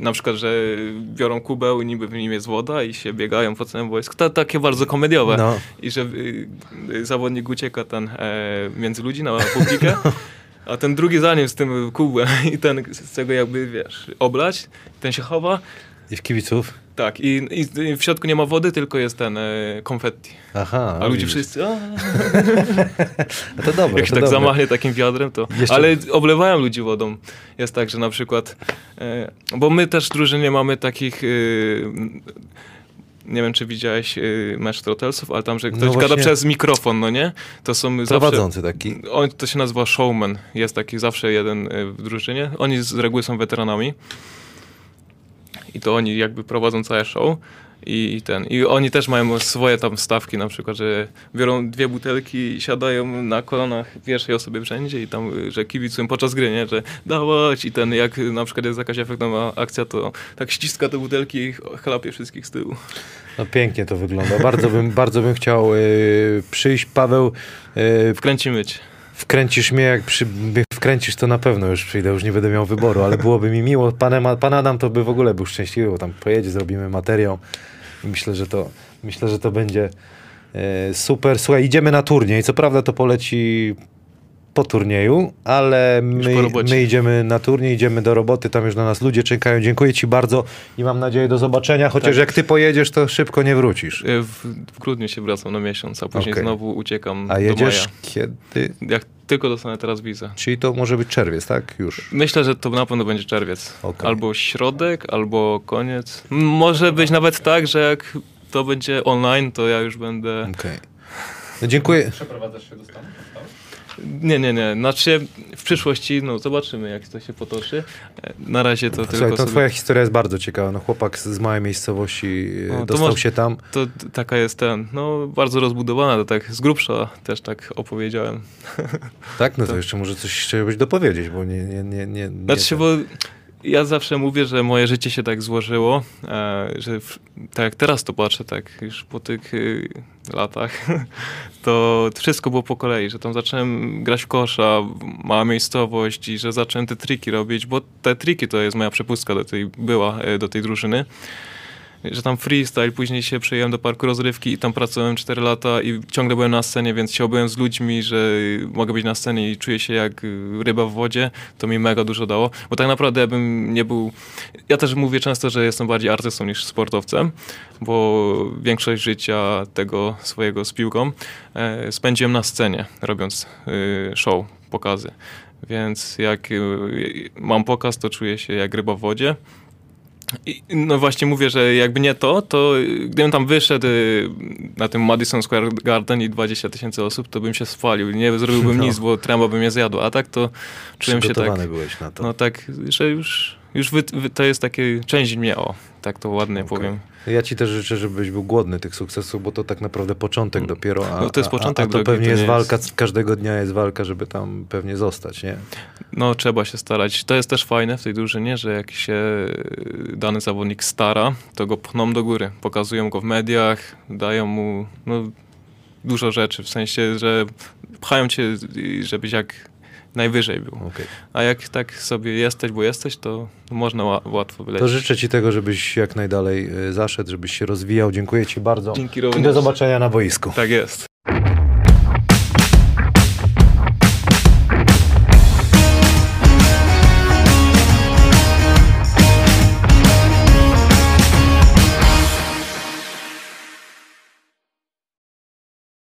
na przykład, że biorą kubeł i niby w nim jest woda i się biegają po całym boisku. To takie bardzo komediowe. No. I że y, y, zawodnik ucieka ten e, między ludzi na publikę, a ten drugi za nim z tym kubłem i ten z tego jakby, wiesz, oblać, ten się chowa. I w kibiców? Tak, i, i w środku nie ma wody, tylko jest ten e, konfetti. Aha. A ludzie widzisz. wszyscy, a, No to dobre, jak się tak dobre. zamachnie takim wiadrem, to... Jeszcze- Ale oblewają ludzi wodą. Jest tak, że na przykład... E, bo my też w drużynie mamy takich... E, nie wiem, czy widziałeś e, mecz Trottelsów, ale tam, że ktoś No gada właśnie. przez mikrofon, no nie? To są zawsze... Prowadzący taki. On, to się nazywa showman. Jest taki zawsze jeden e, w drużynie. Oni z reguły są weteranami. I to oni jakby prowadzą całe show. I ten, I oni też mają swoje tam stawki, na przykład, że biorą dwie butelki siadają na kolanach pierwszej osoby wszędzie i tam, że kibicują podczas gry, nie? że dawać i ten, jak na przykład jest jakaś efektowna akcja, to tak ściska te butelki i chlapie wszystkich z tyłu. No pięknie to wygląda. Bardzo bym, bardzo bym chciał y, przyjść. Paweł, y, Wkręcimy cię. Wkręcisz mnie, jak przy, wkręcisz, to na pewno już przyjdę, już nie będę miał wyboru, ale byłoby mi miło. Pan, pan Adam to by w ogóle był szczęśliwy, bo tam pojedzie, zrobimy materiał myślę, że to, myślę, że to będzie e, super. Słuchaj, idziemy na turniej. Co prawda to poleci po turnieju, ale my, my idziemy na turniej, idziemy do roboty, tam już na nas ludzie czekają. Dziękuję ci bardzo i mam nadzieję do zobaczenia, chociaż Tak. jak ty pojedziesz, to szybko nie wrócisz. E, W, w grudniu się wracam na miesiąc, a później Okej. znowu uciekam A do jedziesz maja. kiedy? Jak tylko dostanę teraz wizę. Czyli to może być czerwiec, tak? Już. Myślę, że to na pewno będzie czerwiec. Okej. Albo środek, albo koniec. Może być nawet tak, że jak to będzie online, to ja już będę... Okej. No, dziękuję. Przeprowadzasz się do Stanów? Nie, nie, nie. Znaczy w przyszłości, no zobaczymy jak to się potoczy. E, Na razie to Słuchaj, tylko to sobie... twoja historia jest bardzo ciekawa. No, chłopak z, małej miejscowości No, to dostał może- się tam. To taka jest ten, no bardzo rozbudowana, to tak z grubsza też tak opowiedziałem. Tak? No to Tak. jeszcze może coś chciałbyś dopowiedzieć, bo nie... nie, nie, nie, nie Znaczy się, bo ja zawsze mówię, że moje życie się tak złożyło, e, że tak jak teraz to patrzę, tak już po tych y, latach, to wszystko było po kolei, że tam zacząłem grać w kosza, mała miejscowość i że zacząłem te triki robić, bo te triki to jest moja przepustka do tej, była e, do tej drużyny. Że tam freestyle, później się przejąłem do parku rozrywki i tam pracowałem 4 lata i ciągle byłem na scenie, więc się obyłem z ludźmi, że mogę być na scenie i czuję się jak y, ryba w wodzie. To mi mega dużo dało, bo tak naprawdę ja bym nie był... Ja też mówię często, że jestem bardziej artystą niż sportowcem, bo większość życia tego swojego z piłką e, spędziłem na scenie, robiąc y, show, pokazy. Więc jak y, mam pokaz, to czuję się jak ryba w wodzie. I, no właśnie mówię, że jakby nie to, to gdybym tam wyszedł y, na tym Madison Square Garden i 20 tysięcy osób, to bym się spalił. Nie zrobiłbym No. nic, bo tręba by mnie zjadła. A tak to czułem się tak, byłeś na to. no tak, że już, już wy, wy, to jest takie część mnie, o, tak to ładnie Okej. powiem. Ja ci też życzę, żebyś był głodny tych sukcesów, bo to tak naprawdę początek dopiero, a, No to jest początek a, a to drogi, pewnie to jest walka, jest- każdego dnia jest walka, żeby tam pewnie zostać, nie? No trzeba się starać. To jest też fajne w tej drużynie, że jak się y, dany zawodnik stara, to go pchną do góry. Pokazują go w mediach, dają mu no, dużo rzeczy, w sensie, że pchają cię, żebyś jak najwyżej był. Okej. A jak tak sobie jesteś, bo jesteś, to można ła- łatwo To wylecieć. życzę ci tego, żebyś jak najdalej y, zaszedł, żebyś się rozwijał. Dziękuję ci bardzo. Dzięki I do również. zobaczenia na boisku. Tak jest.